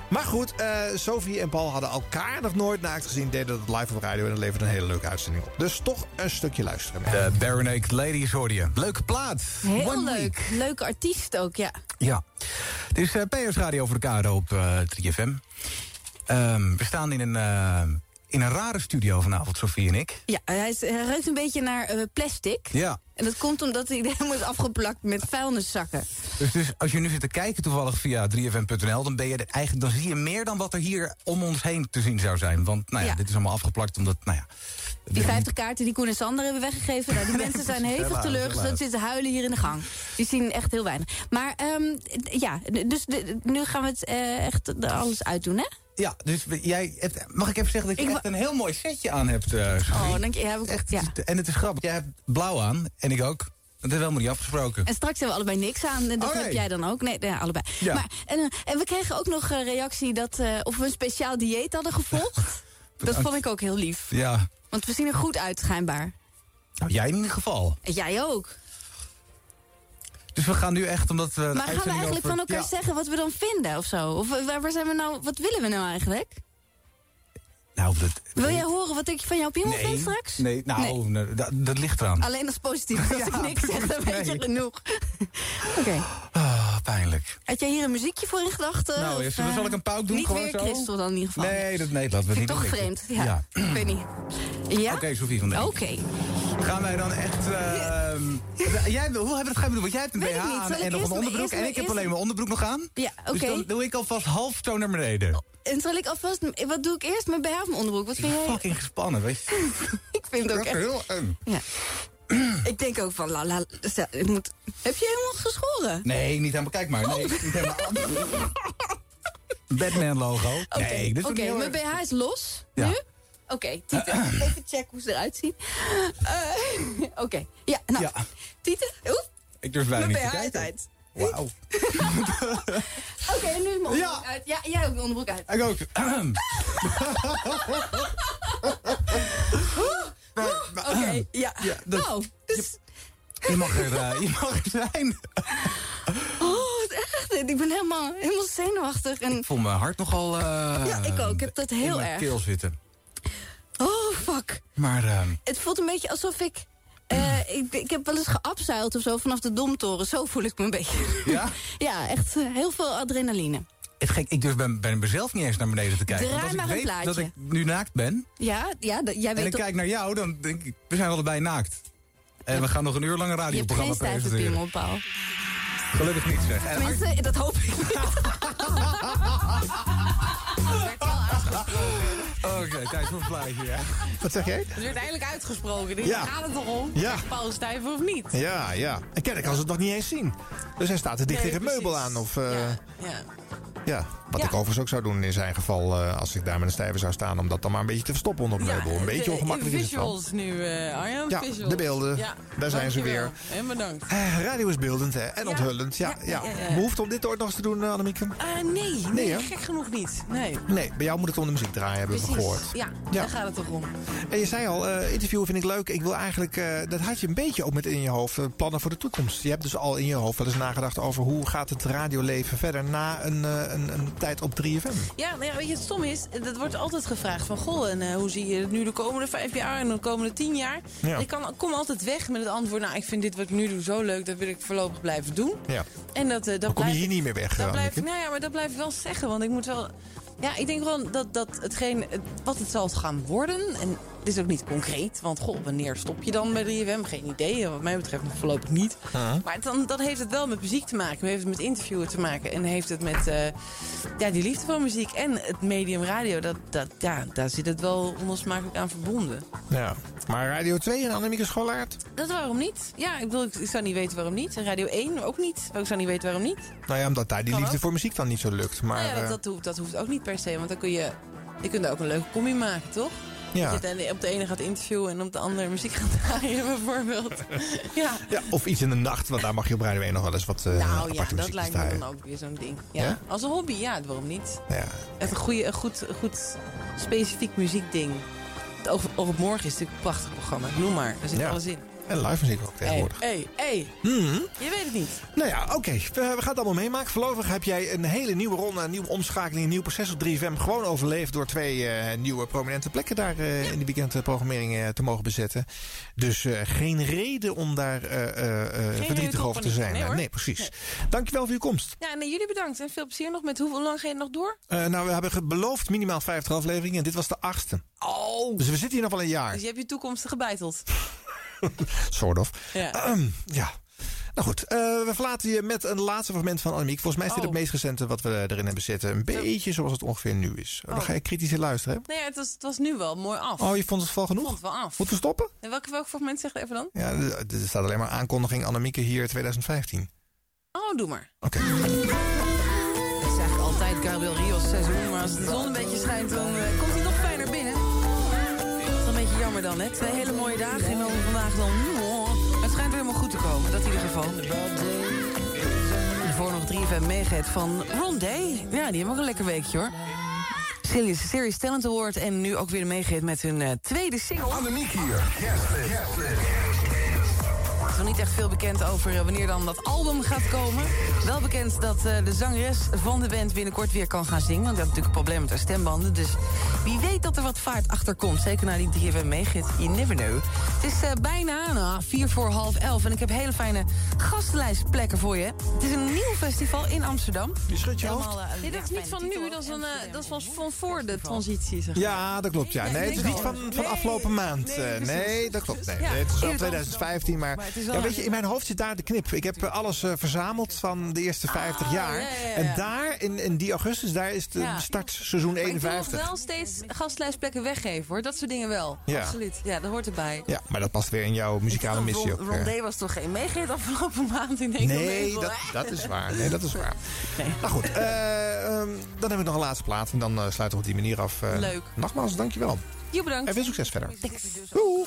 Maar goed, eh, Sophie en Paul hadden elkaar nog nooit naakt gezien. Deden dat live op radio en dat leverde een hele leuke uitzending op. Dus toch een stukje luisteren. De Baronake Ladies hoorde je. Leuke plaat. Heel One leuk. Week. Leuke artiest ook, ja. Ja. Dit is eh PS Radio voor de KRO op eh 3FM. Ehm, we staan in een, eh, in een rare studio vanavond, Sofie en ik. Ja, hij, is, hij ruikt een beetje naar eh, plastic. Ja. En dat komt omdat hij helemaal is afgeplakt met vuilniszakken. Dus, dus als je nu zit te kijken toevallig via 3fm.nl... dan, ben je eigenlijk, dan zie je meer dan wat er hier om ons heen te zien zou zijn. Want nou ja, Ja. dit is allemaal afgeplakt omdat... Nou ja, Die 50 kaarten die Koen en Sander hebben weggegeven. Nou, die mensen zijn hevig teleurgesteld. helaas. Zitten huilen hier in de gang. Die zien echt heel weinig. Maar ehm, ja, dus de- nu gaan we het eh, echt alles uitdoen, hè? Ja, dus jij hebt, mag ik even zeggen dat je Ik echt een heel mooi setje aan hebt, eh Sophie? Oh, dank je. Heb ik echt, ja. En het is grappig, jij hebt blauw aan en ik ook. Dat hebben we helemaal niet afgesproken. En straks hebben we allebei niks aan. En dat Oh, nee. heb jij dan ook. Nee, ja, allebei. Ja. Maar, en, eh, en we kregen ook nog een reactie dat eh, of we een speciaal dieet hadden gevolgd. dat vond ik ook heel lief. Ja, Want we zien er goed uit, schijnbaar. nou, jij in ieder geval. En jij ook. Dus we gaan nu echt, omdat we... Maar gaan we eigenlijk over- van elkaar Ja. zeggen wat we dan vinden of zo? Of waar, waar zijn we nou, wat willen we nou eigenlijk? Nou, dat... Wil jij horen wat ik van jou op piemel nee, vind straks? Nee, nou, nee, dat, dat ligt eraan. Alleen als positief. Als ik niks zeg, dan weet je genoeg. Oké. Ah, pijnlijk. Had jij hier een muziekje voor in gedachten? Nou, Of, eerst, zal ik een pauk doen Niet gewoon weer zo? Christel dan in ieder geval. Nee, dat, nee, laten we niet toch doen. vreemd. Ja, ik weet niet. Ja? Oké, Sofie van. Oké. Gaan wij dan echt... ehm, jij, hoe hebben we het gaan doen? Want jij hebt een Weet BH aan en nog een onderbroek. En ik heb alleen mijn onderbroek nog aan. Ja, Dus oké. dan doe ik alvast half zo naar beneden. En zal ik alvast... Wat doe ik eerst? Mijn BH mijn onderbroek? Wat vind jij? Fucking gespannen, weet je. Ik vind het ook echt... heel eng. Ja. ik denk ook van... La, la, ik moet... Heb je helemaal geschoren? Nee, niet helemaal. Kijk maar. Nee, niet helemaal. Batman-logo. Oké, Nee, dit is Oké, heel mijn erg- BH is los. Ja. Nu? Oké, Tieten. Even checken hoe ze eruit zien. Eh, Oké, ja, nou. Ja. Tieten, oeh, Ik durf bijna mijn niet BH te is kijken. uit. Wauw. Oké, nu is mijn onderbroek uit. Ja, jij ook je onderbroek uit. Ik ook. Oké, ja. dat- nou, dus... Je mag er, eh, je mag er zijn. Oh, wat echt. Ik ben helemaal, helemaal zenuwachtig. En, Ik voel mijn hart nogal... eh, ja, ik ook. Ik heb dat heel erg. keel zitten. Oh, fuck. Maar ehm, Het voelt een beetje alsof ik... eh, ik, ik heb wel eens geabseild of zo vanaf de Domtoren. Zo voel ik me een beetje. Ja? ja, echt eh, heel veel adrenaline. het gek, ik durf ben, ben mezelf niet eens naar beneden te kijken. Draai maar ik een weet dat plaatje. ik nu naakt ben... Ja, ja dat- jij en weet ik toch... kijk naar jou, dan denk ik... We zijn allebei naakt. En we gaan nog een uur lang een Je hebt radioprogramma geen stijve presenteren. Gelukkig niet, zeg. En Tenminste, dat hoop ik niet. Oké, tijd voor een plaatje, ja. Wat zeg jij? Het werd eindelijk uitgesproken. Dus Ja. Gaat het toch om? Ja. Is Paul stijven of niet? Ja, ja. En kennelijk kan ze het nog niet eens zien. Dus hij staat er dicht Nee, tegen het meubel aan. Of, eh, Ja. ja. Wat Ja. ik overigens ook zou doen in zijn geval... eh, als ik daar met een stijver zou staan... om dat dan maar een beetje te verstoppen onder het meubel. Een beetje de ongemakkelijk is het visuals nu, eh Arjan. Ja, visuals. de beelden. Ja, Daar zijn ze weer. En bedankt. Eh, radio is beeldend hè? en Ja. onthullend. Ja, ja. Behoefte om dit ooit nog eens te doen, Annemieke? Eh, nee, nee, gek genoeg niet. Nee. Nee, bij jou moet het de muziek draaien, hebben Precies. gehoord. Ja, Ja. daar gaat het toch om. En je zei al, eh interviewen vind ik leuk. Ik wil eigenlijk, eh, dat had je een beetje ook met in je hoofd, eh, plannen voor de toekomst. Je hebt dus al in je hoofd wel eens nagedacht over hoe gaat het radioleven verder na een, een, een tijd op 3FM. Ja, nou ja, weet je, het stom is, dat wordt altijd gevraagd van... Goh, en hoe zie je het nu de komende vijf jaar en de komende tien jaar? Ja. Ik kan, kom altijd weg met het antwoord... nou, ik vind dit wat ik nu doe zo leuk, dat wil ik voorlopig blijven doen. Ja. En dat, dat Dan kom je hier niet meer weg, Dat blijf, nou ja, maar dat blijf ik wel zeggen, want ik moet wel... Ja, ik denk wel dat, dat hetgeen, het- wat het zal gaan worden... en het is ook niet concreet, want goh, wanneer stop je dan bij 3FM? Geen idee, wat mij betreft nog voorlopig niet. Maar dan, dan heeft het wel met muziek te maken, heeft het met interviewen te maken... en heeft het met eh, ja, die liefde voor muziek en het medium radio... Dat, dat, ja, daar zit het wel onlosmakelijk aan verbonden. Ja. Maar Radio 2 en Annemieke Scholaert? Dat waarom niet? Ja, ik, bedoel, ik, ik zou niet weten waarom niet. En Radio 1 ook niet. Maar ik zou niet weten waarom niet. Nou ja, omdat daar die Kan liefde voor muziek dan niet zo lukt. Maar, Nou ja, eh, dat, dat, hoeft, dat hoeft ook niet per se. Want dan kun je, je kunt er ook een leuke combi maken, toch? Ja. Dat je dan op de ene gaat interviewen en op de andere muziek gaat draaien, bijvoorbeeld. ja. Ja, of iets in de nacht, want daar mag je op Radio 1 nog wel eens wat eh Nou ja, dat lijkt me dan ook weer zo'n ding. Ja. Ja? Als een hobby, ja, waarom niet? Ja. Echt een, goede, een goed, goed specifiek muziekding. Oog op Morgen is natuurlijk een prachtig programma. Noem maar, daar zit alles in. En live muziek ook tegenwoordig. hé, hé. Mhm. Je weet het niet. Nou ja, oké. We, we gaan het allemaal meemaken. Voorlopig heb jij een hele nieuwe ronde, een nieuwe omschakeling, een nieuw proces op 3FM. Gewoon overleefd door twee eh, nieuwe prominente plekken daar eh, in de weekendprogrammering eh, te mogen bezetten. Dus geen reden om daar verdrietig over te zijn. Nee, precies. Nee. Dankjewel voor je komst. Ja, nee, jullie bedankt en veel plezier nog. Met hoeveel lang ga je nog door? Nou, we hebben beloofd minimaal 50 afleveringen en dit was de achtste. Oh. Dus we zitten hier nog wel een jaar. Dus je hebt je toekomst gebeiteld. Soort of. Ja. Ehm, ja. Nou goed, eh, we verlaten je met een laatste fragment van Annemiek. Volgens mij is dit Oh. het meest recente wat we erin hebben zitten. Een beetje zoals het ongeveer nu is. Dan Oh. ga je kritisch in luisteren. Hè? Nee, het was, het was nu wel mooi af. Oh, je vond het val Ik genoeg? vond het wel af. Moeten we stoppen? En welke, welk fragment zeg je even dan? Ja, er staat alleen maar aankondiging Annemieke hier 2015. Oh, doe maar. Oké. Het is eigenlijk altijd Gabriel Rios seizoen, maar als de zon een beetje schijnt, dan eh, jammer dan, hè? Twee hele mooie dagen en dan vandaag dan... Het schijnt weer helemaal goed te komen, dat in ieder geval. Voor nog 3FM meegeet van Ron Day. Ja, die hebben ook een lekker weekje, hoor. Series, Series Talent Award en nu ook weer meegeet met hun eh, tweede single. Annemiek hier. Er is nog niet echt veel bekend over eh, wanneer dan dat album gaat komen. Wel bekend dat eh, de zangeres van de band binnenkort weer kan gaan zingen. Want die had natuurlijk een probleem met haar stembanden. Dus wie weet dat er wat vaart achter komt. Zeker na die 3FM meegit. You never know. Het is eh, bijna nou, vier voor half elf. En ik heb hele fijne gastenlijstplekken voor je. Het is een nieuw festival in Amsterdam. Je schudt je hoofd? Helemaal, nee, dat is niet van nu. Dat is, een, dat is van, van voor de transitie, zeg maar. Ja, dat klopt. Ja. Nee, het is niet van, van afgelopen maand. Nee, dat klopt. Nee, het is het 2015. Maar, Maar het is wel ja, weet je, in mijn hoofd zit daar de knip. Ik heb eh, alles eh, verzameld van de eerste 50 jaar. ja, ja, ja. En daar, in, in die augustus, daar is de Ja. start seizoen Maar ik wil nog 51. wel steeds gastlijstplekken weggeven, hoor. Dat soort dingen wel. Ja. Absoluut. Ja, dat hoort erbij. Ja, maar dat past weer in jouw muzikale missie ook. Ron, Ron eh. Was toch geen meegeet afgelopen maand? Ik denk Nee, dat, dat is waar. Nee, dat is waar. Nou goed, eh, ehm, dan heb ik nog een laatste plaat. En dan sluiten we op die manier af. eh. Leuk. Nogmaals, dankjewel. Je bedankt. En veel succes verder. Talk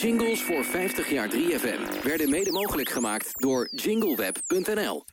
jingles voor 50 jaar 3FM werden mede mogelijk gemaakt door jingleweb.nl.